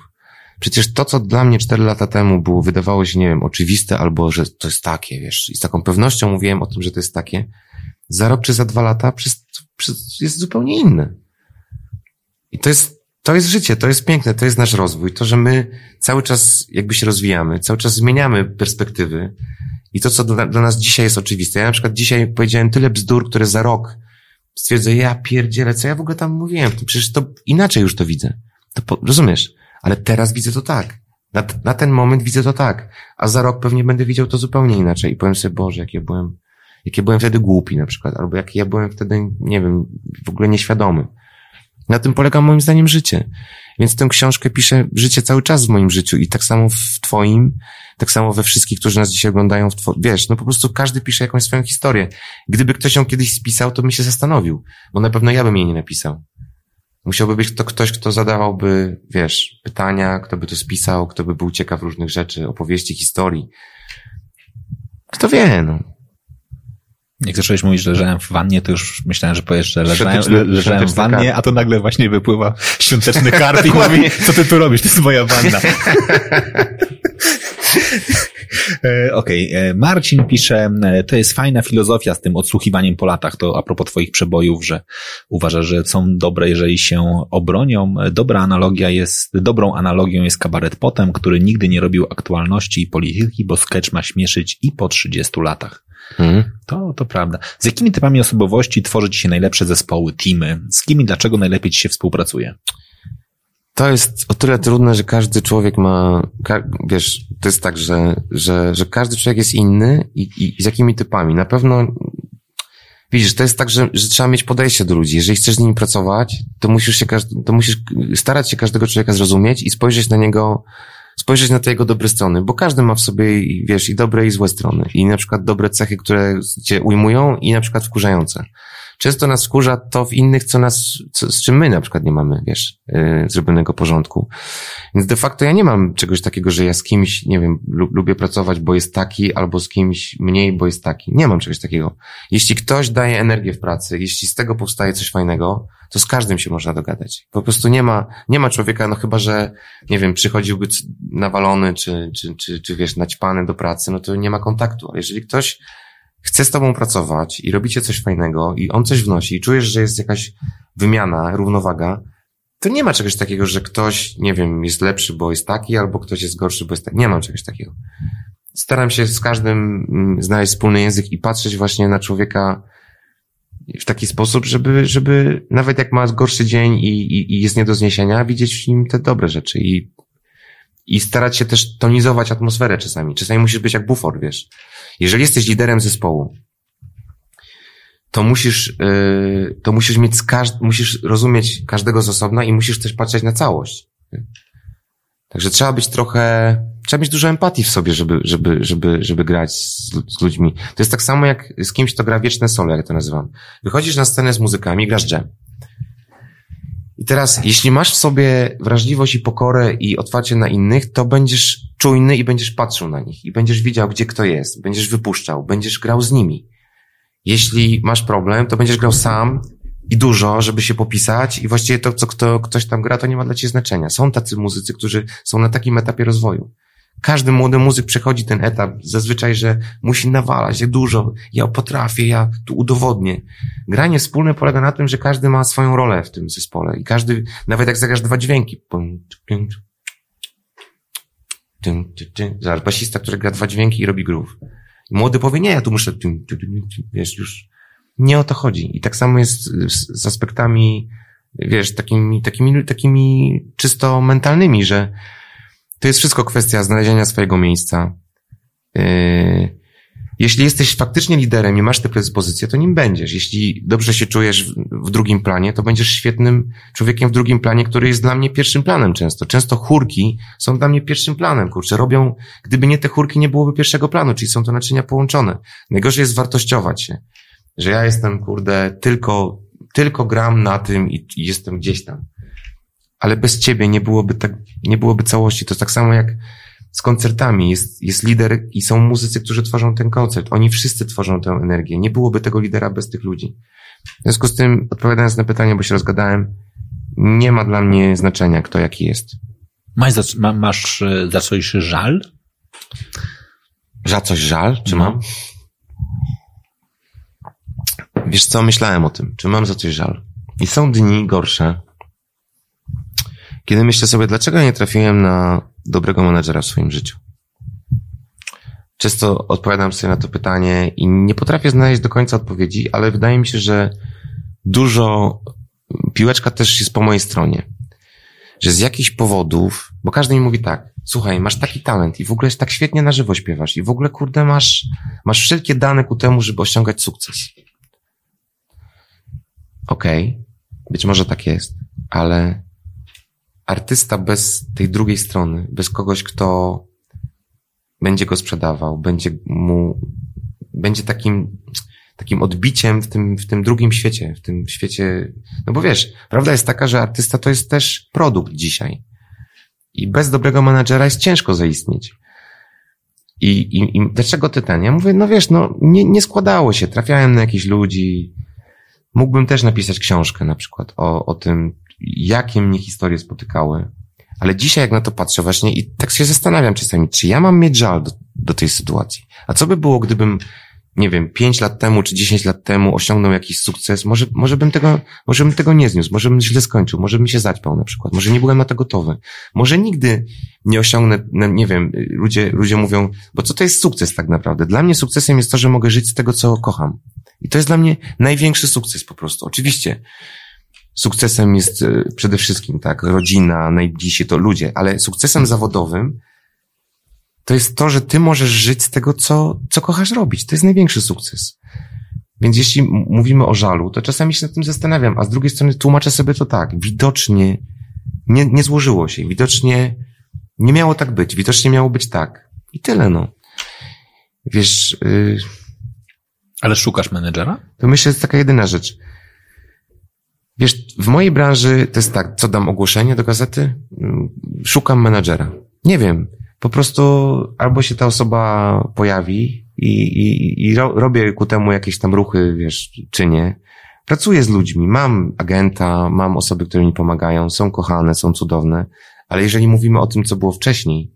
Przecież to, co dla mnie cztery lata temu było, wydawało się, nie wiem, oczywiste, albo że to jest takie, wiesz, i z taką pewnością mówiłem o tym, że to jest takie, za rok czy za dwa lata przez, przez, jest zupełnie inne. I to jest, to jest życie, to jest piękne, to jest nasz rozwój, to, że my cały czas jakby się rozwijamy, cały czas zmieniamy perspektywy i to, co dla, dla nas dzisiaj jest oczywiste. Ja na przykład dzisiaj powiedziałem tyle bzdur, które za rok stwierdzę, ja pierdzielę, co ja w ogóle tam mówiłem, przecież to inaczej już to widzę. To po, rozumiesz? Ale teraz widzę to tak. Na, na ten moment widzę to tak. A za rok pewnie będę widział to zupełnie inaczej i powiem sobie, Boże, jak ja byłem, jak ja byłem wtedy głupi na przykład, albo jak ja byłem wtedy, nie wiem, w ogóle nieświadomy. Na tym polega moim zdaniem życie. Więc tę książkę piszę życie cały czas w moim życiu i tak samo w twoim, tak samo we wszystkich, którzy nas dzisiaj oglądają w two... wiesz, no po prostu każdy pisze jakąś swoją historię. Gdyby ktoś ją kiedyś spisał, to bym się zastanowił, bo na pewno ja bym jej nie napisał. Musiałby być to ktoś, kto zadawałby, wiesz, pytania, kto by to spisał, kto by był ciekaw różnych rzeczy, opowieści, historii. Kto wie, no. Jak zacząłeś mówić, że leżałem w wannie, to już myślałem, że powiesz, że leżałem, leżałem w wannie, a to nagle właśnie wypływa świąteczny *laughs* karp i mówi, co ty tu robisz, to jest moja wanna. *laughs* E, okej, okay. E, Marcin pisze, e, to jest fajna filozofia z tym odsłuchiwaniem po latach, to a propos twoich przebojów, że uważasz, że są dobre, jeżeli się obronią. Dobra analogia jest, dobrą analogią jest kabaret potem, który nigdy nie robił aktualności i polityki, bo sketch ma śmieszyć i po 30 latach. Hmm. To, to prawda. Z jakimi typami osobowości tworzy ci się najlepsze zespoły, teamy? Z kim i dlaczego najlepiej ci się współpracuje? To jest o tyle trudne, że każdy człowiek ma, wiesz, to jest tak, że, że, że każdy człowiek jest inny i, i, i z jakimi typami. Na pewno, widzisz, to jest tak, że, że trzeba mieć podejście do ludzi. Jeżeli chcesz z nimi pracować, to musisz się, to musisz starać się każdego człowieka zrozumieć i spojrzeć na niego spojrzeć na te jego dobre strony, bo każdy ma w sobie, wiesz, i dobre i złe strony. I na przykład dobre cechy, które cię ujmują i na przykład wkurzające. Często nas wkurza to w innych, co nas, co, z czym my na przykład nie mamy, wiesz, yy, zrobionego porządku. Więc de facto ja nie mam czegoś takiego, że ja z kimś, nie wiem, lubię pracować, bo jest taki, albo z kimś mniej, bo jest taki. Nie mam czegoś takiego. Jeśli ktoś daje energię w pracy, jeśli z tego powstaje coś fajnego, to z każdym się można dogadać. Po prostu nie ma, nie ma człowieka, no chyba, że, nie wiem, przychodziłby nawalony, czy, czy, czy, czy wiesz, naćpany do pracy, no to nie ma kontaktu. Ale jeżeli ktoś chce z tobą pracować i robicie coś fajnego i on coś wnosi i czujesz, że jest jakaś wymiana, równowaga, to nie ma czegoś takiego, że ktoś, nie wiem, jest lepszy, bo jest taki, albo ktoś jest gorszy, bo jest taki. Nie mam czegoś takiego. Staram się z każdym mm, znaleźć wspólny język i patrzeć właśnie na człowieka w taki sposób, żeby, żeby nawet jak ma gorszy dzień i, i, i jest nie do zniesienia, widzieć w nim te dobre rzeczy i, i starać się też tonizować atmosferę czasami. Czasami musisz być jak bufor, wiesz. Jeżeli jesteś liderem zespołu, to musisz, yy, to musisz mieć, każd- musisz rozumieć każdego z osobna i musisz też patrzeć na całość. Także trzeba być trochę, trzeba mieć dużo empatii w sobie, żeby, żeby, żeby, żeby grać z, z ludźmi. To jest tak samo jak z kimś, kto gra wieczne solo, jak to nazywam. Wychodzisz na scenę z muzykami, grasz jam. I teraz, jeśli masz w sobie wrażliwość i pokorę i otwarcie na innych, to będziesz czujny i będziesz patrzył na nich i będziesz widział, gdzie kto jest, będziesz wypuszczał, będziesz grał z nimi. Jeśli masz problem, to będziesz grał sam i dużo, żeby się popisać i właściwie to, co kto, ktoś tam gra, to nie ma dla ciebie znaczenia. Są tacy muzycy, którzy są na takim etapie rozwoju. Każdy młody muzyk przechodzi ten etap, zazwyczaj, że musi nawalać, jak dużo, ja potrafię, ja tu udowodnię. Granie wspólne polega na tym, że każdy ma swoją rolę w tym zespole i każdy, nawet jak zagrasz dwa dźwięki, Zobacz, basista, który gra dwa dźwięki i robi groove. Młody powie, nie, ja tu muszę, wiesz, już nie o to chodzi. I tak samo jest z, z aspektami, wiesz, takimi, takimi, takimi czysto mentalnymi, że to jest wszystko kwestia znalezienia swojego miejsca. Yy, jeśli jesteś faktycznie liderem i masz tę predyspozycję, to nim będziesz. Jeśli dobrze się czujesz w drugim planie, to będziesz świetnym człowiekiem w drugim planie, który jest dla mnie pierwszym planem często. Często chórki są dla mnie pierwszym planem, kurczę. Robią, gdyby nie te chórki, nie byłoby pierwszego planu, czyli są to naczynia połączone. Najgorzej jest wartościować się. Że ja jestem, kurde, tylko, tylko gram na tym i, i jestem gdzieś tam. Ale bez ciebie nie byłoby tak, nie byłoby całości. To jest tak samo jak z koncertami. Jest, jest lider i są muzycy, którzy tworzą ten koncert. Oni wszyscy tworzą tę energię. Nie byłoby tego lidera bez tych ludzi. W związku z tym, odpowiadając na pytanie, bo się rozgadałem, nie ma dla mnie znaczenia, kto jaki jest. Masz za, ma, masz e, za coś żal? Za coś żal? Czy no. mam? Wiesz co, myślałem o tym. Czy mam za coś żal? I są dni gorsze, kiedy myślę sobie, dlaczego nie trafiłem na dobrego menedżera w swoim życiu? Często odpowiadam sobie na to pytanie i nie potrafię znaleźć do końca odpowiedzi, ale wydaje mi się, że dużo piłeczka też jest po mojej stronie. że z jakichś powodów, bo każdy mi mówi tak, słuchaj, masz taki talent i w ogóle tak świetnie na żywo śpiewasz i w ogóle, kurde, masz, masz wszelkie dane ku temu, żeby osiągać sukces. Okej, okay, być może tak jest, ale artysta bez tej drugiej strony, bez kogoś, kto będzie go sprzedawał, będzie mu, będzie takim, takim odbiciem w tym, w tym drugim świecie, w tym świecie, no bo wiesz, prawda jest taka, że artysta to jest też produkt dzisiaj. I bez dobrego menadżera jest ciężko zaistnieć. I, i, i dlaczego ty ten? Ja mówię, no wiesz, no nie, nie składało się, trafiałem na jakichś ludzi. Mógłbym też napisać książkę na przykład o, o tym, jakie mnie historie spotykały. Ale dzisiaj jak na to patrzę właśnie i tak się zastanawiam czasami, czy ja mam mieć żal do, do tej sytuacji. A co by było, gdybym nie wiem, pięć lat temu czy dziesięć lat temu osiągnął jakiś sukces, może, może bym tego, może bym tego nie zniósł, może bym źle skończył, może bym się zaćpał na przykład, może nie byłem na to gotowy, może nigdy nie osiągnę, no, nie wiem, ludzie, ludzie mówią, bo co to jest sukces tak naprawdę? Dla mnie sukcesem jest to, że mogę żyć z tego, co kocham. I to jest dla mnie największy sukces po prostu. Oczywiście, sukcesem jest e, przede wszystkim, tak, rodzina, najbliżsi to ludzie, ale sukcesem zawodowym to jest to, że ty możesz żyć z tego, co, co kochasz robić. To jest największy sukces. Więc jeśli mówimy o żalu, to czasami się nad tym zastanawiam, a z drugiej strony tłumaczę sobie to tak. Widocznie nie, nie złożyło się. Widocznie nie miało tak być. Widocznie miało być tak. I tyle, no. Wiesz... Yy, Ale szukasz menedżera? To myślę, że jest taka jedyna rzecz. Wiesz, w mojej branży to jest tak, co dam ogłoszenie do gazety? Szukam menedżera. Nie wiem po prostu albo się ta osoba pojawi i, i, i ro, robię ku temu jakieś tam ruchy, wiesz, czy nie. Pracuję z ludźmi, mam agenta, mam osoby, które mi pomagają, są kochane, są cudowne, ale jeżeli mówimy o tym, co było wcześniej,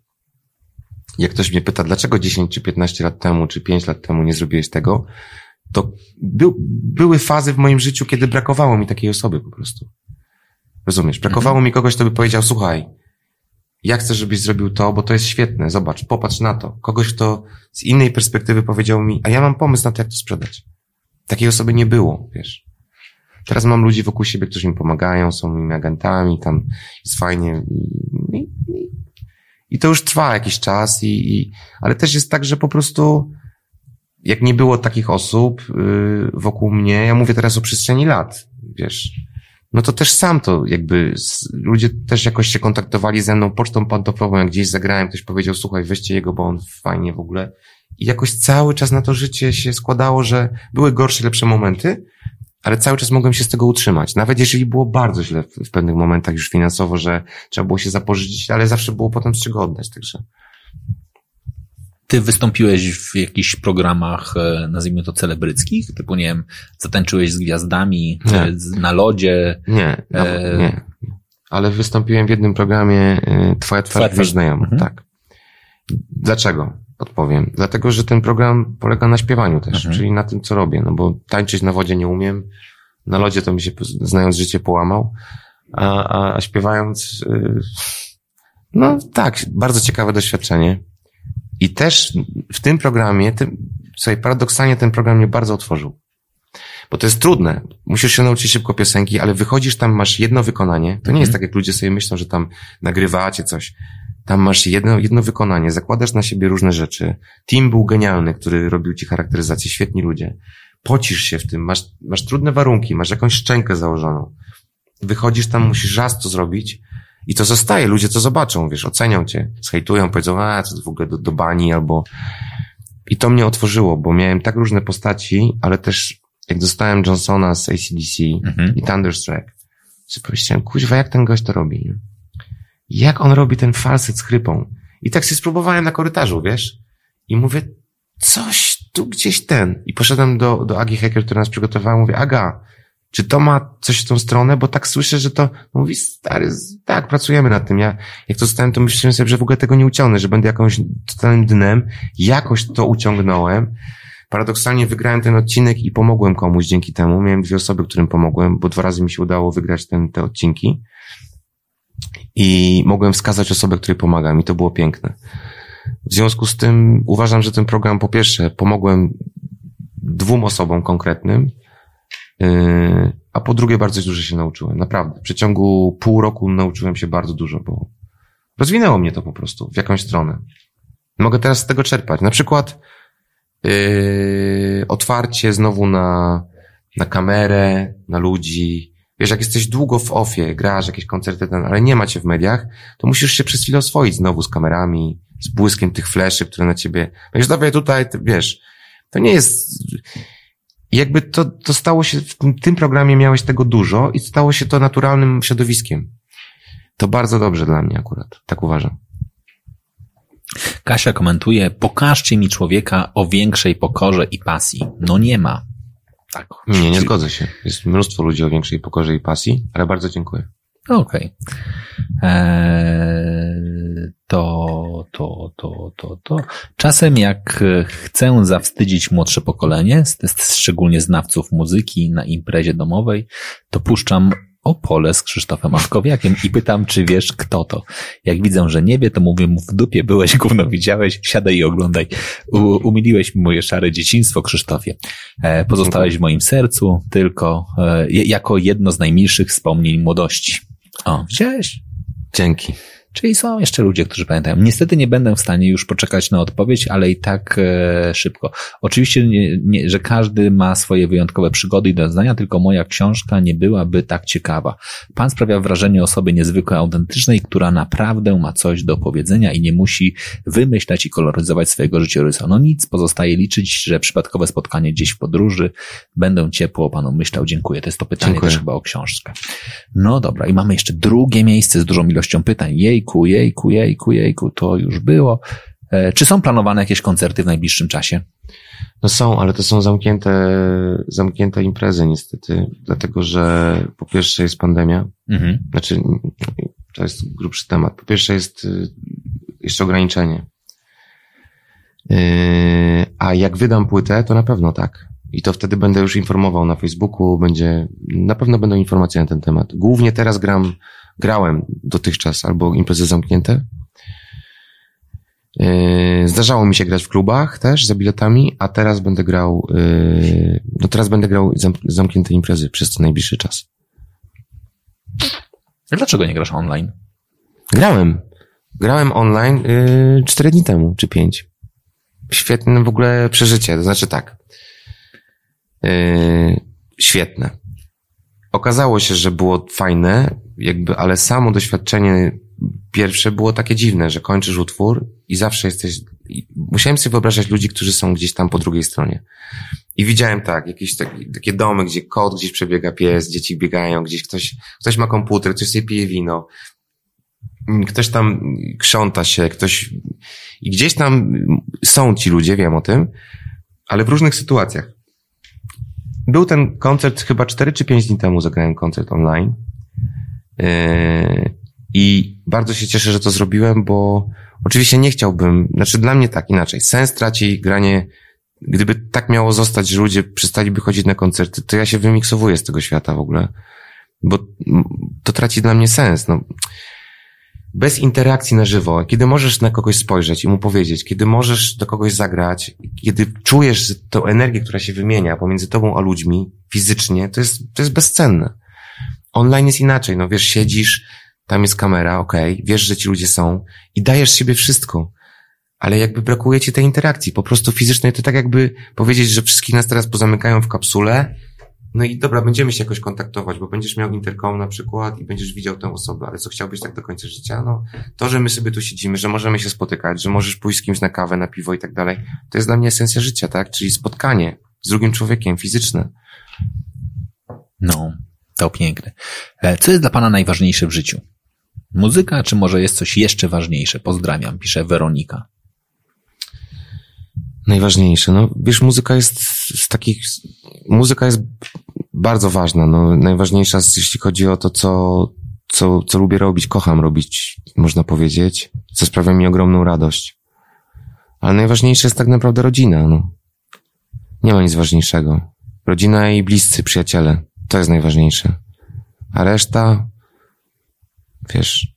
jak ktoś mnie pyta, dlaczego 10 czy 15 lat temu, czy 5 lat temu nie zrobiłeś tego, to by, były fazy w moim życiu, kiedy brakowało mi takiej osoby po prostu. Rozumiesz? Brakowało mhm. mi kogoś, kto by powiedział, słuchaj, ja chcę, żebyś zrobił to, bo to jest świetne, zobacz, popatrz na to. Kogoś, kto z innej perspektywy powiedział mi, a ja mam pomysł na to, jak to sprzedać. Takiej osoby nie było, wiesz. Teraz mam ludzi wokół siebie, którzy mi pomagają, są moimi agentami, tam jest fajnie i, i, i to już trwa jakiś czas i, i, ale też jest tak, że po prostu jak nie było takich osób yy, wokół mnie, ja mówię teraz o przestrzeni lat, wiesz, no to też sam to jakby ludzie też jakoś się kontaktowali ze mną pocztą pantoflową, jak gdzieś zagrałem, ktoś powiedział, słuchaj, weźcie jego, bo on fajnie w ogóle. I jakoś cały czas na to życie się składało, że były gorsze, lepsze momenty, ale cały czas mogłem się z tego utrzymać. Nawet jeżeli było bardzo źle w, w pewnych momentach już finansowo, że trzeba było się zapożyczyć, ale zawsze było potem z czego oddać, także. Ty wystąpiłeś w jakichś programach, e, nazwijmy to celebryckich, typu, nie wiem, zatańczyłeś z gwiazdami nie. na lodzie? Nie, e... nie. Ale wystąpiłem w jednym programie e, Twoja twarz twarz znajoma, mhm. tak. Dlaczego? Odpowiem. Dlatego, że ten program polega na śpiewaniu też, mhm. czyli na tym, co robię, no bo tańczyć na wodzie nie umiem, na lodzie to mi się, znając życie, połamał, a, a, a śpiewając, yy, no tak, bardzo ciekawe doświadczenie. I też w tym programie, tym, sobie paradoksalnie ten program mnie bardzo otworzył. Bo to jest trudne. Musisz się nauczyć szybko piosenki, ale wychodzisz tam, masz jedno wykonanie. To nie jest mhm. tak, jak ludzie sobie myślą, że tam nagrywacie coś. Tam masz jedno, jedno wykonanie, zakładasz na siebie różne rzeczy. Team był genialny, który robił ci charakteryzację, świetni ludzie. Pocisz się w tym, masz, masz trudne warunki, masz jakąś szczękę założoną. Wychodzisz tam, musisz raz to zrobić, i to zostaje, ludzie to zobaczą, wiesz, ocenią cię, zhejtują, powiedzą, a, co w ogóle do, do bani, albo... I to mnie otworzyło, bo miałem tak różne postaci, ale też jak dostałem Johnsona z ACDC mhm. i Thunderstruck, to pomyślałem, kuźwa, jak ten gość to robi? Jak on robi ten falset z chrypą? I tak się spróbowałem na korytarzu, wiesz? I mówię, coś tu gdzieś ten. I poszedłem do, do Agi Hacker, która nas przygotowała, mówię, Aga, czy to ma coś w tą stronę? Bo tak słyszę, że to mówi, stary, tak, pracujemy nad tym. Ja, jak to stałem, to myślałem sobie, że w ogóle tego nie uciągnę, że będę jakąś totalnym dnem. Jakoś to uciągnąłem. Paradoksalnie wygrałem ten odcinek i pomogłem komuś dzięki temu. Miałem dwie osoby, którym pomogłem, bo dwa razy mi się udało wygrać ten, te odcinki. I mogłem wskazać osobę, której pomagam i to było piękne. W związku z tym uważam, że ten program po pierwsze pomogłem dwóm osobom konkretnym, a po drugie bardzo dużo się nauczyłem, naprawdę. W przeciągu pół roku nauczyłem się bardzo dużo, bo rozwinęło mnie to po prostu w jakąś stronę. Mogę teraz z tego czerpać. Na przykład yy, otwarcie znowu na, na kamerę, na ludzi. Wiesz, jak jesteś długo w ofie, grasz jakieś koncerty, ten, ale nie macie w mediach, to musisz się przez chwilę oswoić znowu z kamerami, z błyskiem tych fleszy, które na ciebie... Wiesz, dawaj tutaj, wiesz, to nie jest jakby to, to stało się, w tym, tym programie miałeś tego dużo i stało się to naturalnym środowiskiem. To bardzo dobrze dla mnie akurat, tak uważam. Kasia komentuje, pokażcie mi człowieka o większej pokorze i pasji. No nie ma. Tak. Nie, nie zgodzę się. Jest mnóstwo ludzi o większej pokorze i pasji, ale bardzo dziękuję. Okej. Okay. Eee, to, to, to, to, to. Czasem jak chcę zawstydzić młodsze pokolenie, szczególnie znawców muzyki na imprezie domowej, to puszczam Opole z Krzysztofem Maszkowiakiem i pytam, czy wiesz, kto to. Jak widzę, że nie wie, to mówię mu w dupie byłeś, *laughs* gówno widziałeś, siadaj i oglądaj. U, umiliłeś mi moje szare dzieciństwo, Krzysztofie. E, pozostałeś w moim sercu tylko e, jako jedno z najmilszych wspomnień młodości. O, widziałeś? Dzięki. Czyli są jeszcze ludzie, którzy pamiętają. Niestety nie będę w stanie już poczekać na odpowiedź, ale i tak e, szybko. Oczywiście, nie, nie, że każdy ma swoje wyjątkowe przygody i doznania, tylko moja książka nie byłaby tak ciekawa. Pan sprawia wrażenie osoby niezwykle autentycznej, która naprawdę ma coś do powiedzenia i nie musi wymyślać i koloryzować swojego życiorysu. No nic, pozostaje liczyć, że przypadkowe spotkanie gdzieś w podróży będę ciepło panu myślał. Dziękuję. To jest to pytanie Dziękuję. też chyba o książkę. No dobra, i mamy jeszcze drugie miejsce z dużą ilością pytań. Jej jejku, jejku, jejku, jejku, to już było. E, czy są planowane jakieś koncerty w najbliższym czasie? No są, ale to są zamknięte, zamknięte imprezy niestety, dlatego że po pierwsze jest pandemia, mhm. znaczy to jest grubszy temat. Po pierwsze jest y, jeszcze ograniczenie. Y, a jak wydam płytę, to na pewno tak. I to wtedy będę już informował na Facebooku, będzie, na pewno będą informacje na ten temat. Głównie teraz gram grałem dotychczas, albo imprezy zamknięte. Yy, zdarzało mi się grać w klubach też za biletami, a teraz będę grał, yy, no teraz będę grał zamknięte imprezy przez najbliższy czas. Dlaczego nie grasz online? Grałem. Grałem online yy, cztery dni temu, czy pięć. Świetne w ogóle przeżycie, to znaczy tak. Świetne. Okazało się, że było fajne, jakby, ale samo doświadczenie pierwsze było takie dziwne, że kończysz utwór i zawsze jesteś, musiałem sobie wyobrażać ludzi, którzy są gdzieś tam po drugiej stronie. I widziałem tak, jakieś takie, takie domy, gdzie kot gdzieś przebiega pies, dzieci biegają, gdzieś ktoś, ktoś ma komputer, ktoś sobie pije wino, ktoś tam krząta się, ktoś, i gdzieś tam są ci ludzie, wiem o tym, ale w różnych sytuacjach. Był ten koncert chyba 4 czy 5 dni temu zagrałem koncert online. Yy, I bardzo się cieszę, że to zrobiłem, bo oczywiście nie chciałbym, znaczy dla mnie tak, inaczej. Sens traci granie, gdyby tak miało zostać, że ludzie przestaliby chodzić na koncerty, to ja się wymiksowuję z tego świata w ogóle. Bo to traci dla mnie sens. No, bez interakcji na żywo, kiedy możesz na kogoś spojrzeć i mu powiedzieć, kiedy możesz do kogoś zagrać, kiedy czujesz tę energię, która się wymienia pomiędzy tobą a ludźmi fizycznie, to jest, to jest bezcenne. Online jest inaczej, no wiesz, siedzisz, tam jest kamera, okej, okay, wiesz, że ci ludzie są i dajesz siebie wszystko, ale jakby brakuje ci tej interakcji, po prostu fizycznej, to tak jakby powiedzieć, że wszystkich nas teraz pozamykają w kapsule, no i dobra, będziemy się jakoś kontaktować, bo będziesz miał interkom na przykład i będziesz widział tę osobę, ale co chciałbyś tak do końca życia? No, to, że my sobie tu siedzimy, że możemy się spotykać, że możesz pójść z kimś na kawę, na piwo i tak dalej, to jest dla mnie esencja życia, tak? Czyli spotkanie z drugim człowiekiem, fizyczne. No, to piękne. E, co jest dla Pana najważniejsze w życiu? Muzyka, czy może jest coś jeszcze ważniejsze? Pozdrawiam, pisze Weronika. Najważniejsze, no wiesz, muzyka jest z takich, muzyka jest bardzo ważna, no najważniejsza, jeśli chodzi o to, co, co, co lubię robić, kocham robić, można powiedzieć, co sprawia mi ogromną radość. Ale najważniejsze jest tak naprawdę rodzina, no. Nie ma nic ważniejszego. Rodzina i bliscy, przyjaciele. To jest najważniejsze. A reszta, wiesz,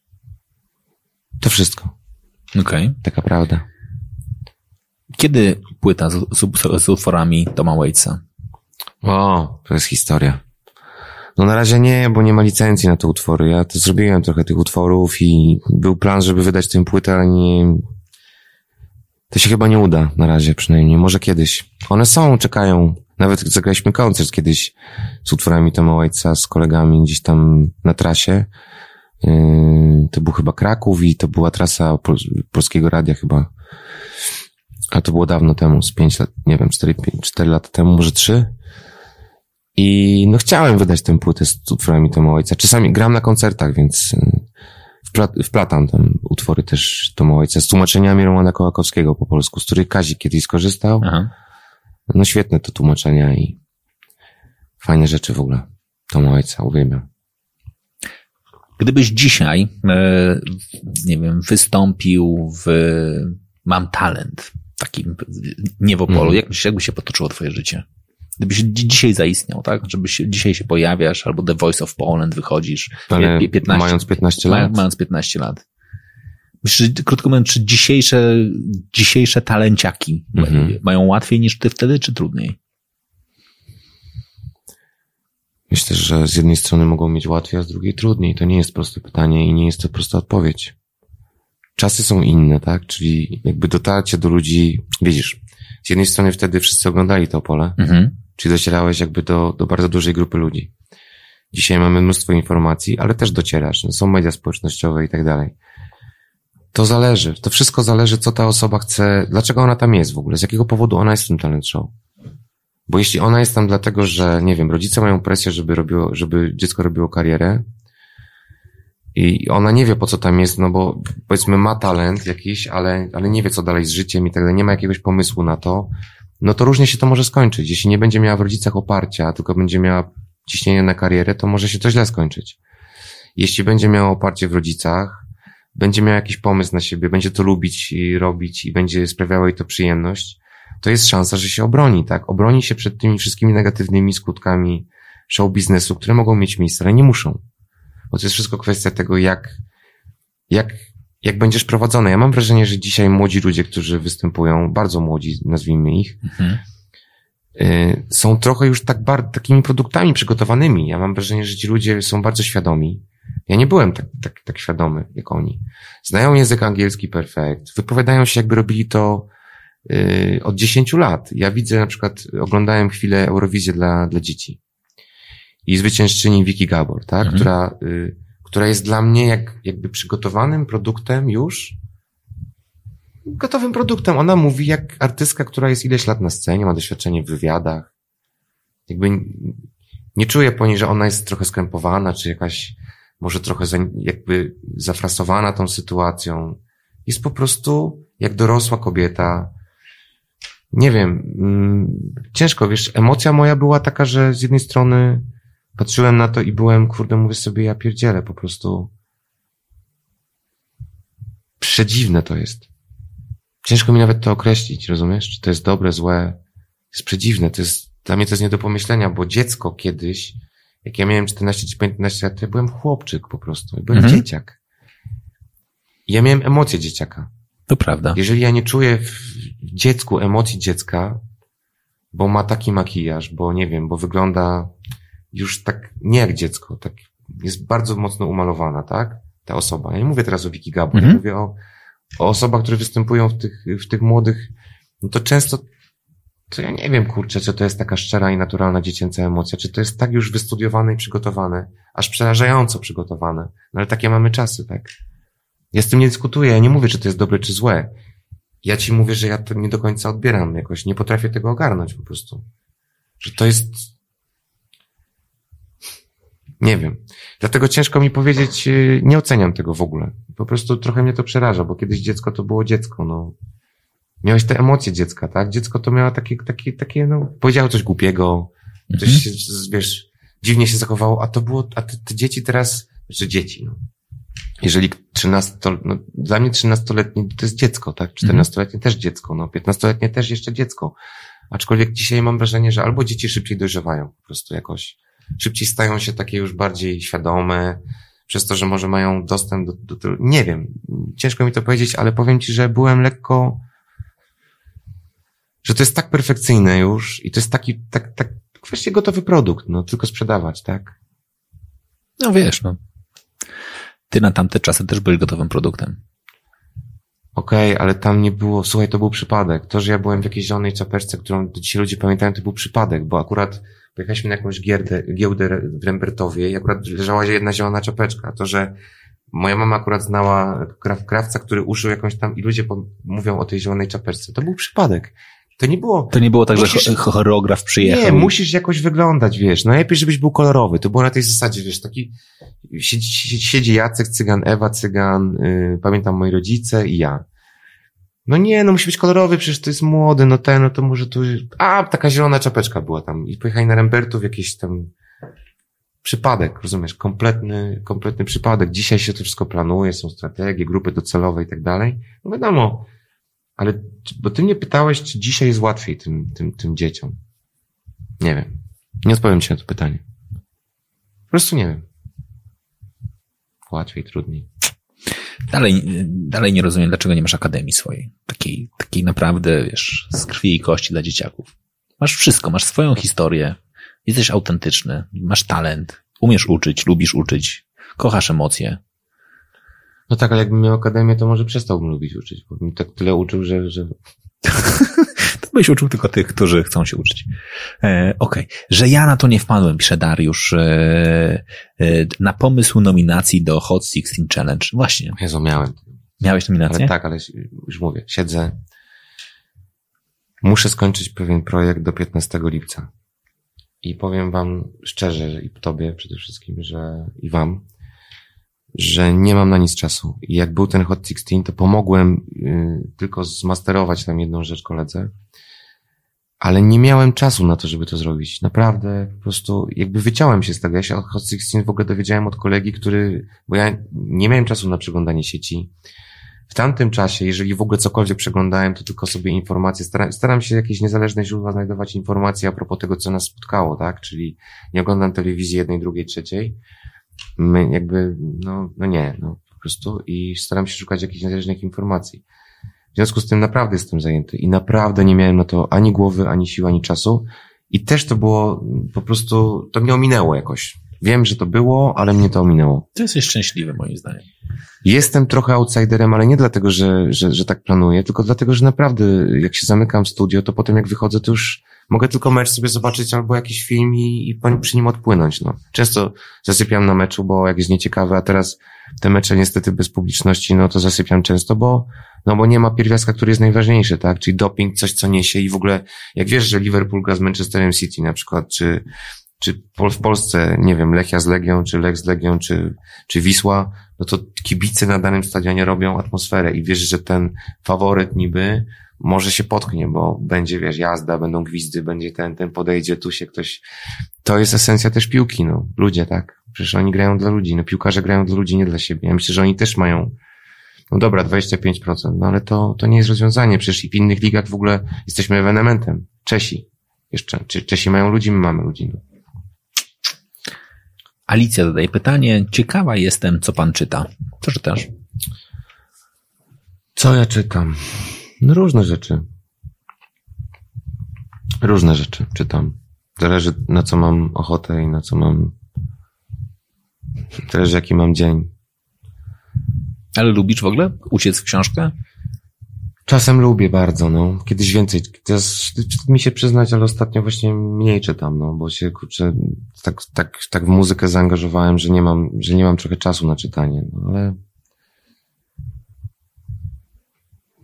to wszystko. Okej. Okay. Taka prawda. Kiedy płyta z, z, z utworami Toma Waitsa? O, to jest historia. No na razie nie, bo nie ma licencji na te utwory. Ja to zrobiłem trochę tych utworów i był plan, żeby wydać tę płytę, ale nie... To się chyba nie uda na razie przynajmniej. Może kiedyś. One są, czekają. Nawet zagraliśmy koncert kiedyś z utworami Toma White'a, z kolegami gdzieś tam na trasie. Yy, to był chyba Kraków i to była trasa Pol Polskiego Radia chyba. A to było dawno temu, z pięć lat, nie wiem, cztery, cztery lata temu, może trzy. I no chciałem wydać tę płytę z utworami Toma Ojca. Czasami gram na koncertach, więc y, wplat, wplatam tam utwory też Toma Ojca z tłumaczeniami Romana Kołakowskiego po polsku, z których Kazik kiedyś skorzystał. Aha. No świetne to tłumaczenia i fajne rzeczy w ogóle. Toma Ojca, uwielbiam. Gdybyś dzisiaj, e, nie wiem, wystąpił w Mam Talent, takim nie w Opolu, mm. jak myślisz, jakby się potoczyło twoje życie? Gdybyś dzisiaj zaistniał, tak? Żebyś dzisiaj się pojawiasz, albo The Voice of Poland wychodzisz. Ale 15, mając 15 lat? Mając 15 lat. Myślę, krótko mówiąc, czy dzisiejsze, dzisiejsze talenciaki mhm. mają łatwiej niż ty wtedy, czy trudniej? Myślę, że z jednej strony mogą mieć łatwiej, a z drugiej trudniej. To nie jest proste pytanie i nie jest to prosta odpowiedź. Czasy są inne, tak? Czyli jakby dotarcie do ludzi, widzisz, z jednej strony wtedy wszyscy oglądali to pole, mhm. czyli docierałeś jakby do, do bardzo dużej grupy ludzi. Dzisiaj mamy mnóstwo informacji, ale też docierasz. No, są media społecznościowe i tak dalej. To zależy. To wszystko zależy, co ta osoba chce, dlaczego ona tam jest w ogóle, z jakiego powodu ona jest w tym talent show. Bo jeśli ona jest tam dlatego, że, nie wiem, rodzice mają presję, żeby robiło, żeby dziecko robiło karierę i ona nie wie, po co tam jest, no bo powiedzmy ma talent jakiś, ale, ale nie wie, co dalej z życiem i tak dalej, nie ma jakiegoś pomysłu na to, no to różnie się to może skończyć. Jeśli nie będzie miała w rodzicach oparcia, tylko będzie miała ciśnienie na karierę, to może się to źle skończyć. Jeśli będzie miała oparcie w rodzicach, będzie miała jakiś pomysł na siebie, będzie to lubić i robić i będzie sprawiało jej to przyjemność, to jest szansa, że się obroni, tak? Obroni się przed tymi wszystkimi negatywnymi skutkami show biznesu, które mogą mieć miejsce, ale nie muszą. Bo to jest wszystko kwestia tego, jak, jak, jak będziesz prowadzony. Ja mam wrażenie, że dzisiaj młodzi ludzie, którzy występują, bardzo młodzi, nazwijmy ich, mhm. y, są trochę już tak bar, takimi produktami przygotowanymi. Ja mam wrażenie, że ci ludzie są bardzo świadomi. Ja nie byłem tak, tak, tak świadomy jak oni. Znają język angielski perfekt, wypowiadają się jakby robili to y, od 10 lat. Ja widzę na przykład, oglądałem chwilę Eurowizję dla, dla dzieci i zwyciężczyni Vicky Gabor, tak? Mhm. Która, y, która jest dla mnie jak, jakby przygotowanym produktem już, gotowym produktem. Ona mówi jak artystka, która jest ileś lat na scenie, ma doświadczenie w wywiadach. Jakby nie czuję po niej, że ona jest trochę skrępowana, czy jakaś może trochę za, jakby zafrasowana tą sytuacją. Jest po prostu jak dorosła kobieta. Nie wiem, mm, ciężko, wiesz, emocja moja była taka, że z jednej strony patrzyłem na to i byłem, kurde, mówię sobie, ja pierdzielę, po prostu przedziwne to jest. Ciężko mi nawet to określić, rozumiesz? Czy to jest dobre, złe? Jest przedziwne, to jest, dla mnie to jest nie do pomyślenia, bo dziecko kiedyś, jak ja miałem 14 czy 15 lat, to ja byłem chłopczyk po prostu, ja byłem mhm. dzieciak. I ja miałem emocje dzieciaka. To prawda. Jeżeli ja nie czuję w dziecku emocji dziecka, bo ma taki makijaż, bo nie wiem, bo wygląda już tak nie jak dziecko, tak jest bardzo mocno umalowana, tak? Ta osoba. Ja nie mówię teraz o Wiki Gabor, mhm. ja mówię o, o osobach, które występują w tych, w tych młodych, no to często to ja nie wiem, kurczę, czy to jest taka szczera i naturalna dziecięca emocja, czy to jest tak już wystudiowane i przygotowane, aż przerażająco przygotowane. No ale takie mamy czasy, tak? Ja z tym nie dyskutuję, ja nie mówię, czy to jest dobre, czy złe. Ja ci mówię, że ja to nie do końca odbieram jakoś, nie potrafię tego ogarnąć po prostu. Że to jest nie wiem. Dlatego ciężko mi powiedzieć, y, nie oceniam tego w ogóle. Po prostu trochę mnie to przeraża, bo kiedyś dziecko to było dziecko, no. Miałeś te emocje dziecka, tak? Dziecko to miało takie, takie, takie, no, powiedziało coś głupiego, coś, mhm. wiesz, dziwnie się zachowało, a to było, a te, te dzieci teraz, znaczy dzieci, no. Jeżeli 13, no, dla mnie 13-letnie to jest dziecko, tak? 14-letnie mhm. też dziecko, no, 15-letnie też jeszcze dziecko. Aczkolwiek dzisiaj mam wrażenie, że albo dzieci szybciej dojrzewają po prostu jakoś, szybciej stają się takie już bardziej świadome, przez to, że może mają dostęp do, do, nie wiem, ciężko mi to powiedzieć, ale powiem ci, że byłem lekko, że to jest tak perfekcyjne już i to jest taki, tak, tak, właściwie gotowy produkt, no, tylko sprzedawać, tak? No wiesz, no. Ty na tamte czasy też byłeś gotowym produktem. Okej, okay, ale tam nie było, słuchaj, to był przypadek. To, że ja byłem w jakiejś zielonej czapeczce, którą dzisiaj ludzie pamiętają, to był przypadek, bo akurat pojechaliśmy na jakąś giełdę, giełdę w Rembertowie i akurat leżała jedna zielona czapeczka. To, że moja mama akurat znała krawca, który uszył jakąś tam i ludzie mówią o tej zielonej czapeczce. To był przypadek. To nie było. To nie było tak, musisz, że choreograf przyjechał. Nie, musisz jakoś wyglądać, wiesz. Najlepiej, żebyś był kolorowy. To było na tej zasadzie, wiesz, taki siedzi, siedzi Jacek Cygan, Ewa Cygan, yy, pamiętam moi rodzice i ja. No nie, no musi być kolorowy, przecież to jest młody, no ten, no to może tu... A, taka zielona czapeczka była tam. I pojechali na Rembertów jakieś tam przypadek, rozumiesz? Kompletny, kompletny przypadek. Dzisiaj się to wszystko planuje, są strategie, grupy docelowe i tak dalej. No wiadomo, ale, bo ty mnie pytałeś, czy dzisiaj jest łatwiej tym, tym, tym dzieciom. Nie wiem. Nie odpowiem ci na to pytanie. Po prostu nie wiem. Łatwiej, trudniej. Dalej, dalej nie rozumiem, dlaczego nie masz akademii swojej. Takiej, takiej naprawdę, wiesz, z krwi i kości dla dzieciaków. Masz wszystko, masz swoją historię, jesteś autentyczny, masz talent, umiesz uczyć, lubisz uczyć, kochasz emocje. No tak, ale jakbym miał akademię, to może przestałbym lubić uczyć, bo bym tak tyle uczył, że... że... *laughs* byś uczył tylko tych, którzy chcą się uczyć. E, Okej, okay. że ja na to nie wpadłem, pisze Dariusz, e, e, na pomysł nominacji do Hot 16 Challenge. Właśnie. Jezu, miałem. Miałeś nominację? Ale tak, ale już mówię, siedzę, muszę skończyć pewien projekt do 15 lipca. I powiem wam szczerze, i tobie przede wszystkim, że i wam, że nie mam na nic czasu. I jak był ten Hot 16, to pomogłem y, tylko zmasterować tam jedną rzecz koledze, ale nie miałem czasu na to, żeby to zrobić. Naprawdę, po prostu jakby wyciąłem się z tego. Ja się o Hot 16 w ogóle dowiedziałem od kolegi, który, bo ja nie miałem czasu na przeglądanie sieci. W tamtym czasie, jeżeli w ogóle cokolwiek przeglądałem, to tylko sobie informacje, staram, staram się jakieś niezależne źródła znajdować informacje a propos tego, co nas spotkało, tak? Czyli nie oglądam telewizji jednej, drugiej, trzeciej, my jakby, no, no nie, no po prostu i staram się szukać jakichś niezależnych informacji. W związku z tym naprawdę jestem zajęty i naprawdę nie miałem na to ani głowy, ani siły, ani czasu i też to było po prostu, to mnie ominęło jakoś. Wiem, że to było, ale mnie to ominęło. To jesteś szczęśliwy moim zdaniem. Jestem trochę outsiderem, ale nie dlatego, że, że, że tak planuję, tylko dlatego, że naprawdę jak się zamykam w studio, to potem jak wychodzę, to już mogę tylko mecz sobie zobaczyć albo jakiś film i, i przy nim odpłynąć. No. Często zasypiam na meczu, bo jak jest nieciekawe, a teraz te mecze niestety bez publiczności, no to zasypiam często, bo, no bo nie ma pierwiastka, który jest najważniejszy, tak? Czyli doping, coś co niesie i w ogóle, jak wiesz, że Liverpool gra z Manchesterem City na przykład, czy, czy w Polsce, nie wiem, Lechia z Legią, czy Lech z Legią, czy, czy Wisła, no to kibice na danym stadionie robią atmosferę i wiesz, że ten faworyt niby może się potknie, bo będzie, wiesz, jazda, będą gwizdy, będzie ten, ten podejdzie, tu się ktoś... To jest esencja też piłki, no. Ludzie, tak? Przecież oni grają dla ludzi, no piłkarze grają dla ludzi, nie dla siebie. Ja myślę, że oni też mają no dobra, 25%, no ale to, to nie jest rozwiązanie. Przecież i w innych ligach w ogóle jesteśmy ewenementem. Czesi. Jeszcze. Czy Czesi mają ludzi, my mamy ludzi. Alicja zadaje pytanie. Ciekawa jestem, co pan czyta. Co czytasz? Co ja czytam? No różne rzeczy. Różne rzeczy czytam. Zależy na co mam ochotę i na co mam. Zależy jaki mam dzień. Ale lubisz w ogóle uciec w książkę? Czasem lubię bardzo, no. Kiedyś więcej. Teraz mi się przyznać, ale ostatnio właśnie mniej czytam, no, bo się kurczę, tak, tak, tak w muzykę zaangażowałem, że nie mam, że nie mam trochę czasu na czytanie, no, ale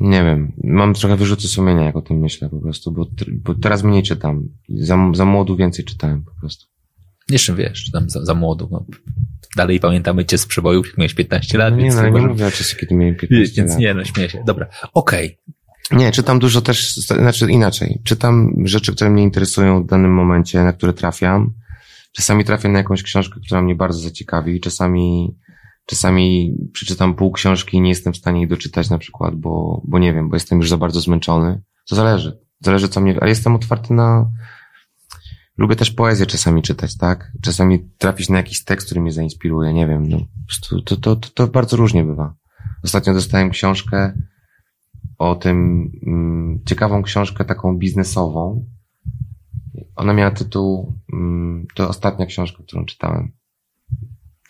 nie wiem, mam trochę wyrzuty sumienia, jak o tym myślę po prostu, bo, bo teraz mniej czytam. Za, za młodu więcej czytałem po prostu. Jeszcze wiesz, czytam za, za młodu. No. Dalej pamiętamy cię z przebojów, jak miałeś 15 lat. No nie, więc no, nie może... mówię o czasie, kiedy miałem 15 więc lat. Nie, no śmieję się. Dobra, okej. Okay. Nie, czytam dużo też, znaczy inaczej. Czytam rzeczy, które mnie interesują w danym momencie, na które trafiam. Czasami trafię na jakąś książkę, która mnie bardzo zaciekawi, czasami Czasami przeczytam pół książki i nie jestem w stanie jej doczytać na przykład, bo, bo nie wiem, bo jestem już za bardzo zmęczony. To zależy. Zależy co mnie, ale jestem otwarty na, lubię też poezję czasami czytać, tak? Czasami trafić na jakiś tekst, który mnie zainspiruje, nie wiem, no. To, to, to, to bardzo różnie bywa. Ostatnio dostałem książkę o tym, mm, ciekawą książkę taką biznesową. Ona miała tytuł, mm, to ostatnia książka, którą czytałem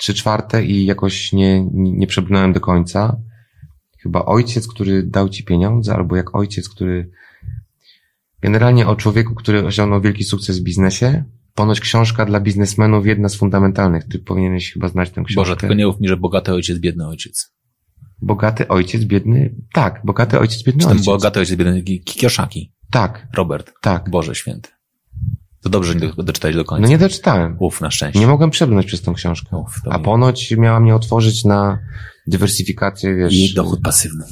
trzy czwarte i jakoś nie, nie, nie przebrnąłem do końca. Chyba ojciec, który dał ci pieniądze, albo jak ojciec, który generalnie o człowieku, który osiągnął wielki sukces w biznesie. Ponoć książka dla biznesmenów jedna z fundamentalnych. Ty powinieneś chyba znać tę książkę. Boże, tylko nie mów mi, że bogaty ojciec, biedny ojciec. Bogaty ojciec, biedny. Tak, bogaty ojciec, biedny Czy ojciec. bogaty ojciec, biedny Kioszaki. Tak, Robert. tak. Boże święty. To dobrze, że nie do- doczytałeś do końca. No nie doczytałem. Uf, na szczęście. Nie mogłem przebrnąć przez tą książkę. Uf, A ponoć miała mnie otworzyć na dywersyfikację, wiesz. I dochód pasywny.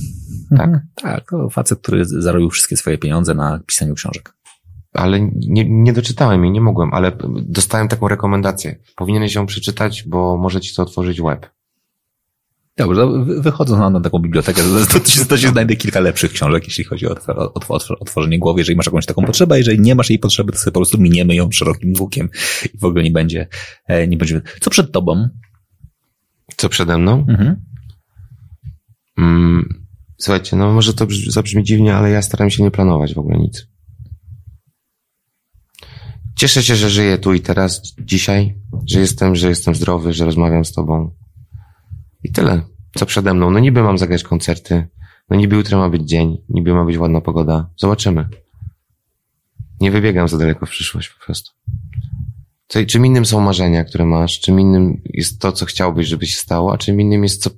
Tak. Mhm. Tak, to facet, który zarobił wszystkie swoje pieniądze na pisaniu książek. Ale nie, nie doczytałem jej, nie mogłem, ale dostałem taką rekomendację. Powinieneś ją przeczytać, bo może ci to otworzyć web. Dobrze, wychodząc na, na taką bibliotekę, to, to, się, to się znajdzie kilka lepszych książek, jeśli chodzi o, otw- o, o, o otworzenie głowy. Jeżeli masz jakąś taką potrzebę, a jeżeli nie masz jej potrzeby, to sobie po prostu miniemy ją szerokim łukiem i w ogóle nie będzie, e, nie będzie. Co przed tobą? Co przede mną? Mhm. Mm, słuchajcie, no może to brz- zabrzmi dziwnie, ale ja staram się nie planować w ogóle nic. Cieszę się, że żyję tu i teraz, dzisiaj, że jestem, że jestem zdrowy, że rozmawiam z tobą. I tyle. Co przede mną? No niby mam zagrać koncerty, no niby jutro ma być dzień, niby ma być ładna pogoda. Zobaczymy. Nie wybiegam za daleko w przyszłość po prostu. Co, czym innym są marzenia, które masz, czym innym jest to, co chciałbyś, żeby się stało, a czym innym jest, co,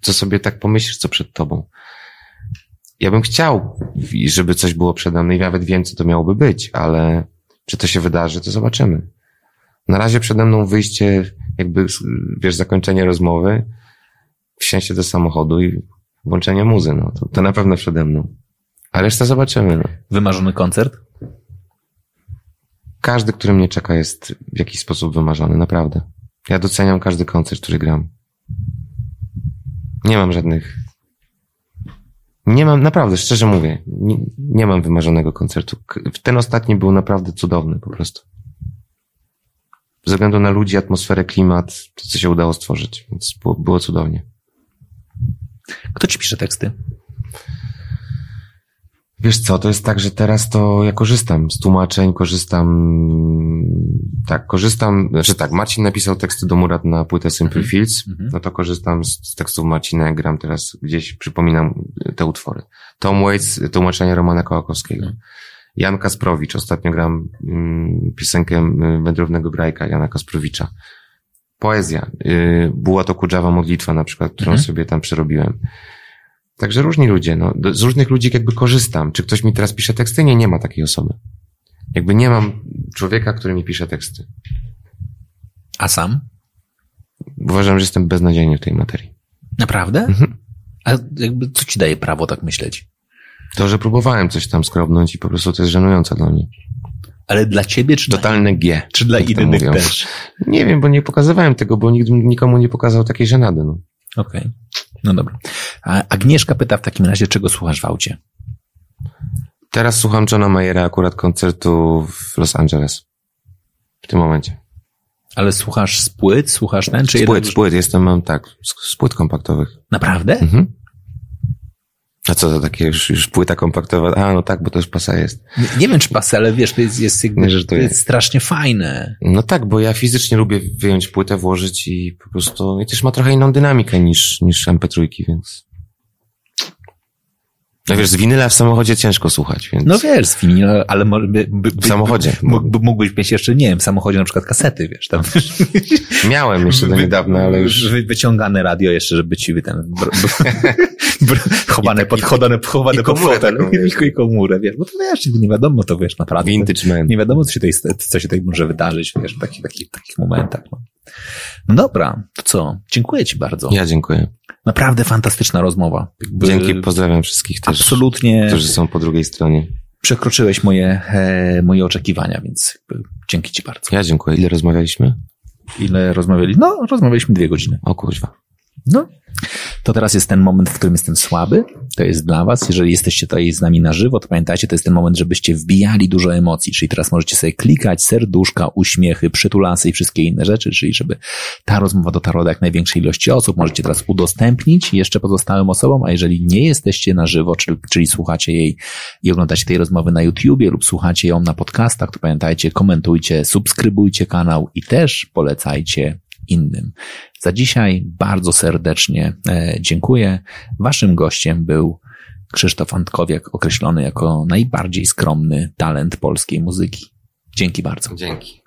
co sobie tak pomyślisz, co przed tobą. Ja bym chciał, żeby coś było przede mną i nawet wiem, co to miałoby być, ale czy to się wydarzy, to zobaczymy. Na razie przede mną wyjście, jakby, wiesz, zakończenie rozmowy, wsiąście do samochodu i włączenie muzy, no. To, to na pewno przede mną. A resztę zobaczymy, no. Wymarzony koncert? Każdy, który mnie czeka, jest w jakiś sposób wymarzony, naprawdę. Ja doceniam każdy koncert, który gram. Nie mam żadnych. Nie mam, naprawdę, szczerze mówię, nie, nie mam wymarzonego koncertu. Ten ostatni był naprawdę cudowny, po prostu. Ze względu na ludzi, atmosferę, klimat, to co się udało stworzyć, więc było, było cudownie. Kto ci pisze teksty? Wiesz co, to jest tak, że teraz to ja korzystam z tłumaczeń, korzystam, tak, korzystam, znaczy tak, Marcin napisał teksty do Murat na płytę Simple Fields, Mhm. no to korzystam z, z tekstów Marcina, jak gram teraz gdzieś, przypominam te utwory. Tom Waits, tłumaczenie Romana Kołakowskiego. Mhm. Jan Kasprowicz, ostatnio gram mm, piosenkę mm, Wędrownego Grajka, Jana Kasprowicza. Poezja, y, była to Kudżawa Modlitwa na przykład, którą Mhm. sobie tam przerobiłem. Także różni ludzie, no, z różnych ludzi jakby korzystam. Czy ktoś mi teraz pisze teksty? Nie, nie ma takiej osoby. Jakby nie mam człowieka, który mi pisze teksty. A sam? Uważam, że jestem beznadziejny w tej materii. Naprawdę? Mhm. A jakby co ci daje prawo tak myśleć? To, że próbowałem coś tam skrobnąć i po prostu to jest żenujące dla mnie. Ale dla ciebie, czy dla, Totalne G. czy dla to innych też? Nie wiem, bo nie pokazywałem tego, bo nikt nikomu nie pokazał takiej żenady. No. Okej. No dobra. A Agnieszka pyta w takim razie, czego słuchasz w aucie? Teraz słucham Johna Mayera akurat koncertu w Los Angeles. W tym momencie. Ale słuchasz z płyt, słuchasz ten, czy Z płyt, jeden- z płyt. Jestem, mam tak, z, z płyt kompaktowych. Naprawdę? Mhm. A co to takie już, już płyta kompaktowa? A, no tak, bo to już pasa jest. Nie, nie wiem, czy pas, ale wiesz, to jest, jest, jakby, to jest strasznie fajne. No tak, bo ja fizycznie lubię wyjąć płytę, włożyć i po prostu, i też ma trochę inną dynamikę niż, niż MP3, więc. No wiesz, z winyla w samochodzie ciężko słuchać, więc. No wiesz, z winila, ale może by, by, w samochodzie. Mógł, mógłbyś mieć jeszcze, nie wiem, w samochodzie na przykład kasety, wiesz, tam. *laughs* Miałem jeszcze do niedawna, ale już. wy- Wyciągane radio jeszcze, żeby ci ten, br, br, *laughs* br, chowane, pod, chowane, chowane pod fotel, taką, wiesz. *laughs* i, komórę, wiesz, bo to wiesz, nie wiadomo, to wiesz, naprawdę. Vintage Man. Nie wiadomo, co się, tutaj, co się tutaj może wydarzyć, wiesz, w takich, takich, takich momentach. No. No dobra, to co? Dziękuję ci bardzo. Ja dziękuję. Naprawdę fantastyczna rozmowa. Jakby Dzięki, pozdrawiam wszystkich też, Absolutnie którzy są po drugiej stronie. przekroczyłeś moje, e, moje oczekiwania, więc dzięki ci bardzo. Ja dziękuję. Ile rozmawialiśmy? Ile rozmawiali? No, rozmawialiśmy dwie godziny. O kuźwa. No. To teraz jest ten moment, w którym jestem słaby. To jest dla was. Jeżeli jesteście tutaj z nami na żywo, to pamiętajcie, to jest ten moment, żebyście wbijali dużo emocji. Czyli teraz możecie sobie klikać serduszka, uśmiechy, przytulasy i wszystkie inne rzeczy, czyli żeby ta rozmowa dotarła do jak największej ilości osób. Możecie teraz udostępnić jeszcze pozostałym osobom, a jeżeli nie jesteście na żywo, czyli, czyli słuchacie jej i oglądacie tej rozmowy na YouTubie lub słuchacie ją na podcastach, to pamiętajcie, komentujcie, subskrybujcie kanał i też polecajcie innym. Za dzisiaj bardzo serdecznie e, dziękuję. Waszym gościem był Krzysztof Antkowiak, określony jako najbardziej skromny talent polskiej muzyki. Dzięki bardzo. Dzięki.